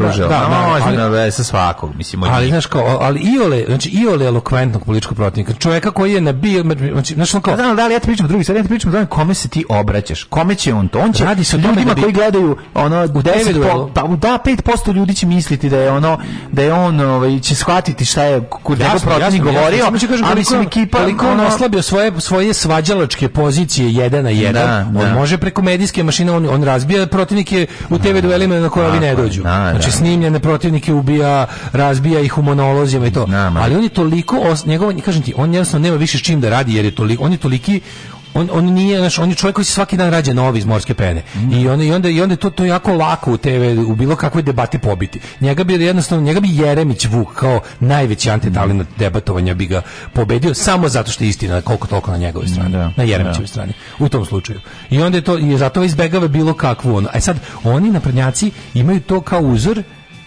on može da nadvese svakog, mislim. Ali znaš kao, ali Iole, znači Iole elokventnog političkog protivnika, čoveka koji je na bio, znači znaš kao. Znam da, da, da ali ja ti pričam drugi, sad ja ti pričam da kome se ti obraćaš, kome će on to, on će radi sa ljudima koji gledaju ono 10 pa da 5% ljudi će misliti da je ono da je on ovaj će shvatiti šta je kod njega protivnik govorio, ali se ekipa koliko on oslabio svoje svoje svađalačke pozicije jedan na jedan, da, on da. može preko medijske mašine, on, on razbija protivnike u TV duelima na koje ovi ne dođu. Da, da. Znači snimljene protivnike ubija, razbija ih u monolozima i to. Ali on je toliko, os, njegov, kažem ti, on jednostavno nema više s čim da radi jer je toliko, on je toliki on, on nije, znaš, on je čovjek koji se svaki dan rađa novi iz morske pene. Mm. I, on, i, onda, I onda to, to jako lako u TV, u bilo kakvoj debati pobiti. Njega bi jednostavno, njega bi Jeremić vukao kao najveći antitalinat debatovanja bi ga pobedio samo zato što je istina koliko toliko na njegovoj strani, da. na Jeremićevoj da. strani. U tom slučaju. I onda je to, i zato izbegava bilo kakvu on A e sad, oni naprednjaci imaju to kao uzor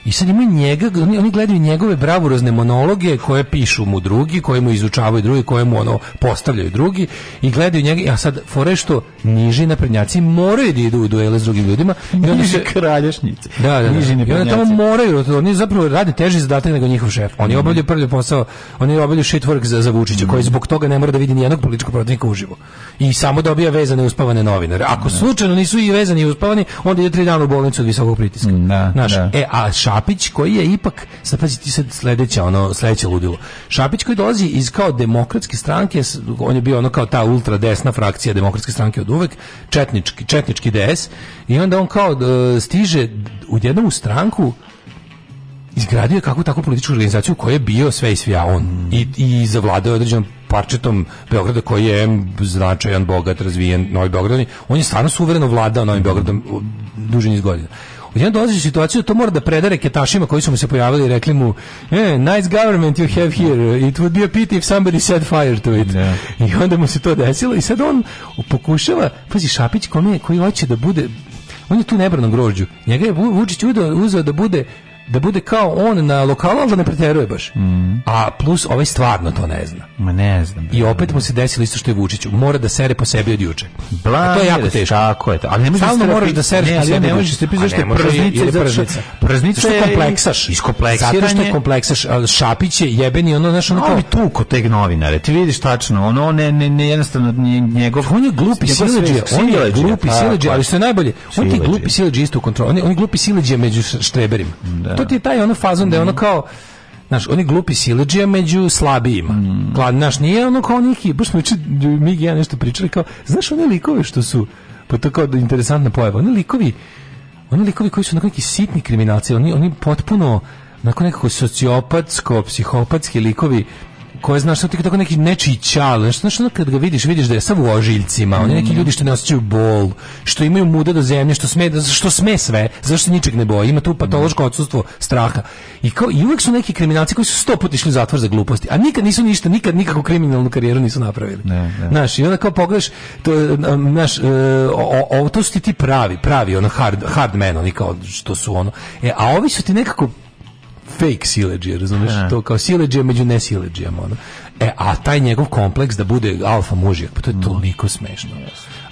I sad imaju njega, oni, oni gledaju njegove bravurozne monologe koje pišu mu drugi, koje mu izučavaju drugi, koje mu ono postavljaju drugi i gledaju njega, a sad forešto što niži naprednjaci moraju da idu u duele s drugim ljudima. I oni se kraljašnice. Da, da, da. Niži I oni tamo moraju, oni zapravo rade teži zadatak nego njihov šef. Oni mm. obavljaju prvi posao, oni obavljaju shit work za, za Vučića, mm. koji zbog toga ne mora da vidi nijednog političkog protivnika uživo. I samo dobija vezane uspavane novinare. Ako mm. slučajno nisu i vezani i uspavani, onda ide tri dana u bolnicu od visokog pritiska. Da, Naš, da. E, a Šapić koji je ipak, sad pazi ti sad sledeća, ono, sledeće ludilo. Šapić koji dolazi iz kao demokratske stranke, on je bio ono kao ta ultra desna frakcija demokratske stranke od uvek, četnički, četnički DS, i onda on kao stiže u jednu stranku izgradio je kakvu takvu političku organizaciju koja je bio sve i svija on i, i zavladao je određenom parčetom Beograda koji je značajan, bogat, razvijen Novi Beograd. On je stvarno suvereno vladao Novim Beogradom duže niz godina. Jedan dolazi u situaciju da to mora da preda ketašima koji su mu se pojavili i rekli mu eh, nice government you have here. It would be a pity if somebody set fire to it. Yeah. Da. I onda mu se to desilo i sad on pokušava, pazi Šapić kome koji hoće da bude on je tu nebrano grođu Njega je Vučić uzeo da bude da bude kao on na lokalu, ali da ne preteruje baš. Mm. A plus ovaj stvarno to ne zna. Ma ne znam. I opet mu se desilo isto što je Vučiću. Mora da sere po sebi od juče. a to je jako teško. Tako je to. Ali ne možeš da Stalno moraš da sereš ne, po sebi. Ne, da ne možeš se pisati što je prznica. Prznica, prznica je kompleksaš. Iskompleksiranje. Zato što je kompleksaš. Šapić je jebeni, ono, znaš, ono kao... On bi tuko teg novinare. Ti vidiš tačno, ono, ne, ne, ne jednostavno njegov... On je glupi sileđe. On je glupi sileđe, ali što je najbolje, on ti glupi sileđe isto u kontroli. On je glupi sileđe među štreberima. Da to ti je taj ono fazon da je ono mm. kao Znaš, oni glupi silidžija među slabijima. Mm. Klad, znaš, nije ono kao neki, baš smo mi i ja nešto pričali, kao, znaš, one likove što su, pa to kao interesantna pojava, oni likovi, oni likovi koji su na neki sitni kriminalci, oni, oni potpuno, onako nekako sociopatsko, psihopatski likovi, koje znaš što ti tako neki nečiji ćal, znaš, znaš ono kad ga vidiš, vidiš da je sav u ožiljcima, oni neki mhm. ljudi što ne osjećaju bol, što imaju muda do zemlje, što sme, što sme sve, zašto ničeg ne boji, ima tu patološko mhm. odsustvo straha. I, kao, I uvek su neki kriminalci koji su sto put išli u zatvor za gluposti, a nikad nisu ništa, nikad nikakvu kriminalnu karijeru nisu napravili. Ne, Znaš, i onda kao pogledaš, to, um, znaš, e, o, o, to su ti ti pravi, pravi, ono hard, hard men oni kao što su ono. E, a ovi su ti nekako fake sileđije, razumeš? Ja. To kao sileđije među nesileđijama. Ono. E, a taj njegov kompleks da bude alfa mužjak, pa to je mm. toliko smešno.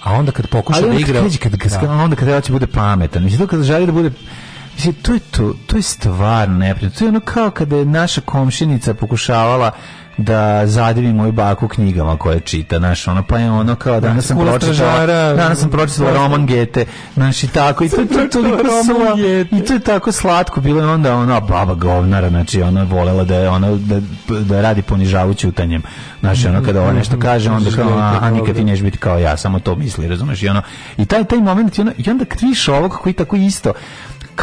A onda kad pokuša da igra... Ali kad, kad, kad, onda kad hoće da. da bude pametan. Mislim, to kad želi da bude... Mislim, to je, to, to je stvarno neprijatno. To je ono kao kada je naša komšinica pokušavala da zadivim moju baku knjigama koje čita, znaš, ono, pa je ono kao da danas sam pročitala, danas sam pročitala roman Gete, znaš, i tako, i to, to, toliko i to je tako slatko, bilo je onda ona baba govnara, znači, ona volela da je, ona, da, da radi ponižavući utanjem, znaš, ono, kada ona da, da, nešto kaže, onda kao, a, nikad ti neš biti kao ja, samo to misli, razumeš, i ono, i taj, taj moment, i, ono, i onda kriš ovog koji tako isto,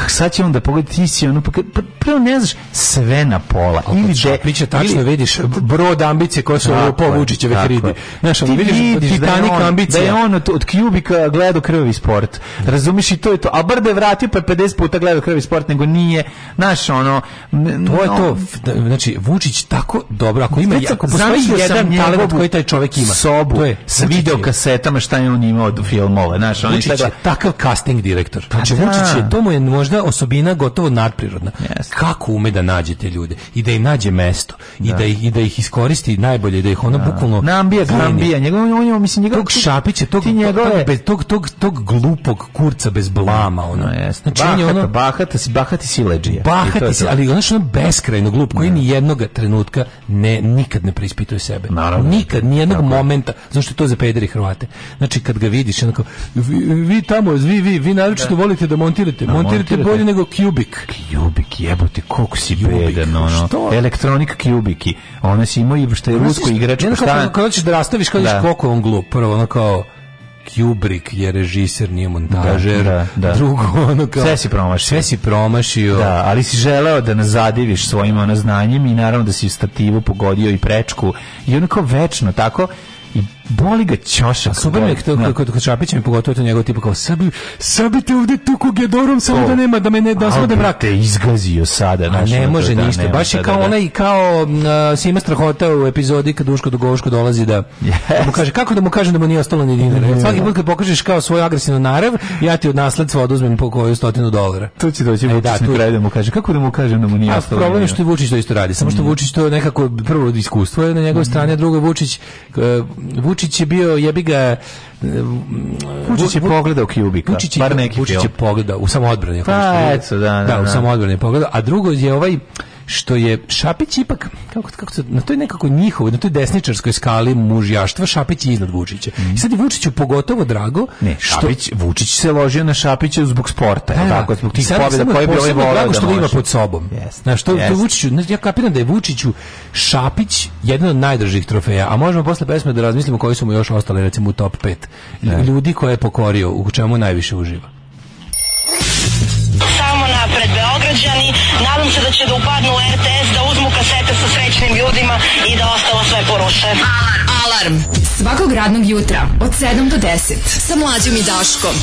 sad će onda pogledati, ti si ono, pa, pa, prvo ne znaš sve na pola. Opa, ili de, da- priča, tačno ili, vidiš brod ambicije koje su ovo po Vučićeve hridi. Znaš, ti vidiš, vidiš Titanic da on, ambicija. Da je on od, od Kubika gledao krvi sport. Razumiš i to je to. A bar da je vratio pa je 50 puta gledao krvi sport, nego nije, znaš, ono... To je to. Znači, Vučić tako dobro, ako ima, ako postoji jedan talent koji taj čovek ima. Sobu, to je, sa videokasetama šta je on imao od filmova. Znaš, on Vučić je takav casting direktor. Znači, pa da. Vučić je, to mu je možda osobina gotovo nadprirodna. Yes. Kako ume da nađe te ljude i da im nađe mesto i da, da ih, i da ih iskoristi najbolje, da ih ono da. bukvalno Nambija, Nambija, njegov on je mislim njegov tog šapiće, tog ti njegove... tog, tog, tog, tog glupog kurca bez blama, ono. No, yes. Znači bahata, ono bahata, bahati sileđija. Bahati, si, ali ono što ono beskrajno glup koji da. ni jednog trenutka ne nikad ne preispituje sebe. Naravno. Nikad ni jednog momenta, zašto je to za pederi Hrvate. Znači kad ga vidiš, onako vi, vi tamo, vi vi vi naročito volite da montirate, montirate ti bolje nego Kubik. Kubik, jebote, koliko si bedan, ono. Što? Elektronik Kubiki. Ona si imao i što je rusko igrač. Ne, kako hoćeš da rastaviš, kad da. koliko on glup, prvo ono kao Kubrick je režiser, nije montažer. Da, da, da. Drugo, ono kao... Sve si promašio. Sve si promašio. Da, ali si želeo da nas zadiviš svojim ono znanjem i naravno da si stativu pogodio i prečku. I ono kao večno, tako... I boli ga ćošak. Super je to no. kod Kačapića mi pogotovo to njegov tipa kao sabi, sabite ovde tu kugedorom samo da nema da me ne da smode da brate. izgazio sada, znači. Ne može da, ništa. Baš je kao da, da. onaj kao uh, Sima strahota u epizodi kad Duško Dugoško dolazi da, yes. da mu kaže kako da mu kažem da mu nije ostalo ni dinara. Mm. Svaki put kad pokažeš kao svoju agresivnu narav, ja ti od nasledstva oduzmem po koju stotinu dolara. To će doći e, da, tu... kraj da mu kaže kako da mu kažem da mu nije ostalo. A problem je što Vučić to isto radi, samo što mhm. Vučić to nekako prvo iskustvo je na njegovoj mhm. strani, a drugo Vučić e, Vučić Vučić je bio, jebi ga, Vučić je pogledao Kubika, Vučić je, bar neki Vučić je pogledao u samoodbrani. Pa, eto, da, da, da, da, u samoodbrani pogledao. A drugo je ovaj što je Šapić ipak kako kako se na toj nekako njihovoj, na toj desničarskoj skali mužjaštva Šapić je iznad Vučića. Mm. I sad je Vučiću pogotovo drago ne, Šapić, Vučić se ložio na Šapića zbog sporta, da, da, tako zbog tih pobjeda koje bi ovaj voleo da što da ima pod sobom. Yes. Na što yes. Vučiću, ja kapiram da je Vučiću Šapić jedan od najdražih trofeja, a možemo posle pesme da razmislimo koji su mu još ostali recimo u top 5 ljudi koje je pokorio, u čemu najviše uživa dana pred Beograđani. Nadam se da će da upadnu u RTS, da uzmu kasete sa srećnim ljudima i da ostalo sve poruše. Alarm! Alarm! Svakog radnog jutra od 7 do 10 sa mlađom i Daškom.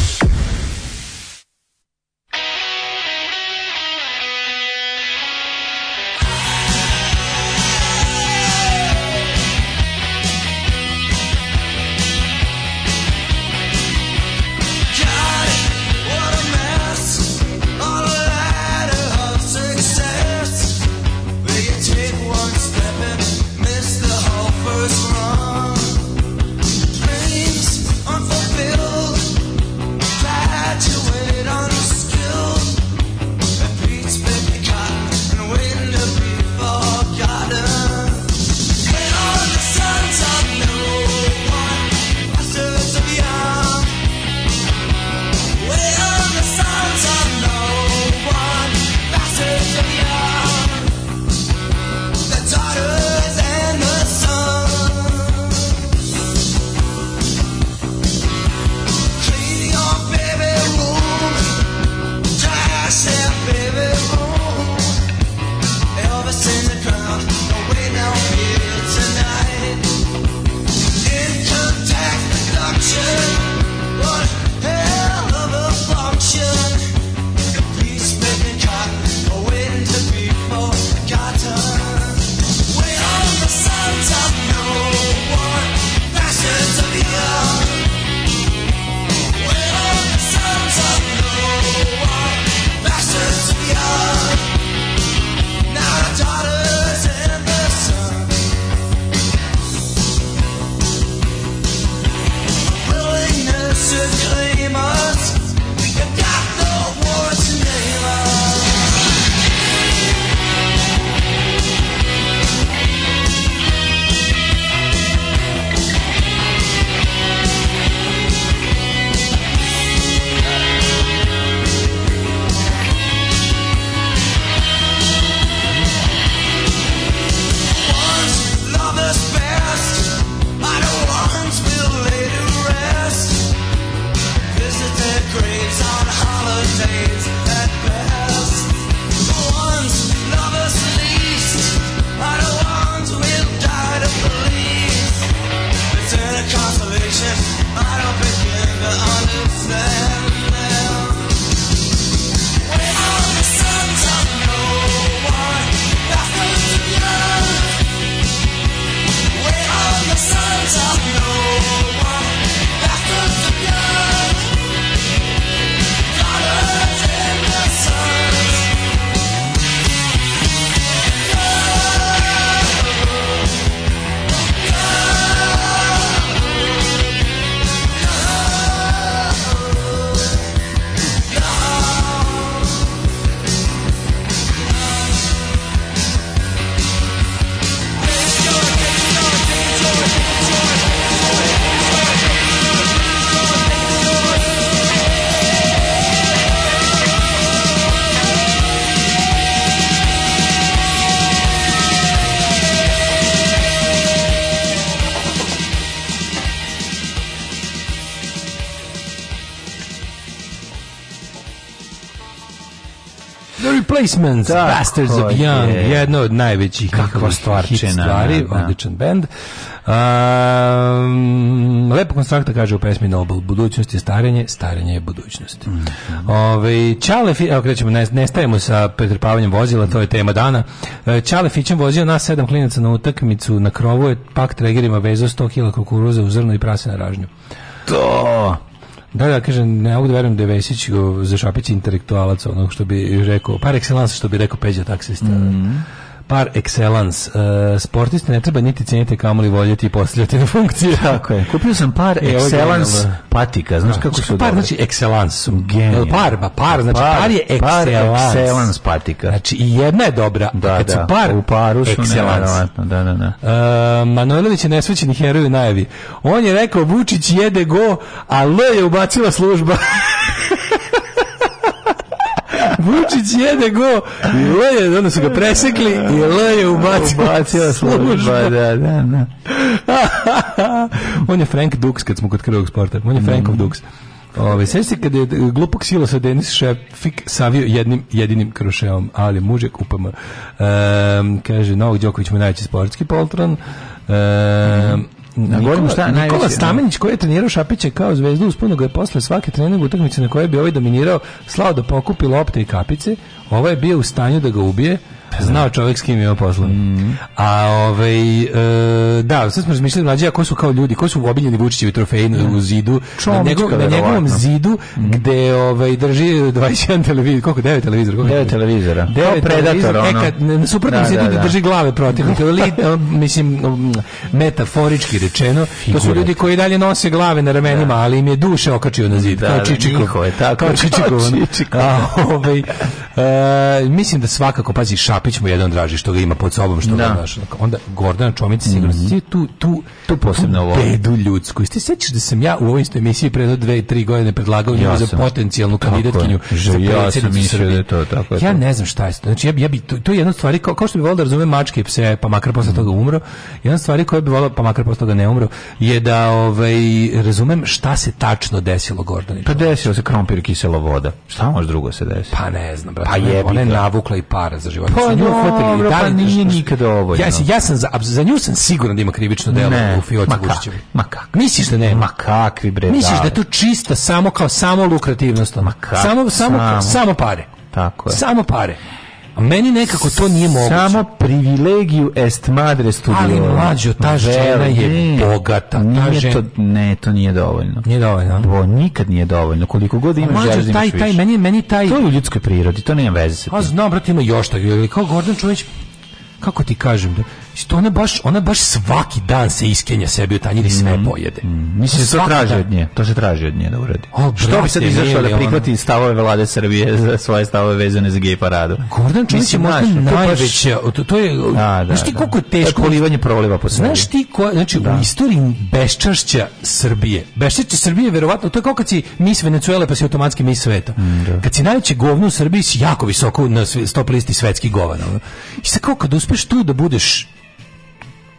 Replacements, da, Bastards of Young, je. jedna od najvećih kakva stvarčena, stvari, da, da, odličan bend. Um, lepo konstrakta kaže u pesmi Nobel, budućnost je starenje, starenje je budućnost. Mm. Ove, Čale, evo krećemo, ne, nestajemo sa pretrpavanjem vozila, to je tema dana. Čale e, Fićem vozio nas sedam klinaca na utakmicu, na krovu je pak tregerima vezao 100 kila kukuruza u zrnu i prase na ražnju. To! Da, da, kažem, ne mogu da verujem da je Vesić zašapić intelektualac, onog što bi rekao, par excellence što bi rekao Peđa taksista. Mm -hmm par excellence. Uh, sportiste ne treba niti cijeniti kamoli voljeti i postavljati na funkciju. Tako je. Kupio sam par e, excellence ovaj patika. Znaš da. kako su Par znači excellence su. Genial. Par, ba, par, znači par, par je excellence. Par excellence patika. Znači i jedna je dobra. Da, da. Su par, u paru su excellence. Da, da, da. Uh, Manojlović je nesvećeni heroj najavi. On je rekao Vučić jede go, a L je ubacila služba. Vučić jede go i L je, onda su ga presekli i L je ubacio, ubacio služba. Da, da, da. on je Frank Dux kad smo kod krvog sporta. On je Frankov mm. Dux. Ove, se kada je glupog sila sa Denis Šefik savio jednim jedinim krošeom, ali muže kupama. Um, ehm, kaže, Novog Đoković mu najveći sportski poltron. Um, Na da, Nikola, šta, Nikola da. Stamenić koji je trenirao Šapića kao zvezdu uspuno ga je posle svake trening utakmice na kojoj bi ovaj dominirao slao da pokupi lopte i kapice, ovaj je bio u stanju da ga ubije Znao čovjek s kim je posla. Mm. A ovaj e, da, sad smo razmišljali mlađi, a ko su kao ljudi, ko su obiljeni Vučićevi trofeji mm. u zidu, Čomčka, na, njegov, na njegovom zidu mm. gde ovaj drži 21 televizor, koliko 9 televizor, koliko 9 televizora. 9 predatora, e, ono. Neka, na suprotnom da, da zidu da, da. drži glave protiv, ali mislim metaforički rečeno, Figuret. to su ljudi koji dalje nose glave na ramenima, da. ali im je duše okačio na zidu, da, kao da, Čičikov, njihove, tako, kao Čičikov. A, ovaj, e, mislim da svakako pazi ša Šapić mu jedan draži što ga ima pod sobom što da. ga naš, onda Gordana Čomić sigurno mm -hmm. tu tu tu posebno ovo bedu ljudsku jeste sećaš da sam ja u ovoj istoj emisiji pre 2 3 godine predlagao nju ja za potencijalnu kandidatkinju za predsjednicu ja da to tako je ja to. ne znam šta je znači ja bi, ja bi to, to je jedna stvari kao, kao što bi volio da razume mačke i pse pa makar posle mm toga mhm. umro jedna stvari koja bi volio pa makar posle toga ne umro je da ovaj razumem šta se tačno desilo Gordani pa desilo se krompir kisela voda šta može drugo se desilo pa ne znam brate pa je ona navukla i para za život pa sa nju dobro, da li, pa nije nikad dovoljno. Ja, ja sam za, za nju sam siguran da ima krivično delo ne, u Fioci Vučićevi. Ma kak? Misliš da ne? Ma kakvi bre. Misliš da je to čista samo kao samo lukrativnost? Ma kak? Samo, samo, samo, samo pare. Tako je. Samo pare. A meni nekako to nije moguće. Samo privilegiju est madre studio. Ali mlađo, ta žena je bogata. Nije ne, to nije dovoljno. Nije dovoljno. Bo, nikad nije dovoljno. Koliko god imaš želje, da taj, taj, meni, meni taj... To je u ljudskoj prirodi, to nema veze. A znam, brate, ima još tako. Kao Gordon Čović, kako ti kažem, da Što ona baš, ona baš svaki dan se iskenja sebi u tanjir i sve mhm. pojede. Mm, mm. Mislim, to, to traži dan. od nje. To se traži od nje da uradi. O, brate, što bi sad izašao da prihvati ona... stavove vlade Srbije za svoje stavove vezane za gej paradu? Gordon Čović je možda najveće. To, to je, da, da, znaš ti da, da. koliko je teško... polivanje proliva po Srbiji. Znaš ti ko, znači, da. u istoriji beščašća Srbije. Beščašća Srbije, verovatno, to je kao kad si mis Venecuele pa si automatski mis sveta. Mm, da. Kad si najveće govno u Srbiji, si jako visoko na stop listi svetskih govana. I sad kao kad uspeš tu da budeš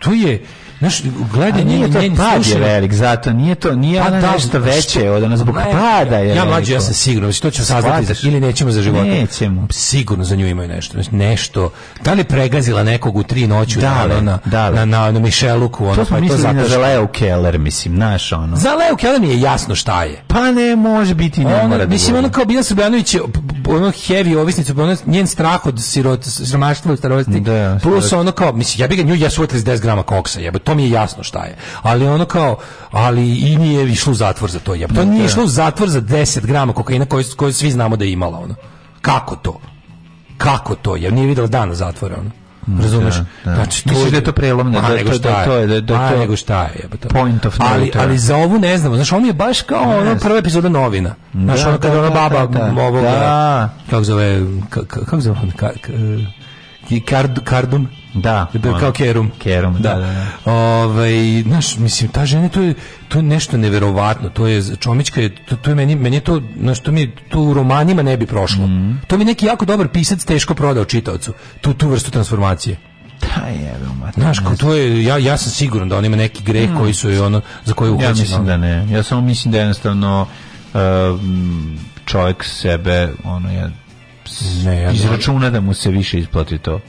所以。Znaš, gledanje njen to pad je velik, zato nije to, nije pa ona da, nešto veće od ona zbog pada je Ja mlađi, ja sam siguran, znači, to ćemo saznati ili nećemo za život. Nećemo. Sigurno za nju imaju nešto, znači, nešto. Da li pregazila nekog u tri noću da, na, da na, na, na Mišeluku, ono, to pa je to na što... Zaleo Keller, mislim, znaš, ono. Za Zaleo Keller mi je jasno šta je. Pa ne, može biti, ne mora da Mislim, ono kao Biljana Srbljanović je ono heavy ovisnica, ono, njen strah od sirot, siromaštva u starosti, da, plus ono kao, mislim, ja bi ga nju, ja su 10 grama koksa, jebate to mi je jasno šta je. Ali ono kao, ali i nije išlo u zatvor za to jeb. To nije da. išlo u zatvor za 10 grama kokaina koju, koju svi znamo da je imala ono. Kako to? Kako to je? Nije videla dana zatvora ono. Mm, Razumeš? Da, da. Znači, to Misliš da je to prelomno, da, nego šta je, to je, da, da, a, to nego šta je, jebate. Point of ali, ali za ovu ne znamo, znaš, on je baš kao yes. ono prva epizoda novina. Znaš, da, ono kada da, ona da, baba da, da, ovog, da. kako zove, kako zove, kako, i kard, kardum da, da kao kerum. Kerum, da. da. da, da. Ovaj, znaš, mislim, ta žena, to je, to je nešto neverovatno. To je, Čomićka je, to, to je meni, meni je to, znaš, to mi tu u romanima ne bi prošlo. Mm. To mi neki jako dobar pisac teško prodao čitaocu. Tu, tu vrstu transformacije. Da je, Znaš, kao to je, ja, ja sam siguran da on ima neki greh koji su i ono, za koje uhoćeno. Ja mislim da ne. Ja samo mislim da jednostavno uh, čovjek sebe, ono, je ja, ne, ja izračuna da mu se više isplati to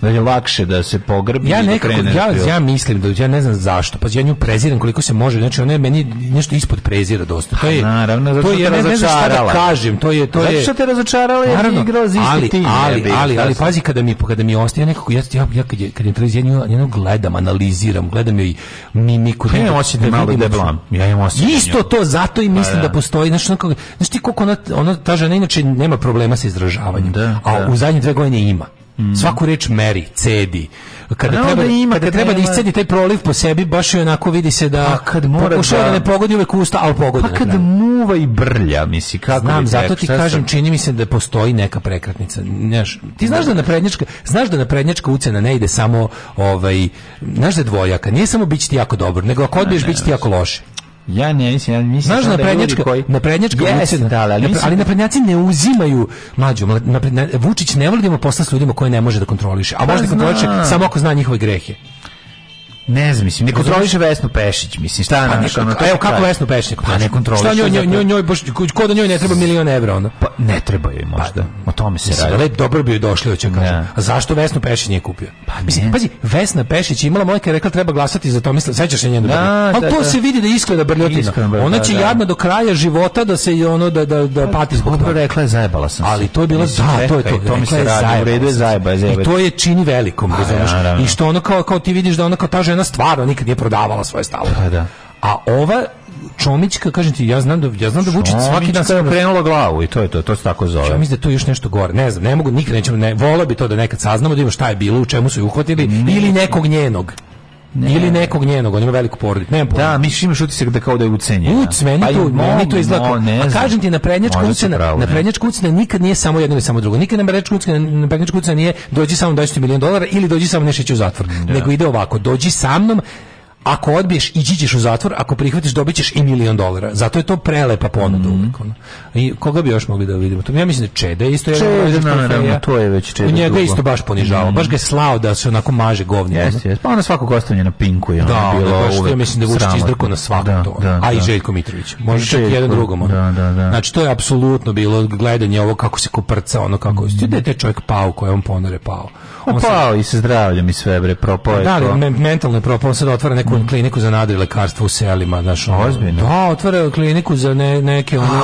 da je lakše da se pogrbi ja da nekako, da ja, ja mislim da ja ne znam zašto pa ja nju preziram koliko se može znači ona je meni nešto ispod prezira dosta to pa je naravno zato to je ne, ne da kažem to je to je zato što te razočarala je naravno, igrala za ali, tim ali, ali, ali, ali pazi kada mi kada mi ostaje nekako ja ja, ja kad je kad je trezenju ja gledam analiziram gledam joj mimiku pa ja imam da, da malo da blam ja imam osećaj da isto to zato i pa mislim da postoji znači znači ti koliko ona ona ta žena inače nema problema sa izražavanjem a u zadnje dve godine ima Mm. Svaku reč meri, cedi. Kada pa treba, da ima, kada, treba da iscedi taj proliv po sebi, baš je onako vidi se da pa kad mora pokušava da... da- ne pogodi uvek usta, ali pogodi. Pa kad muva i brlja, misli, kako Znam, bi zato ti kažem, sam... čini mi se da postoji neka prekretnica. Znaš, ti znaš da na prednjačka, znaš da na naprednjačka ucena ne ide samo, ovaj, znaš da je dvojaka, nije samo biti ti jako dobro, nego ako odbiješ biti ti jako loše. Ja ne mislim, ja mislim Znaš, da naprednjačka, da koji... prednjačka yes, ucena, da, ali, mislim... ali naprednjaci ne uzimaju mlađu. Naprednja, Vučić ne voli da ima posla s ljudima koje ne može da kontroliše. A pa može da kontroliše samo ako zna njihove grehe. Ne znam, mislim, ne kontroliše Vesnu Pešić, mislim, šta je pa naš, ono, evo kako Vesnu Pešić ne kontroliše? Pa ne kontroliše. Šta njoj, njoj, njoj, baš, ko da njoj ne treba milion evra, ono? Pa ne treba joj možda, pa, o tome se radi. Mislim, dobro bi joj došli, hoće da. kažem. Ja. A zašto Vesnu Pešić nije kupio? Pa ne. Mislim, pazi, Vesna Pešić imala mojka rekla treba glasati za Tomislav, sećaš se njenu? Da, da, da, to se vidi da iskleda brljotina. Da, ona će da, jadno do kraja života da se i ono, da, da, da pa, pati zbog toga. rekla je zajebala sam Ali to je bila, da, to je to. To mi se radi, u redu je zajeba, je zajeba. I to je čini velikom, pa, razumiješ? I što ono kao, kao ti vidiš da ona kao ta žena stvarno nikad nije prodavala svoje stavove. Pa da. A ova Čomićka, kažem ti, ja znam da ja znam da Vučić svaki dan sam okrenula glavu i to je to, to se tako zove. Ja mislim da je još nešto gore. Ne znam, ne mogu nikad nećemo ne vole bi to da nekad saznamo da ima šta je bilo, u čemu su je uhvatili ne. ili nekog njenog. Ne. Ili nekog njenog, on ima veliku porodicu. Ne, da, misliš imaš utisak da kao da je ucenjena. Uc, meni pa to, meni to izgleda. No, ne a kažem ti, na prednjačka ucena, na prednjačka ucena nikad nije samo jedno ili samo drugo. Nikad na prednjačka ucena, na prednjačka ucena nije dođi samo 20 miliona dolara ili dođi samo nešići u zatvor. Da. Nego ide ovako, dođi sa mnom, Ako odbiješ, ići ćeš u zatvor, ako prihvatiš, dobićeš i milion dolara. Zato je to prelepa ponuda mm -hmm. I koga bi još mogli da vidimo? To, ja mislim da Čeda isto je... Čeda, naravno, da, da, da, to je već Čeda. Njega isto baš ponižavao. Mm -hmm. Baš ga je slao da se onako maže govni. Jes, jes. Pa ono svako gostovanje na Pinku je ono da, bilo da, baš, uvek ja mislim da Vučić izdrko na svako da, to. Da, A i Željko Mitrović. Može čak i jedan drugom. Ono. Da, da, da. Znači, to je apsolutno bilo gledanje ovo kako se koprca, ono kako... Mm -hmm. Da je čovjek pao, koje on ponore pao. Popao i sa zdravljem i sve bre, propao je da, to. Da, mentalno je propao, sad otvara neku mm. kliniku za nadri lekarstvo u selima, znaš, ono. Ozbiljno. Da, otvara kliniku za ne, neke ono,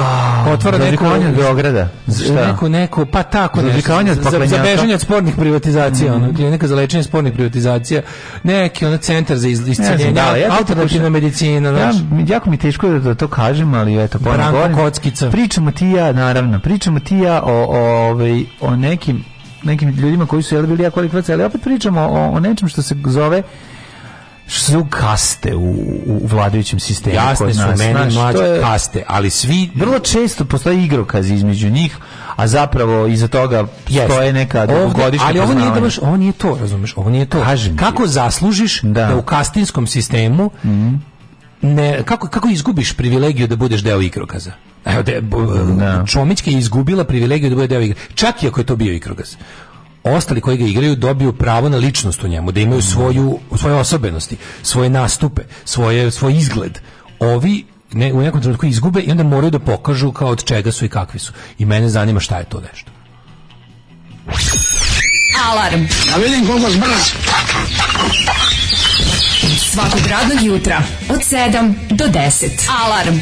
otvara neku u Beogradu. Šta? Neko neku, pa tako nešto. Za, za, za bežanje od spornih privatizacija, mm ono, klinika za lečenje spornih privatizacija, neki ono centar za isceljenje, da, ja alternativna medicina, znaš. Ja, jako mi teško da to kažem, ali eto, pa Branko Kockica. Pričamo ti ja, naravno, pričamo ti ja o, o, ovaj, o nekim nekim ljudima koji su jeli bili jako likvaci, ali opet pričamo o, o nečem što se zove su kaste u, u vladajućem sistemu. Jasne su nas, meni znaš, mlađe je, kaste, ali svi... Vrlo često postoji igrokaz između njih, a zapravo iza toga yes. stoje neka dugogodišnja Ali ovo nije, da baš, ovo nije to, razumeš, ovo nije to. Kažem Kako je. zaslužiš da. da. u kastinskom sistemu mm -hmm. ne, kako, kako izgubiš privilegiju da budeš deo igrokaza? Evo, de, da. Čomićka je izgubila privilegiju da bude deo igre. Čak i ako je to bio igrogaz ostali koji ga igraju dobiju pravo na ličnost u njemu, da imaju da. svoju, svoje osobenosti, svoje nastupe, svoje, svoj izgled. Ovi ne, u nekom trenutku izgube i onda moraju da pokažu kao od čega su i kakvi su. I mene zanima šta je to nešto. Alarm! Da vidim koliko zbrz! Svakog radnog jutra od 7 do 10. Alarm!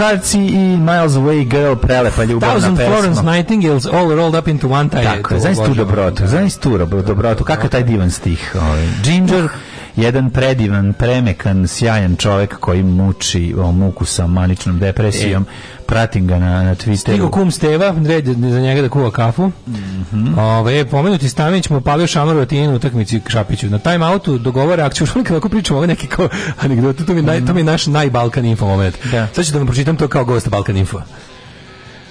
Hearts i Miles Away Girl, prelepa ljubavna Thousand pesma. Thousand Florence Nightingales all rolled up into one time. Tako je, znaš tu dobrotu, znaš tu dobrotu, kakav taj divan stih. Ovaj. Ginger, uh, jedan predivan, premekan, sjajan čovjek koji muči o muku sa maničnom depresijom. E. Pratim ga na, na Twitteru. Stigo kum Steva, red za njega da kuva kafu. Mm -hmm. Ove, pomenuti Stanić mu opalio šamar u Atinu utakmici Šapiću. Na time outu dogovore akciju. Što kako pričamo ove neke kao anegdote. To mi, naj, to mi je naš najbalkan info moment. Da. Sad ću da vam pročitam to kao gost Balkan info.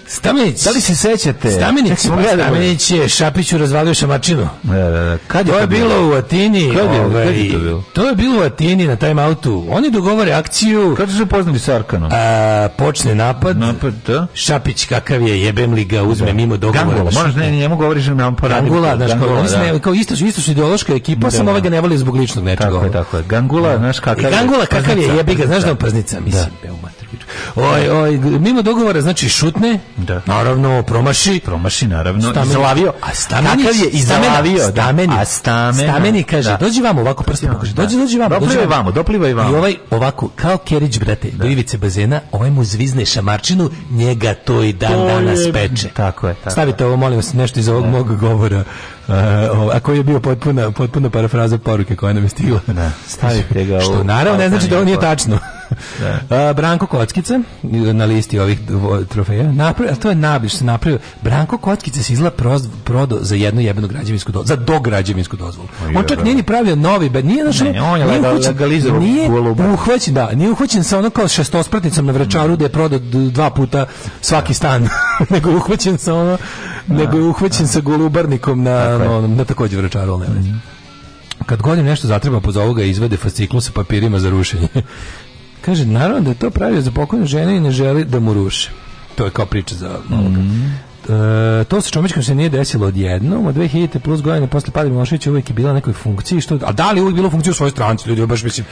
Stamenić. Da li se sećate? Stamenić. Stamenić je Šapiću razvalio šamačinu. Da, da, da. Kad je to, je bilo u Atini. Kad je, ovaj, kad je to bilo? To je bilo u Atini na time outu. Oni dogovore akciju. Kad su se poznali sa Arkanom? A, počne napad. Napad, da. Šapić kakav je, jebem li ga, uzme da. mimo dogovora. Gangula, moraš ne, njemu govoriš da nam poradim. Gangula, znaš, Gangula, da. kao isto su, isto su ideološka ekipa, da, samo ovaj ga ne voli zbog ličnog nečega. Tako je, tako je. Gangula, da. znaš kakav je. Gangula kakav je, jebi ga, znaš da on praznica, da. mislim, da. Oj, oj, mimo dogovora, znači šutne, da. naravno, promaši. Promaši, naravno, stameni. izlavio. A stameni, Kakav je izlavio, da. stameni, da. A stamena. Stameni kaže, da. dođi vamo, ovako prstom pokaže, dođi, dođi vamo. Doplivaj vamo, doplivaj vamo. I ovaj ovako, kao Kerić, brate, da. do bazena, ovaj mu zvizne šamarčinu, njega to i dan to danas je... peče. Tako je, tako Stavite ovo, molim vas, nešto iz ovog da. mog govora. Uh, a koji je bio potpuna, potpuna parafraza poruke koja nam je stigla. Da, stavite da ga. Što naravno ne znači da ovo nije tačno. Da. Branko Kockica na listi ovih trofeja. Napravio, to je nabiš se napravio. Branko Kockica se izla prodo za jednu jebenu građevinsku dozvolu, za dograđevinsku dozvolu. On čak nije ni pravio novi, be, nije našao. Ne, on je nije nije uhvaćen, da, nije uhvaćen sa ono kao šestospratnicom na Vračaru da je prodo dva puta svaki stan, nego uhvaćen sa ono, nego je da, uhvaćen da. sa golubarnikom na, na, na takođe Vračaru, ne znam mhm. kad godim nešto zatreba, pozovu ga izvede fasciklu sa papirima za rušenje. Kaže, naravno da je to pravio za pokojnu žene i ne želi da mu ruše. To je kao priča za maloga. Mm. E, to sa Čomićkom se nije desilo odjednom, od 2000 plus godine posle pada Miloševića uvijek je bila na nekoj funkciji, što, a da li uvijek bilo funkciju u svojoj stranci, ljudi, baš mislim,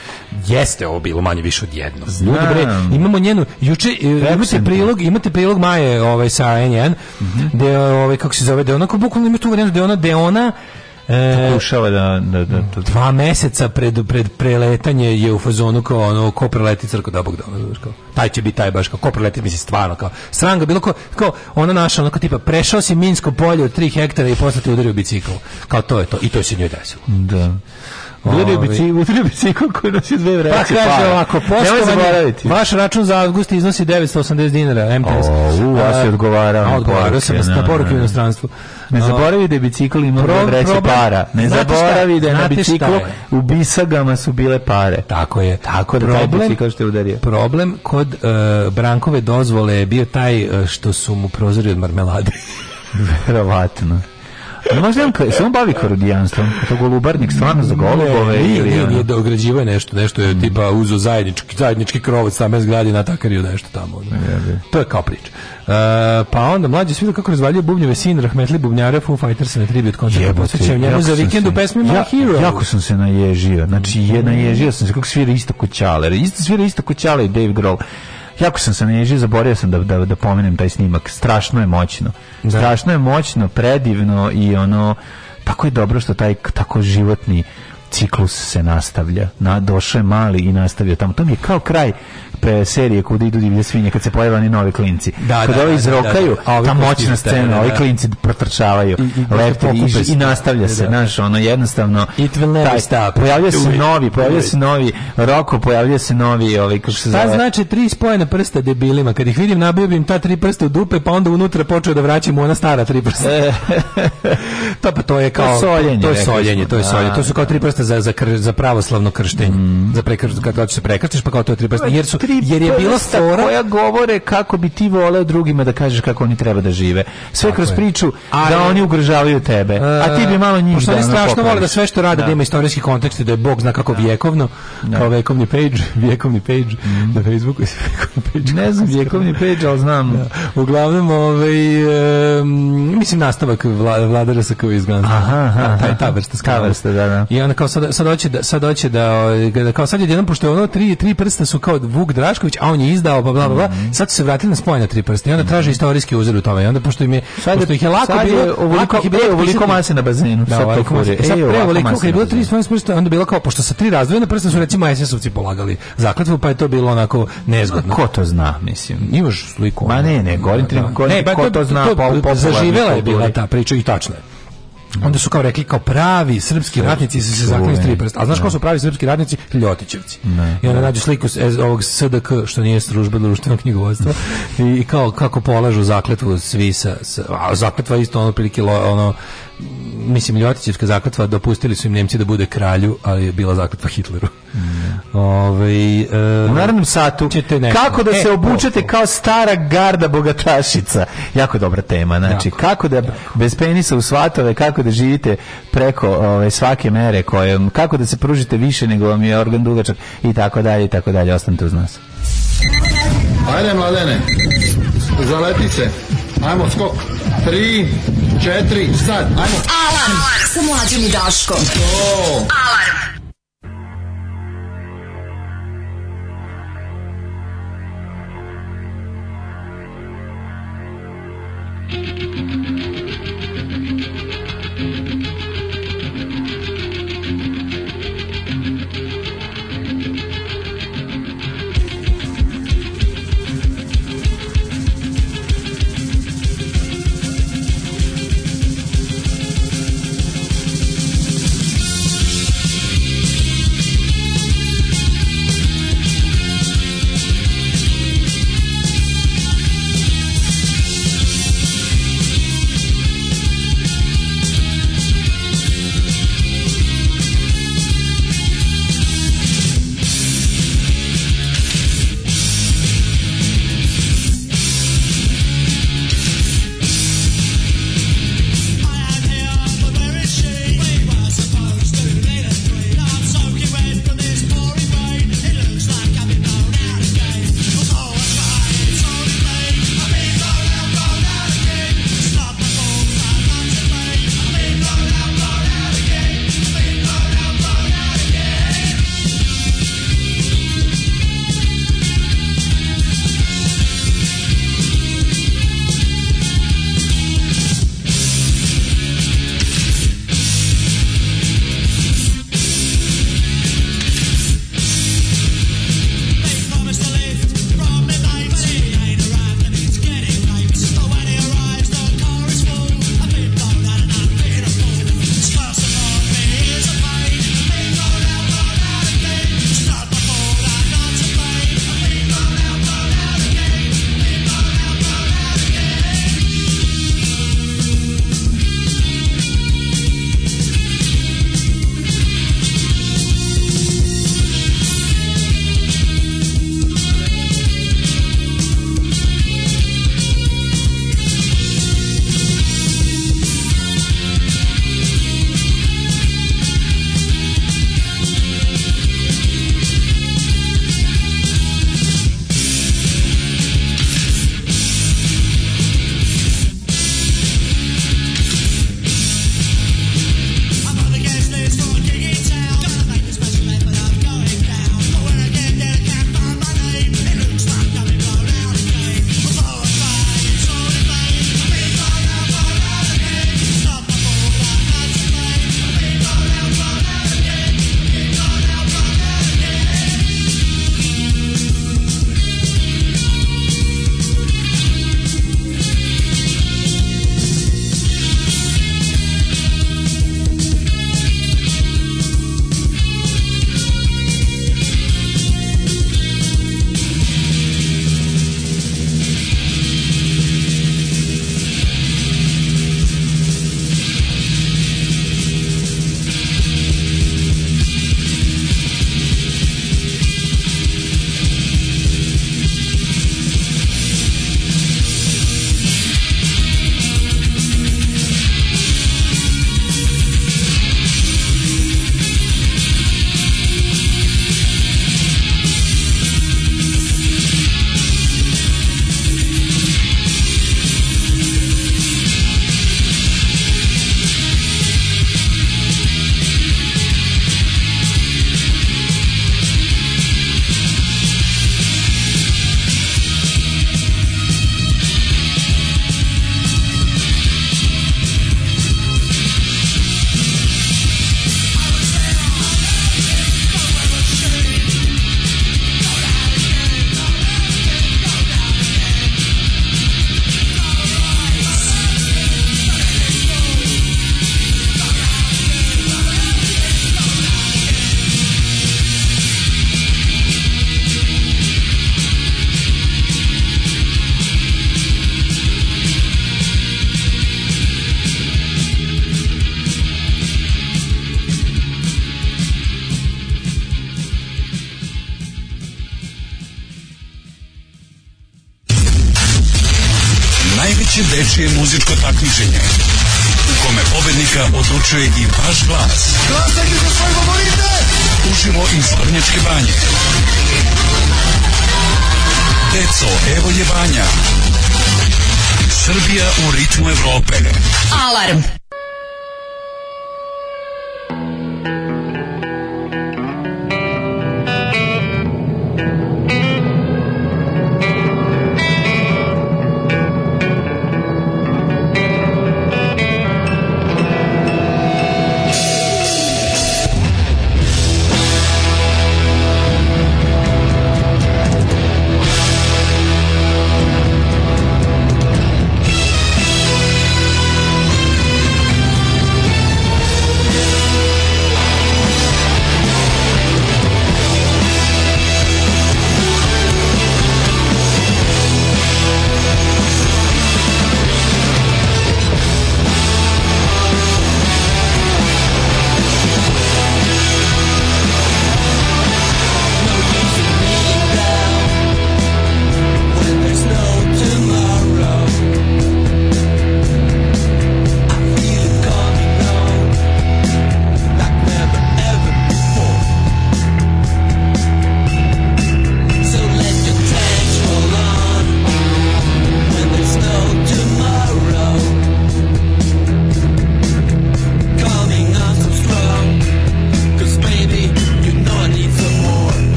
jeste ovo bilo manje više odjednom. Znam. Ljudi, bre, imamo njenu, juče, e, imate prilog, imate prilog Maje ovaj, sa NN, 1 mm -hmm. gde, ovaj, kako se zove, da je onako bukvalno ima tu varijantu, da je ona, da ona pokušava da, da, da, da, Dva meseca pred, pred preletanje je u fazonu kao ono, ko preleti crko da bog da, taj će biti taj baš, kao, ko preleti, mislim, stvarno, kao, sranga, bilo ko, kao, ona naša, onako, tipa, prešao si Minsko polje od 3 hektara i posle te udario bicikl. Kao, to je to, i to se njoj desilo. Da. Udario bicikl, udario bicikl koji nosi dve vreće. Pa kaže pa. ovako, poštovani, vaš račun za avgust iznosi 980 dinara, MTS. O, u, vas je odgovarao. Odgovarao sam na poruke u inostranstvu. Ne zaboravi da je bicikl imao Pro, vreće para. Ne zaboravi da je na biciklu je. u bisagama su bile pare. Tako je. Tako da problem, taj bicikl što udario. Problem kod uh, Brankove dozvole je bio taj e, što su mu prozori od marmelade. Verovatno. Ali možda on, se on bavi korudijanstvom? To golubarnik stvarno za golubove? Ne, ili, nije, nije, da ograđiva nešto, nešto je mm. tipa uzo zajednički, zajednički krovac stambene zgrade na takario nešto tamo. Ne. to je kao priča. Uh, pa onda mlađi svi kako razvaljuje bubnjeve sin Rahmetli bubnjare Foo Fighters na tribut koncert. Posjećam njemu za vikend u pesmi My ja, Hero. Jako sam se naježio. Znači je naježio sam se kako svira isto kućaler. Isto svira isto kućaler i Dave Grohl jako sam se nežio, zaborio sam da, da, da pomenem taj snimak. Strašno je moćno. Da. Strašno je moćno, predivno i ono, tako je dobro što taj tako životni ciklus se nastavlja. Na, došao je mali i nastavio tamo. To mi je kao kraj pe, serije kuda idu divlje svinje kad se pojave oni novi klinci. Da, kad da, ovi da, da, da, izrokaju, da, da, da. ta moćna scena, ovi klinci protrčavaju, i, i, lepte, i, i nastavlja se, znaš, ono jednostavno It will never stop. Pojavljuje se novi, pojavljuje se novi Roko, pojavljuje se novi, ovaj kako se pa zove. Ta znači tri spojena prsta debilima, kad ih vidim nabio bi ta tri prsta u dupe, pa onda unutra počeo da vraćam ona stara tri prsta. to pa to je kao to je soljenje, to je soljenje, to je soljenje. To su kao tri prsta za za, za pravoslavno krštenje. Mhm. Za prekrštenje, kad hoćeš se prekrstiš, pa kao to je tri prsta. Jer su jer je bilo stora koja govore kako bi ti voleo drugima da kažeš kako oni treba da žive. Sve kroz priču da Ali, da oni ugrožavaju tebe, a e, ti bi malo njih pošto da strašno vole da sve što rade da, da ima istorijski kontekst i da je Bog zna kako da. vjekovno, da. kao vekovni page, vjekovni page mm. na Facebooku. Page, ne znam vjekovni page, al znam. Da. Uglavnom, ovaj, um, mislim nastavak vla, vladara sa kao izglanza. Aha, aha, taj, ta vrsta, ta vrsta, da, da. I onda kao sad, sad hoće da, sad hoće da, ovaj, da kao sad jedan, pošto ono tri, tri prsta su kao vuk Drašković, a on je izdao, pa bla, bla, bla. Mhm. Sad su se vratili na spoj tri prsta i onda traže istorijski uzor u tome. I onda, pošto im je, sad, pošto ih je lako bilo... Ovoliko, lako, pre, ovoliko mase na bazenu. Da, sad ovoliko mase. E, sad pre, ovoliko, kad je bilo tri spojene prste, onda bilo kao, pošto sa tri razdvojene prste su, recimo, SS-ovci polagali zakletvu, pa je to bilo onako nezgodno. Ko to zna, mislim? Imaš sliku. Ma ne, ne, Gorin, da, da. ne, pa ko to zna, pa zaživela je bila ta priča i tačno onda su kao rekli kao pravi srpski ratnici su se zaklinili s tri prsta. A znaš ko su da. pravi srpski ratnici? Ljotićevci. I onda nađu sliku s, e, ovog SDK, što nije služba društvenog knjigovodstva, i kao kako polažu zakletvu svi sa, sa a zakletva isto ono prilike ono mislim Ljotićevska zakletva dopustili su im Nemci da bude kralju, ali je bila zakletva Hitleru. Mm. Ove, ovaj, e, u narodnom satu kako da se e, obučete kao stara garda bogatašica. Jako dobra tema, znači jako, kako da jako. bez penisa u svatove, kako da živite preko ove, ovaj, svake mere koje kako da se pružite više nego vam je organ dugačak i tako dalje i tako dalje. Ostanite uz nas. Ajde mladene. Zaleti se. Ajmo, skok. Tri, četiri, sad, ajmo. Alarm sa mlađom i Daškom. To. Alarm.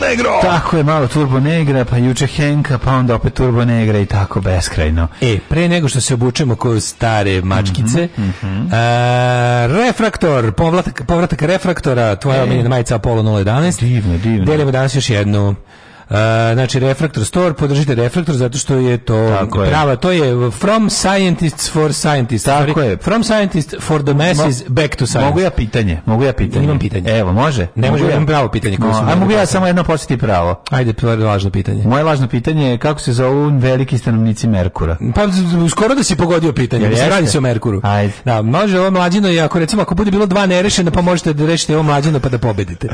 Negro. Tako je, malo Turbo Negra, pa juče Henka, pa onda opet Turbo Negra i tako beskrajno. E, pre nego što se obučemo kao stare mačkice, mm -hmm. uh, refraktor, povratak, povratak refraktora, tvoja e. omiljena majica Apollo 011. Divno, divno. Delimo danas još jednu E, znači Refraktor Store, podržite Refraktor zato što je to Tako prava, je. to je from scientists for scientists. Tako sorry. je. From scientists for the masses Mo back to science. Mogu ja pitanje? Mogu ja pitanje? Imam pitanje. Evo, može? Ne mogu ja. imam pravo pitanje. No, a mogu ja samo jedno postaviti pravo? Ajde, prvo važno pitanje. Moje važno pitanje je kako se zovu veliki stanovnici Merkura? Pa, skoro da si pogodio pitanje. Jer radi se o Merkuru. Ajde. Da, može ovo mlađino i ako recimo ako bude bilo dva nerešena, pa možete da rešite ovo mlađino pa da pobedite.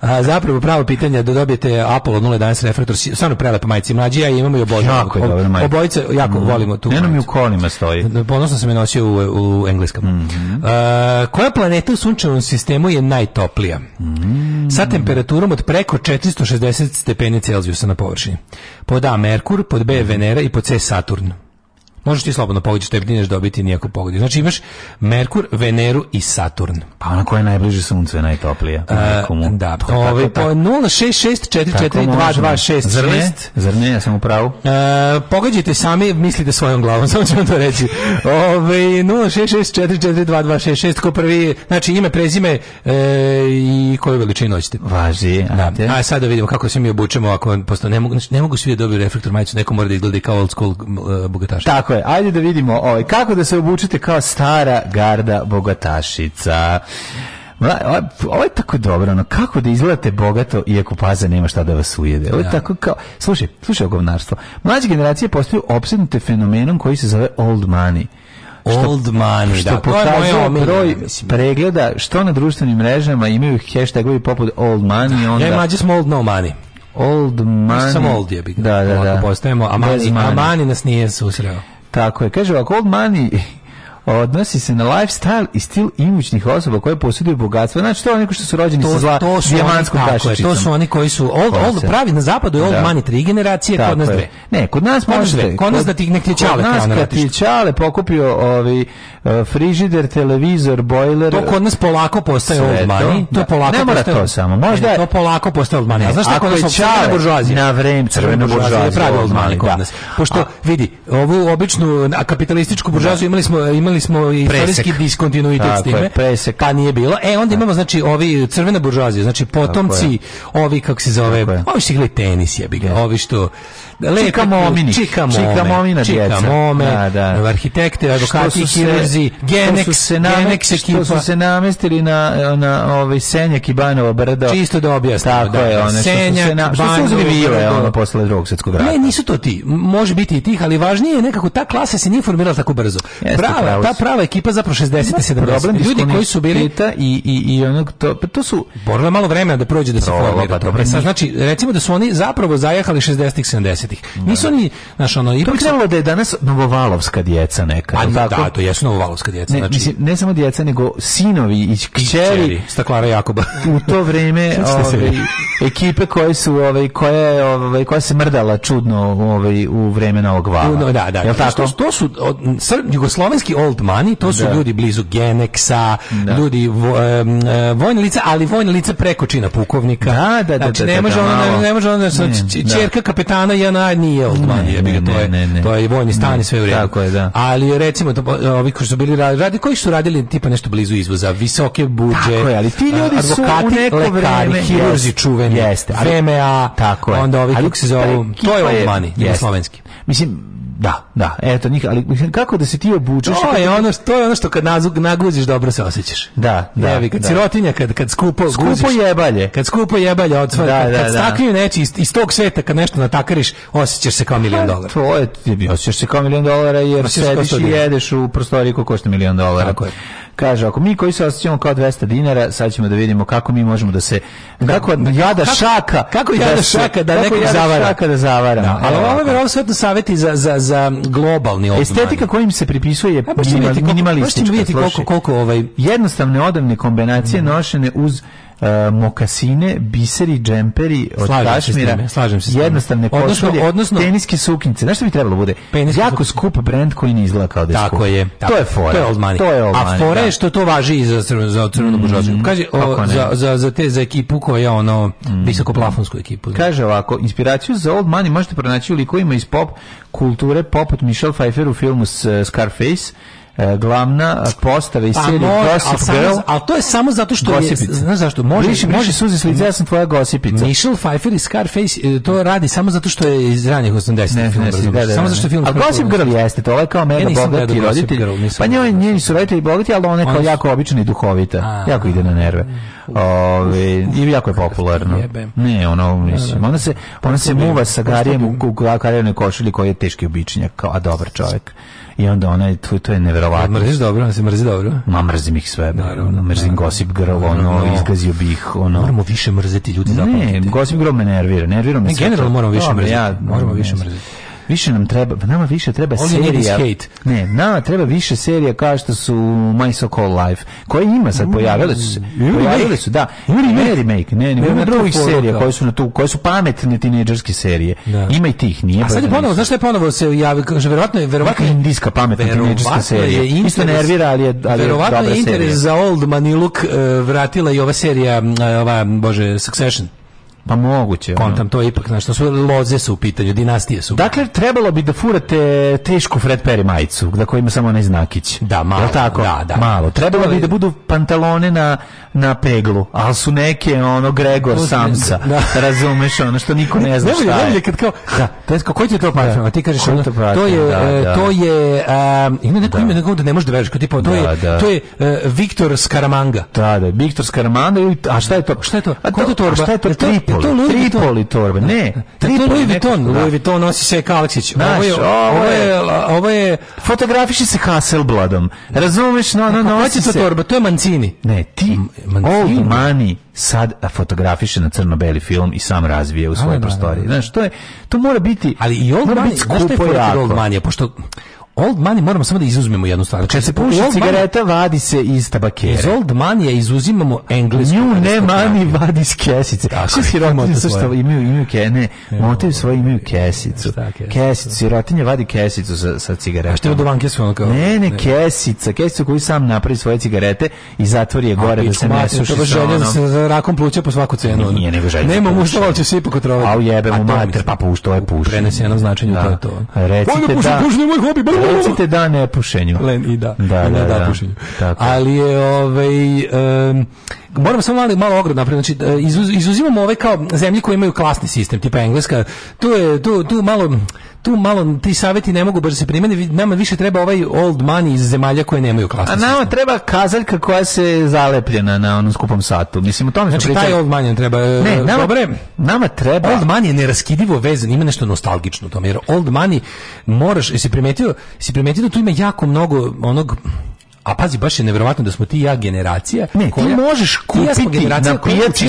A, zapravo pravo pitanje je da dobijete Apollo 011 Ines Refrator, stvarno prelepa majica. mlađija i imamo i obojica. Jako je dobra majica. Obojica jako mm. volimo tu. Jedno mi u kolima stoji. Da, ponosno sam je nosio u, u engleskom. Mm -hmm. uh, koja planeta u sunčevom sistemu je najtoplija? Mm -hmm. Sa temperaturom od preko 460 stepeni Celzijusa na površini. Pod A Merkur, pod B mhm. Venera i pod C Saturn. Možeš ti slobodno pogoditi, tebi nećeš dobiti nijeku pogodu. Znači imaš Merkur, Veneru i Saturn. Pa ona koja je najbliže suncu je najtoplija. Uh, da, to ovaj, po 066442266. Zar ne? Zar ne, ja sam u pravu. Uh, pogađajte sami, mislite svojom glavom, samo ću vam to reći. Ove, 066442266, ko prvi, znači ime, prezime e, i koju veličinu hoćete. Važi, da. A sad da vidimo kako se mi obučemo, ako, posto, ne, mogu, ne mogu svi da dobiju reflektor majicu, neko mora da izgleda kao old school uh, e, bogataš. Tako Tako je. Ajde da vidimo ovaj, kako da se obučite kao stara garda bogatašica. Ovo je tako dobro, ono, kako da izgledate bogato iako paza nema šta da vas ujede. Ovo je da. tako kao, slušaj, slušaj govnarstvo. Mlađe generacije postaju opsednute fenomenom koji se zove old money. Što, old money, što da, pokazuje broj pregleda što na društvenim mrežama imaju hashtagovi poput old money. Da. Onda... Ja e, i mlađe smo old no money. Old money. Sam old je bitno. Da, da, da. Postajemo, a money, a money nas nije susreo. Tako je. Kaže ovako, old money odnosi se na lifestyle i stil imućnih osoba koje posjeduju bogatstvo. Znači, to je neko što su rođeni to, sa zla, to su dijamanskom oni, To su oni koji su old, old pravi na zapadu je old da. money tri generacije, tako kod nas dve. Ne, kod nas kod možete. Kod, kod nas da ti nek ti čale. Kod nas kad ti čale pokupio ovi, uh, frižider, televizor, bojler. To kod nas polako postaje old money. To, to da. polako ne mora to samo. Možda je... to polako postaje old money. znaš šta kod nas čale buržuazija? Na vreme crvena buržuazija pravi old money kod da. nas. Pošto vidi, ovu običnu kapitalističku buržuaziju da. imali smo imali imali smo istorijski diskontinuitet Tako s time. Je, Pa nije bilo. E, onda da. imamo, znači, ovi crvena buržoazija, znači potomci, ovi, kako se zove, ovi što igraju tenis, jebi ga, da. ovi što lepe, čika momini, čika momine, čika momina čika djeca. Mome, da, da. da, da. arhitekte, advokati, kirurzi, genex, genex ekipa. Što su se namestili na, na ovaj Senjak i Banova brdo. Čisto da objasnimo. Tako da, je, da. one, Senjak, što na, što su bile ono posle drugog svjetskog rata. Ne, nisu to ti. Može biti i tih, ali važnije je nekako ta klasa se nije formirala tako brzo. Jeste, prava, ta prava ekipa zapravo 60 no, 70 problem ljudi koji su bili i i i onog to pa to su borila malo vremena da prođe da se formira. Pa, e znači recimo da su oni zapravo zajahali 60-ih 70 80-ih. Nisu da, da. oni, znaš, ono, ipak... trebalo da je danas novovalovska djeca neka. A, pa da, to jesu novovalovska djeca. Ne, znači... mislim, ne samo djeca, nego sinovi i kćeri. Staklara Jakoba. u to vreme ove, ovaj, ekipe koje su, ove, ovaj, koje, ove, ovaj, koja se mrdala čudno ove, u vreme Novog Vala. No, da, da. Jel tako? To, to su od, jugoslovenski old money, to su da. ljudi blizu Geneksa, da. ljudi vo, um, vojne lica, ali vojne lica preko čina pukovnika. Da, da, da. Znači, da, ne može ono, znači, ne može ono, čerka kapetana Jana na nije old money, jebi to je, ne, ne. to je vojni stan i sve u redu. Tako je, da. Ali recimo, to, ovi koji su bili radi, koji su radili tipa nešto blizu izvoza, visoke buđe, tako je, ali ti ljudi advokati, su neko lekari, hirurzi čuveni, jeste, VMA, tako je. onda ovi, kako se zovu, to je old money, jeste. slovenski. Mislim, Da, da, eto njih, ali kako da se ti obučeš? To je ono što je ono što kad nazug naguziš dobro se osjećaš. Da, da. Jevi, kad da. sirotinja kad kad skupo skupo guziš, jebalje. Kad skupo jebalje otvara, da, kad, da, kad da. stakli neči iz, iz tog sveta kad nešto natakariš, osjećaš se kao pa, milion dolara. To je osjećaš se kao milion dolara jer osjećaš sediš i jedeš u prostoriju ko košta milion dolara. Tako je. Kaže, ako mi koji se osjećamo kao 200 dinara, sad ćemo da vidimo kako mi možemo da se... Da, kako da, jada šaka... Kako jada šaka da nekog zavara. Kako jada šaka da zavara. Ali ovo je vjerovatno savjeti za, za, za globalni obman. Estetika kojim se pripisuje pa je minimalistička. Baš ćemo vidjeti koliko, koliko ovaj... Jednostavne odavne kombinacije mm. nošene uz E, mokasine, biseri, džemperi od slažem kašmira, se time, slažem se jednostavne košulje, odnosno, teniske suknjice. Znaš što bi trebalo da bude? Jako suknice. skup brand koji ne izgleda kao da je tako Je, to je fora. To je old money. To je old money, A fora je da. što to važi i za, za crvenu mm, buržoaziju. Kaže, o, za, za, za, te, za ekipu koja je ono mm. visokoplafonsku ekipu. Da. Kaže ovako, inspiraciju za old money možete pronaći u likovima iz pop kulture poput Michelle Pfeiffer u filmu Scarface glavna postava iz pa serije moj, Gossip ali Girl. ali to je samo zato što gossipica. je... Znaš zašto? Može, briši, može suzi s lice, ja sam tvoja gosipica. Michelle Pfeiffer i Scarface to radi samo zato što je iz ranih 80. ih film, ne, ne, da, da, samo zato što film... A Gossip Girl jeste, to je kao mega ja bogati roditelj. Pa njoj, njeni su roditelji bogati, ali ona je kao jako obična i duhovita. Jako ide na nerve. Ove, I jako je popularno. Ne, ono, mislim, ona se, ona se muva sa Garijem u, u, košulji koji je teški običnjak, a dobar čovjek i onda ona je, to, to je neverovatno. Mrziš dobro, ona se mrzi dobro? Ma mrzim ih sve. Naravno. Mrzim Gossip Girl, ono, izgazio bih, ono. Moramo više mrzeti ljudi zapamtiti. Ne, Gossip Girl me nervira, nervira me ne, sve. Generalno moramo više mrzeti. Ja, moramo više mrzeti. Više nam treba, nama više treba All serija. Ne, nama treba više serija kao što su My So Called Life, koje ima sad pojavile su se. Pojavile su, da. Ne remake, ne, ne, ima drugih serija koje su na tu, koje su pametne tinejdžerske serije. Da. Ima i tih, nije. A sad je ponovo, znaš šta je ponovo se javi, kaže verovatno je verovatno Neka indijska pametna tinejdžerska serija. Interes, Isto nervira, ali je ali verovatno je interes za Old Maniluk uh, e, vratila i ova serija, uh, ova bože Succession. Pa moguće. Kontam to je ipak, znaš, to su loze su u pitanju, dinastije su. Dakle, trebalo bi da furate tešku Fred Perry majicu, da koji ima samo onaj znakić. Da, malo. Jel tako? Da, da. Malo. Trebalo bi da budu pantalone na, na peglu, ali su neke, ono, Gregor to Samsa. Da. Razumeš, ono, što niko ne zna šta je. kad kao, da, to pa je, koji ti to patrano? Da. Ti kažeš, ono, to, to je, da, e, da. to je, um, ima neko da. ime, neko da ne možeš da veriš, kao tipa, to da, je, da. to je uh, Viktor Skaramanga. Da, da, Viktor Skaramanga, a šta je to? Šta je to? A, to, to, to, to, to, to, to, to, Tripoli. Da, to Louis Tripoli torbe. Ne, Tripoli Louis Vuitton, da. da. Louis Vuitton nosi sve Aleksić. Ovo, ovo je ovo je ovo je fotografiši se Hasselbladom. Razumeš? No, no, no, hoće to torba, to je Mancini. Ne, ti Mancini. Old Money sad fotografiše na crno-beli film i sam razvije u da, svojoj prostoriji. Znaš, to je to mora biti Ali i Old Money, skupo je Old Money, pošto Old Money moramo samo da izuzmemo jednu stvar. Kad se puši cigareta, vadi se iz tabakere. Iz Old Money izuzimamo englesko. New ne money vadi iz kesice. Kako sirotinje sa što imaju, imaju kene, motaju svoje, imaju kesicu. Kesicu, sirotinje vadi kesicu sa, sa cigaretom. A što je od vanke su ono Ne, ne, kesica, kesicu koju sam napravi svoje cigarete i zatvori je gore da se ne suši sa želja da se rakom pluća po svaku cenu. Nije, nego želja. Da Nema mu ali će se ipak otrovati. A ujebe mu mater, pa pušta, ovo je pušta. Preneseno značenje, to da. to. Recite da... Pušta, pušta, moj hobi, recite da ne pušenju. Da. Da, Len i da. Da, da, da, da pušenju. Ali je ovaj um, Moramo samo malo, malo ograd napraviti. Znači, da, izuz, izuzimamo ove kao zemlje koje imaju klasni sistem, tipa Engleska. Tu, je, tu, tu malo tu malo ti saveti ne mogu brzo se primeni, nama više treba ovaj old money iz zemalja koje nemaju klasni A nama sistem. treba kazaljka koja se zalepljena na onom skupom satu. Mislim, o tome znači, pričali. taj old money treba. Ne, e, nama, dobre, nama treba. Old money je neraskidivo vezan, ima nešto nostalgično u tome, jer old money moraš, jesi primetio, jesi primetio da tu ima jako mnogo onog A pazi, baš je nevjerovatno da smo ti ja generacija ne, koja... ti možeš kupiti ja na pijaci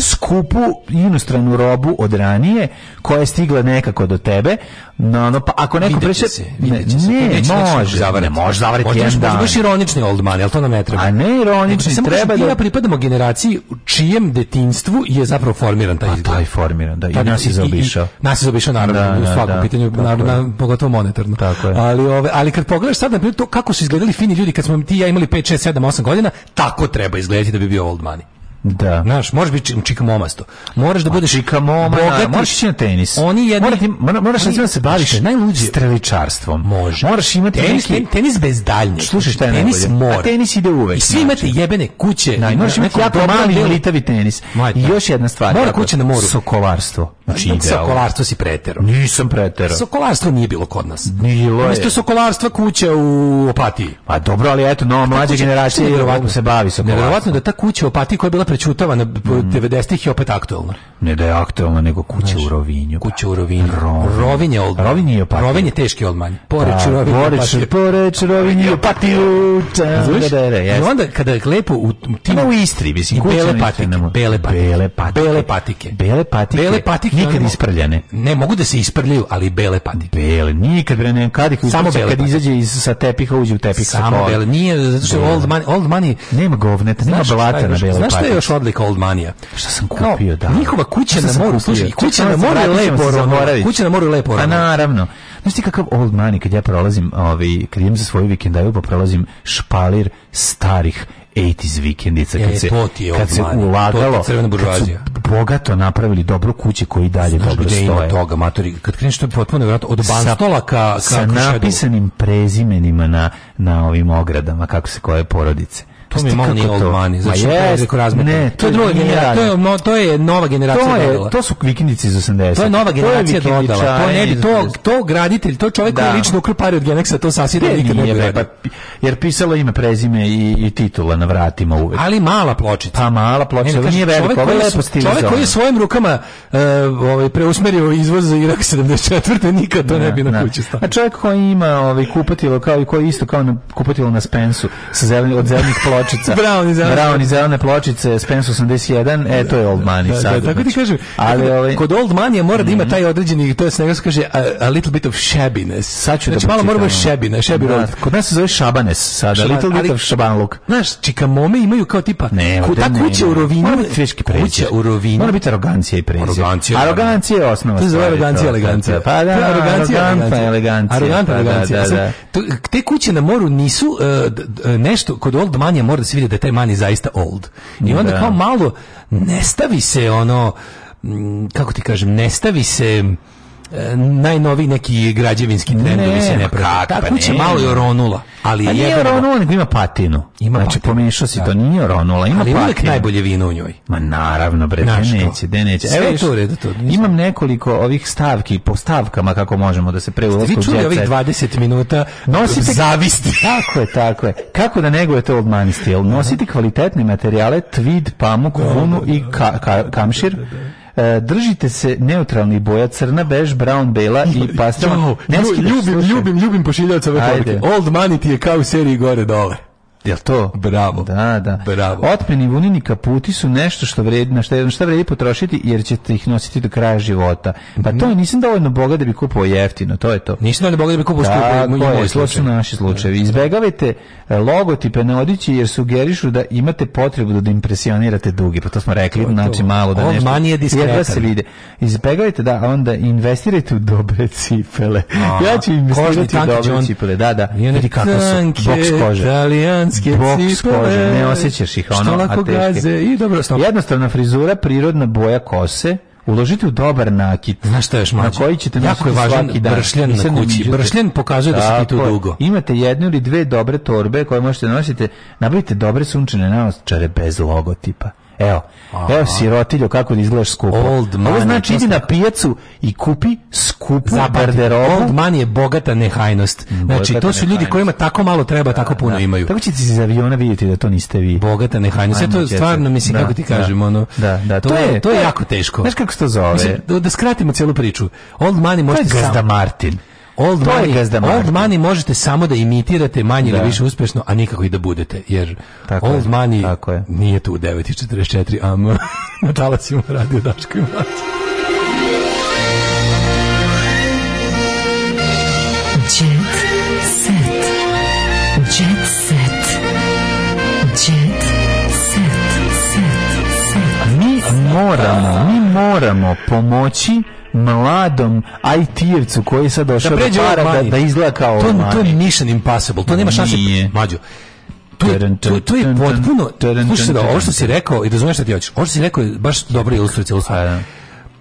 skupu inostranu robu od ranije koja je stigla nekako do tebe. No, no, pa ako neko preče... Se, ne, se. ne, neće, može, zavarati. ne može zavarati jedan dan. Možda baš ironični old man, jel to nam ne treba? A ne ironični, ne, treba da... Ja pripadamo generaciji u čijem detinstvu je zapravo formiran taj pa, izgled. A taj formiran, da, pa, i nas je zaobišao. Nas da, da, da, je zaobišao, naravno, u svakom pitanju, naravno, pogotovo monetarno. Tako je. Ali, ove, ali kad pogledaš sad, na primjer, to kako su izgledali fini ljudi kad kad smo ti ja imali 5, 6, 7, 8 godina, tako treba izgledati da bi bio old money. Da. Znaš, možeš biti čika momasto. Moraš da budeš čika moma, da, moraš ići na tenis. Oni jedni Morati, mora, moraš oni, da se baviš najluđe streličarstvom. Može. Moraš imati tenis, neki... tenis bez daljnjeg. Slušaj šta je tenis najbolje. Mora. A tenis ide uvek. I svi imate znači. jebene kuće. Da, moraš imati jako mali litavi tenis. I da. još jedna stvar. Mora kuće na moru. Sokolarstvo. Znači, da, sokolarstvo si pretero. Nisam pretero. Sokolarstvo nije bilo kod nas. Bilo je. Mesto sokolarstva kuća u Opatiji. Pa dobro, ali eto, nova mlađa generacija se bavi sokolarstvom. Nevjerovatno da ta kuća u Opatiji koja je bila prećutava na 90-ih mhm. je opet aktuelno. Ne da je aktuelno, nego kuća u Rovinju. Kuća u Rovinju. Rovinje Rovinj je Rovinje Rovinj je opatiju. teški oldman. Poreč, pa, da, Rovinj Poreč, Poreč, Rovinj je opatiju. I onda kada je lepo u tim... Pa da, u Istri, mislim, kuća bele patike, bele patike. Bele patike. Bele patike. Bele patike. Nikad isprljane. Ne, mogu da se isprljaju, ali bele patike. Bele, nikad bre, ne, kad ih Samo bele kad izađe iz, sa tepiha, uđe u tepih. Samo bele, nije, zato što old man... old money... Nema govneta, nema blata na bele patike. Znaš baš odlika Old Manija. Šta sam kupio, da. Njihova kuća na moru, slušaj, kuća na moru je lepo, kuća na moru je lepo. A naravno. Znaš ti kakav Old Money kad ja prolazim, ovaj, kad idem za svoju vikendaju, pa prolazim špalir starih 80s vikendica kad e, se, kad se ulagalo crvena su bogato napravili dobru kuću koji dalje Znaš, dobro da stoje toga, matori, kad kreneš to je potpuno verovatno od banstola ka sa napisanim prezimenima na, na ovim ogradama kako se koje porodice to mi malo nije old money. Znači, Ma jest, ne, to, to je druga generacija. To je, no, to je nova generacija to je, To su vikendici iz 80. To je nova generacija to je dodala. To, ne bi, to, to graditelj, to čovjek da. koji lično ukrpari od Genexa, to sasvira nikad nije, ne bi pa, Jer pisalo ime, prezime i, i titula na vratima uvek. Ali mala pločica. Pa mala pločica, ne, nije veliko, ovo je lepo stilizovano. Čovjek koji je svojim rukama uh, ovaj, preusmerio izvoz za Irak 74. nikad to ne, da, bi na da. kući stavio. A čovjek koji ima ovaj, kupatilo, kao i koji isto kao na, kupatilo na Spensu sa zeleni, od zelenih ploča pločica. Brown i zelene. Brown i zelene pločice, Spence 81, e, to je Old Money da, da sad. Da, tako ti znači. kažem, ali, da ovaj, kod Old Money mora da ima mhm. taj određeni, to je se kaže, a, a, little bit of shabbiness. Sad ću da znači, da malo moramo šebina, šebi da, Kod nas se zove šabanes sada, a little bit of look. Znaš, čikamome imaju kao tipa, ne, ko, ta kuća u rovinu, mora biti friški prezir. u rovinu. Mora biti arogancija i prezir. Arogancija. Arogancija je osnova. To zove arogancija, elegancija. Pa da, arogancija, elegancija. Arogantna pa elegancija. Te kuće na moru nisu e, nešto, kod Old Money mora da se vidi da taj mani zaista old. I onda da. kao malo nestavi se ono, mm, kako ti kažem, nestavi stavi se E, najnovi neki građevinski trendovi ne, se ne prate. Ta kuća pa malo je oronula. Ali pa nije da- oronula, nego ima patinu. Ima znači, patinu. pomešao si, da. to nije oronula, ima ali patinu. uvijek najbolje vino u njoj. Ma naravno, bre, Naš neće, de neće. Sve Evo, tu, redu, tu, imam nekoliko ovih stavki, po stavkama kako možemo da se preulazku. Vi čuli ovih 20 minuta nosite, zavisti. tako je, tako je. Kako da negujete old manastil? Nosite kvalitetne materijale, tweed, pamuk, da, vunu da, i ka, ka, kamšir. Da, da, E, držite se neutralnih boja, crna, bež, brown, bela i pastel. Da ljubim, ljubim, ljubim pošiljaoca ove Old Money ti je kao u seriji gore dole. Jel to? Bravo. Da, da. Bravo. Otmeni vunini kaputi su nešto što vredi, na šta, šta vredi potrošiti jer ćete ih nositi do kraja života. Pa to mm. nisam dovoljno boga da bi kupao jeftino, to je to. Nisam dovoljno boga da bi kupao skupo. Da, je, to su naši slučajevi. Da, da. Izbegavajte e, logotipe na odići jer sugerišu da imate potrebu da impresionirate dugi. Pa to smo rekli, to znači malo da Ovo nešto. manije je se vide. Izbegavajte da onda investirajte u dobre cipele. A, ja ću investirati u dobre cipele, da, da. Vidi kako su boks kože. Da Ženske boks kože, ne osjećaš ih ono, a teške. Gaze, i dobro, stop. Jednostavna frizura, prirodna boja kose, uložiti u dobar nakit. Znaš šta još mlađe? Na koji ćete jako je važan Bršljen na kući. Bršljen pokazuje da ste tu dugo. Imate jednu ili dve dobre torbe koje možete nositi. Nabavite dobre sunčane naočare bez logotipa. Evo, Aha. evo sirotiljo kako izgledaš skupo. Old money, Ovo znači idi na pijacu i kupi skupu garderobu. Old money je bogata nehajnost. Bogata mm, znači, to su ljudi kojima tako malo treba, da, tako puno da. imaju. Tako ćete iz aviona vidjeti da to niste vi. Bogata nehajnost. Ja to stvarno, mislim, da, kako ti da. kažem, ono, da, da, to, to je, to je jako teško. Znaš kako se to zove? Mislim, da, da skratimo cijelu priču. Old money možete... To je Gazda Martin old to money, je old money možete samo da imitirate manje da. ili više uspešno, a nikako i da budete, jer tako old je, money tako je. nije tu u 9.44 am na talasima radio Daško i Mlađe. moramo, mi moramo pomoći mladom IT-evcu koji je sad došao da, do para ovaj da, da izgleda kao to, ovaj to je mission impossible, to nema šanse. Mađo, to je, to, to je potpuno, slušaj da, ovo što si rekao, i da razumiješ šta ti hoćeš, ovo što si rekao je baš dobra ilustracija, ilustracija. Da.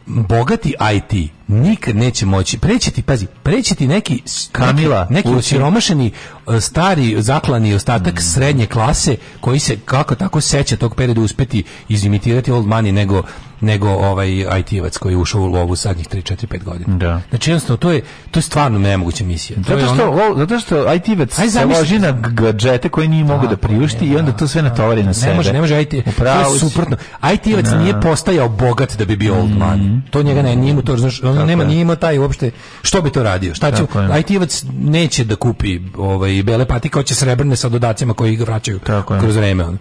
Bogati IT nikad neće moći preći ti pazi preći ti neki Kamila neki osiromašeni e, stari zaklani ostatak mm. srednje klase koji se kako tako seća tog perioda uspeti izimitirati old money nego nego ovaj IT-evac koji je ušao u lovu sadnjih 3 4 5 godina. Da. Znači jednostavno to je to je stvarno nemoguća misija. Zato što ono... lo, zato što IT-evac Aj, se loži na gadžete koje nije mogu da priušti ne, i onda to sve natovari na sebe. Ne može, ne može IT. Upravo to je suprotno. IT-evac da. nije postajao bogat da bi bio old man. Mm -hmm. To njega ne, nije mu to, znaš, on nema, je. nije imao taj uopšte što bi to radio. Šta će IT-evac neće da kupi ovaj bele patike, hoće srebrne sa dodacima koji ga vraćaju Tako kroz vreme. Ono.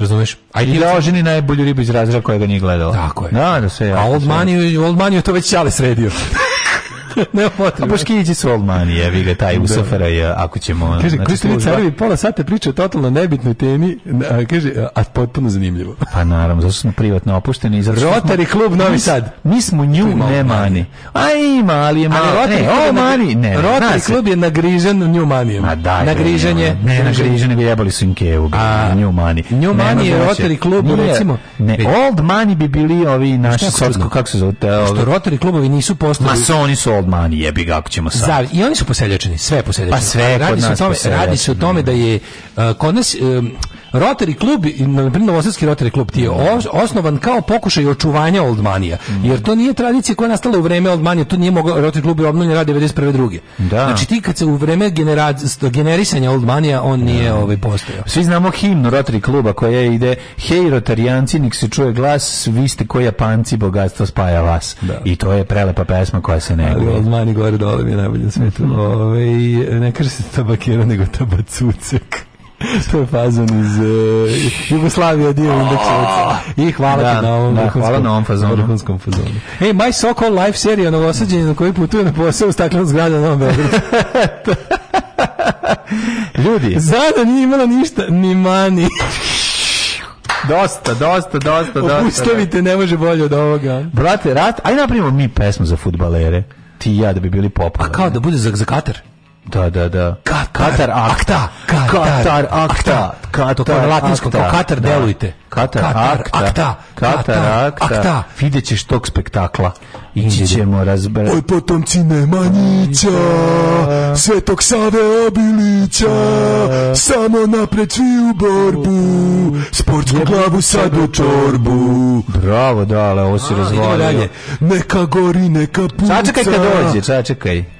Razumeš? Ajde I da oženi najbolju ribu iz razreda kojega nije gledala. Tako je. Da, da se ja. A Old Money, Old Money to već čale sredio. ne potrebe. A Boškići su olmani, jevi ga, taj da. u SFRJ, ako ćemo... Kaže, znači, Kristini Carevi pola sata priča o totalno nebitnoj temi, a, kaže, a potpuno zanimljivo. Pa naravno, zato smo privatno opušteni. Zato Rotary smo, klub Novi Sad. Mi smo nju, ne mani. A ima, ali je mani. Ne, o mani, ne. Rotary klub je nagrižen nju manijem. Ma daj. Nagriženje. Ne, nagrižen, nego jebali su inke u A, nju mani. Nju mani je Rotary klub, recimo. Ne, old mani bi bili ovi naši, kako se zove? Što Rotary klubovi nisu postali... Masoni su old money, jebi ga, ako ćemo sad. Zav, I oni su poseljačeni, sve poseljačeni. Pa sve radi se o tome, radi se o tome da je uh, kod nas um, Rotary klub, na primjer Novosadski Rotary klub ti je mhm. osnovan kao pokušaj očuvanja Old Manija, mhm. jer to nije tradicija koja je nastala u vreme Manija, to nije mogao Rotary klub je obnovljen radi 91. druge. Da. Znači ti kad se u vreme generisanja Old Manija, on nije da. ovaj postojao. Svi znamo himnu Rotary kluba koja ide hej Rotarijanci, nek se čuje glas, vi ste koji Japanci, bogatstvo spaja vas. Da. I to je prelepa pesma koja se neguje. Oldmani gore dole mi je najbolje svetu. Mhm. Ove, ovaj, ne kaže se tabakera, nego tabacucek to je fazon iz uh, Jugoslavije dio oh. indeksovaca. I hvala da, ti na ovom da, hvala na ovom fazonu. vrhunskom fazonu. Ej, My So Called Life serija novosađenja na kojoj putuje na posao u staklenom zgradu na Novom Beogradu. Ljudi. Zada nije imala ništa, ni mani. Dosta, dosta, dosta, dosta. Opustavite, da. ne može bolje od ovoga. Brate, rat, ajde napravimo mi pesmu za futbalere. Ti i ja da bi bili popularni. A kao da bude za, za Katar? Da, da, da. Katar, Katar akta. Katar akta. Katar, to je latinsko, kao Katar da. delujte. Katar, Katar akta. akta. Katar akta. akta. Vidjet ćeš tog spektakla. Ići ćemo razbrati. Oj, potomci Nemanjića, Svetog Save Obilića, da. samo napred svi u borbu, sportsku glavu sad u čorbu. Bravo, dale, ovo si razvalio. Neka gori, neka puca. Sačekaj kad dođe, sačekaj.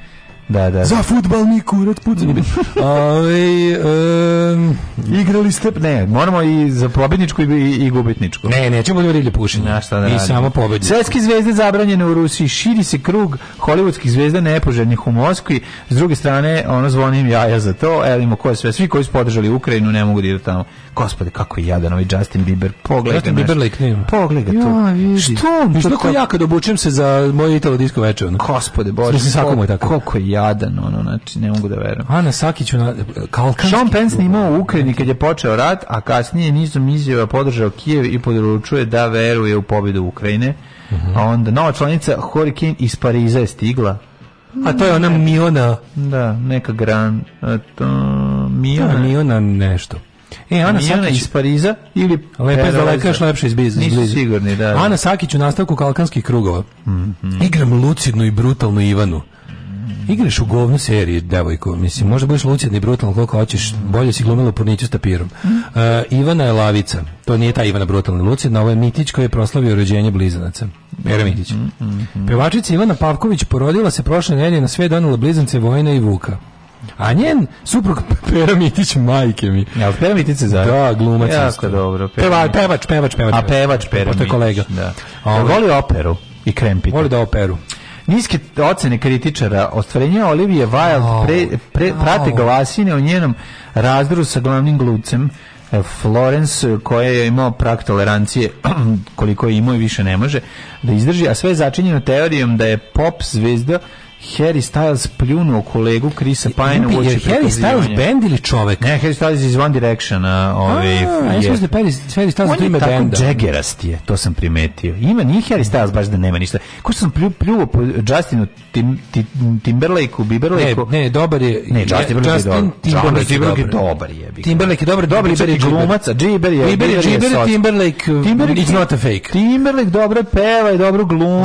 Da, da. Za futbal mi kurac pucanje. Ovaj, um, igrali ste, ne, moramo i za pobedničku i, i gubitničku. Ne, nećemo da rilje pušenje. Na šta da I radi. samo pobedničku. Svetske zvezde zabranjene u Rusiji, širi se krug hollywoodskih zvezda nepoželjnih u Moskvi. S druge strane, ono zvonim jaja za to. Elimo ko sve, svi koji su podržali Ukrajinu ne mogu da idu tamo. Gospode, kako je jadan ovaj Justin Bieber. Pogledaj Justin Bieber like Pogledaj ja, Vidi. Što? Što, što, ja kad obučem se za moje Italo disco večer? Gospode, Bože. Mislim, sako mu tako. Koliko je jadan, ono, znači, ne mogu da verujem. Ana Sakić, ona, kalkanski... Sean Pence snimao u Ukrajini kad je počeo rat, a kasnije nizom izjava podržao Kijev i područuje da veruje u pobjedu Ukrajine. Uh -huh. A onda, nova članica Hurricane iz Pariza je stigla. A to je ona Miona. Da, neka gran. A to, Miona. Da, Miona nešto. E, Ana Sakić iz Pariza ili Lepe za lekaš, lepše iz biznis. Nisu blizu. sigurni, da, da. Ana Sakić u nastavku kalkanskih krugova. Mm -hmm. Igram lucidnu i brutalnu Ivanu. Igraš u govnu seriji, devojko, mislim, može budeš lucidni i brutalno koliko hoćeš, bolje si glumila u porniću sa tapirom. Uh, Ivana je lavica, to nije ta Ivana brutalna lucidna, ovo je Mitić koji je proslavio rođenje blizanaca. Vera mhm, Mitić. Mhm. Pevačica Ivana Pavković porodila se prošle nedelje na sve donela blizance Vojna i Vuka. A njen suprug Pera Mitić majke mi. Ja, Pera Mitić se Da, glumac. Jako dobro. Peva, pevač, pevač, pevač. A pevač Pera Mitić. kolega. Da. On ovaj- voli operu i krempite. Voli da operu. Niske ocene kritičara ostvarenje Olivije Wilde pre, pre, prate glasine o njenom razdru sa glavnim gludcem eh, Florence koja je imao prak tolerancije koliko je imao i više ne može da izdrži, a sve je začinjeno teorijom da je pop zvezda Harry Styles pljunuo kolegu Krisa Pajna u oči prekazivanja. Harry Styles band ili čovek? Ne, Harry Styles iz One Direction. A, ovaj, a, ja sam da Harry, Harry Styles on je ime benda. Jaggerast je, to sam primetio. Ima, nije Harry Styles baš da nema ništa. Ko sam plju, pljuo po Justinu Tim, tim, Timberlake-u, Biberlake-u? Ne, ne, dobar je. Ne, Justin, Justin, Justin Timberlake, Timberlake je dobar. je. Timberlake je dobar, dobar je znači, glumac, a Jiber je. Jiber je, Jiber Timberlake, um, Timberlake, is not a fake. Timberlake dobro peva i dobro glumi,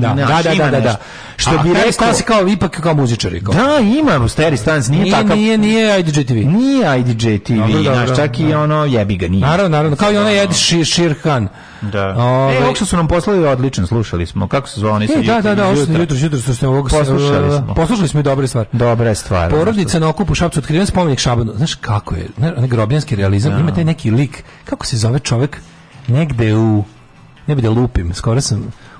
da, da, da, da. da, da, da, da, da, da, da, da, da, da, da, da, da, Što bi rekao se kao ipak kao muzičari kao. Da, ima Steri Stans, nije, nije takav. Nije, nije IDJ TV. Nije IDJ TV, dobro, čak i ono jebi ga nije. Naravno, naravno, kao i onaj Ed Shirhan. Da. Ove, ovaj- e, što su nam poslali odlično, slušali smo. Kako se zvao oni sa e, Da, da, da, jutro, jutro, jutro su se ovog poslušali smo. Poslušali smo i dobre stvari. Dobre stvari. Porodica na okupu Šapcu otkriven spomenik Šabanu. Znaš kako je, onaj grobljanski realizam, ja. Da. ima taj neki lik. Kako se zove čovjek? Negde u ne bude lupim, skoro sam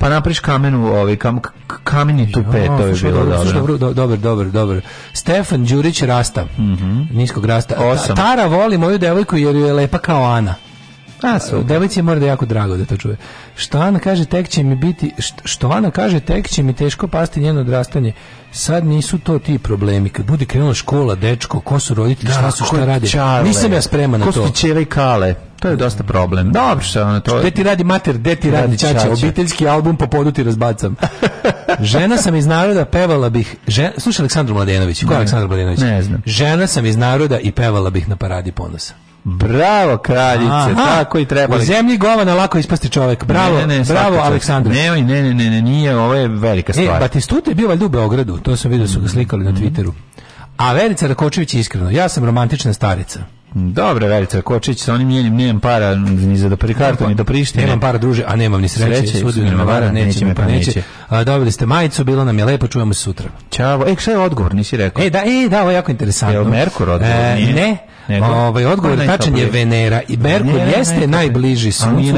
pa napriš kamenu, ovaj, kam, kameni tu jo, to je bilo dobro. Slušaj, dobro, dobro, dobro, dobro. Stefan Đurić Rasta, mm niskog Rasta. Osam. Tara voli moju devojku jer ju je lepa kao Ana. A, su, devojci je mora da jako drago da to čuje. Štovana kaže, tek će mi biti, što štovana kaže, tek će mi teško pasti njeno odrastanje. Sad nisu to ti problemi. Kad bude krenula škola, dečko, ko su roditelji, da, šta su, šta rade. Čarle. Nisam ja spreman na to. Ko su čele i kale. To je dosta problem. Dobro, što ono to. Gde ti radi mater, gde ti radi, radi čača, obiteljski album po podu ti razbacam. Žena sam iz naroda, pevala bih. Žen... Slušaj Aleksandru Mladenović, ko je Aleksandar Mladenović? Ne znam. Žena sam iz naroda i pevala bih na paradi ponosa. Bravo kraljice, Aha, tako i treba. U zemlji govana lako ispasti čovjek. Bravo, ne, ne, bravo Aleksandre. Ne, ne, ne, ne, nije, ovo je velika e, stvar. E, Batistuta je bio valjda u Beogradu, to sam vidio da su ga mhm. slikali na mhm. Twitteru. A Verica Rakočević je iskreno, ja sam romantična starica. Dobro, Verica Kočić, sa onim njenim nemam para ni za da prikartu, ni da pa- prištine. Nemam para, druže, a nemam ni sreće. sreće Sudio nema vara, neće, neće me pa, pa neće. neće. A, dobili ste majicu, bilo nam je lepo, čujemo se sutra. Ćao. E, šta je odgovor, nisi rekao? E, da, e, da, ovo je jako interesantno. Je Merkur odgovor? E, ne, nego, ovaj odgovor tačan je Venera i Merkur jeste najbliži suncu,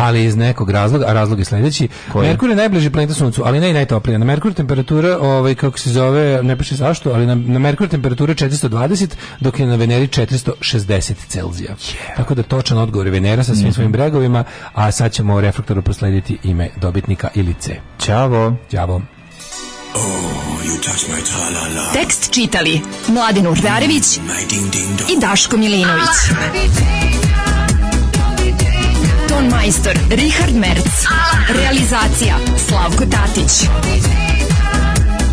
ali iz nekog razloga, a razlog je sledeći. Koji? Merkur je najbliži planeta suncu, ali ne i najtoplija. Na Merkur temperatura, ovaj kako se zove, ne piše zašto, ali na, na Merkuru temperatura 420, dok je na Veneri 460. 60 Celzija. Yeah. Tako da točan odgovor je Venera sa svim mm -hmm. svojim bregovima, a sad ćemo reflektoru proslediti ime dobitnika ili C. Ćavo. Ćavo. Oh, Tekst čitali Mladin Urdarević mm, i Daško Milinović. Ton majstor Richard Merc. Realizacija Slavko Tatić.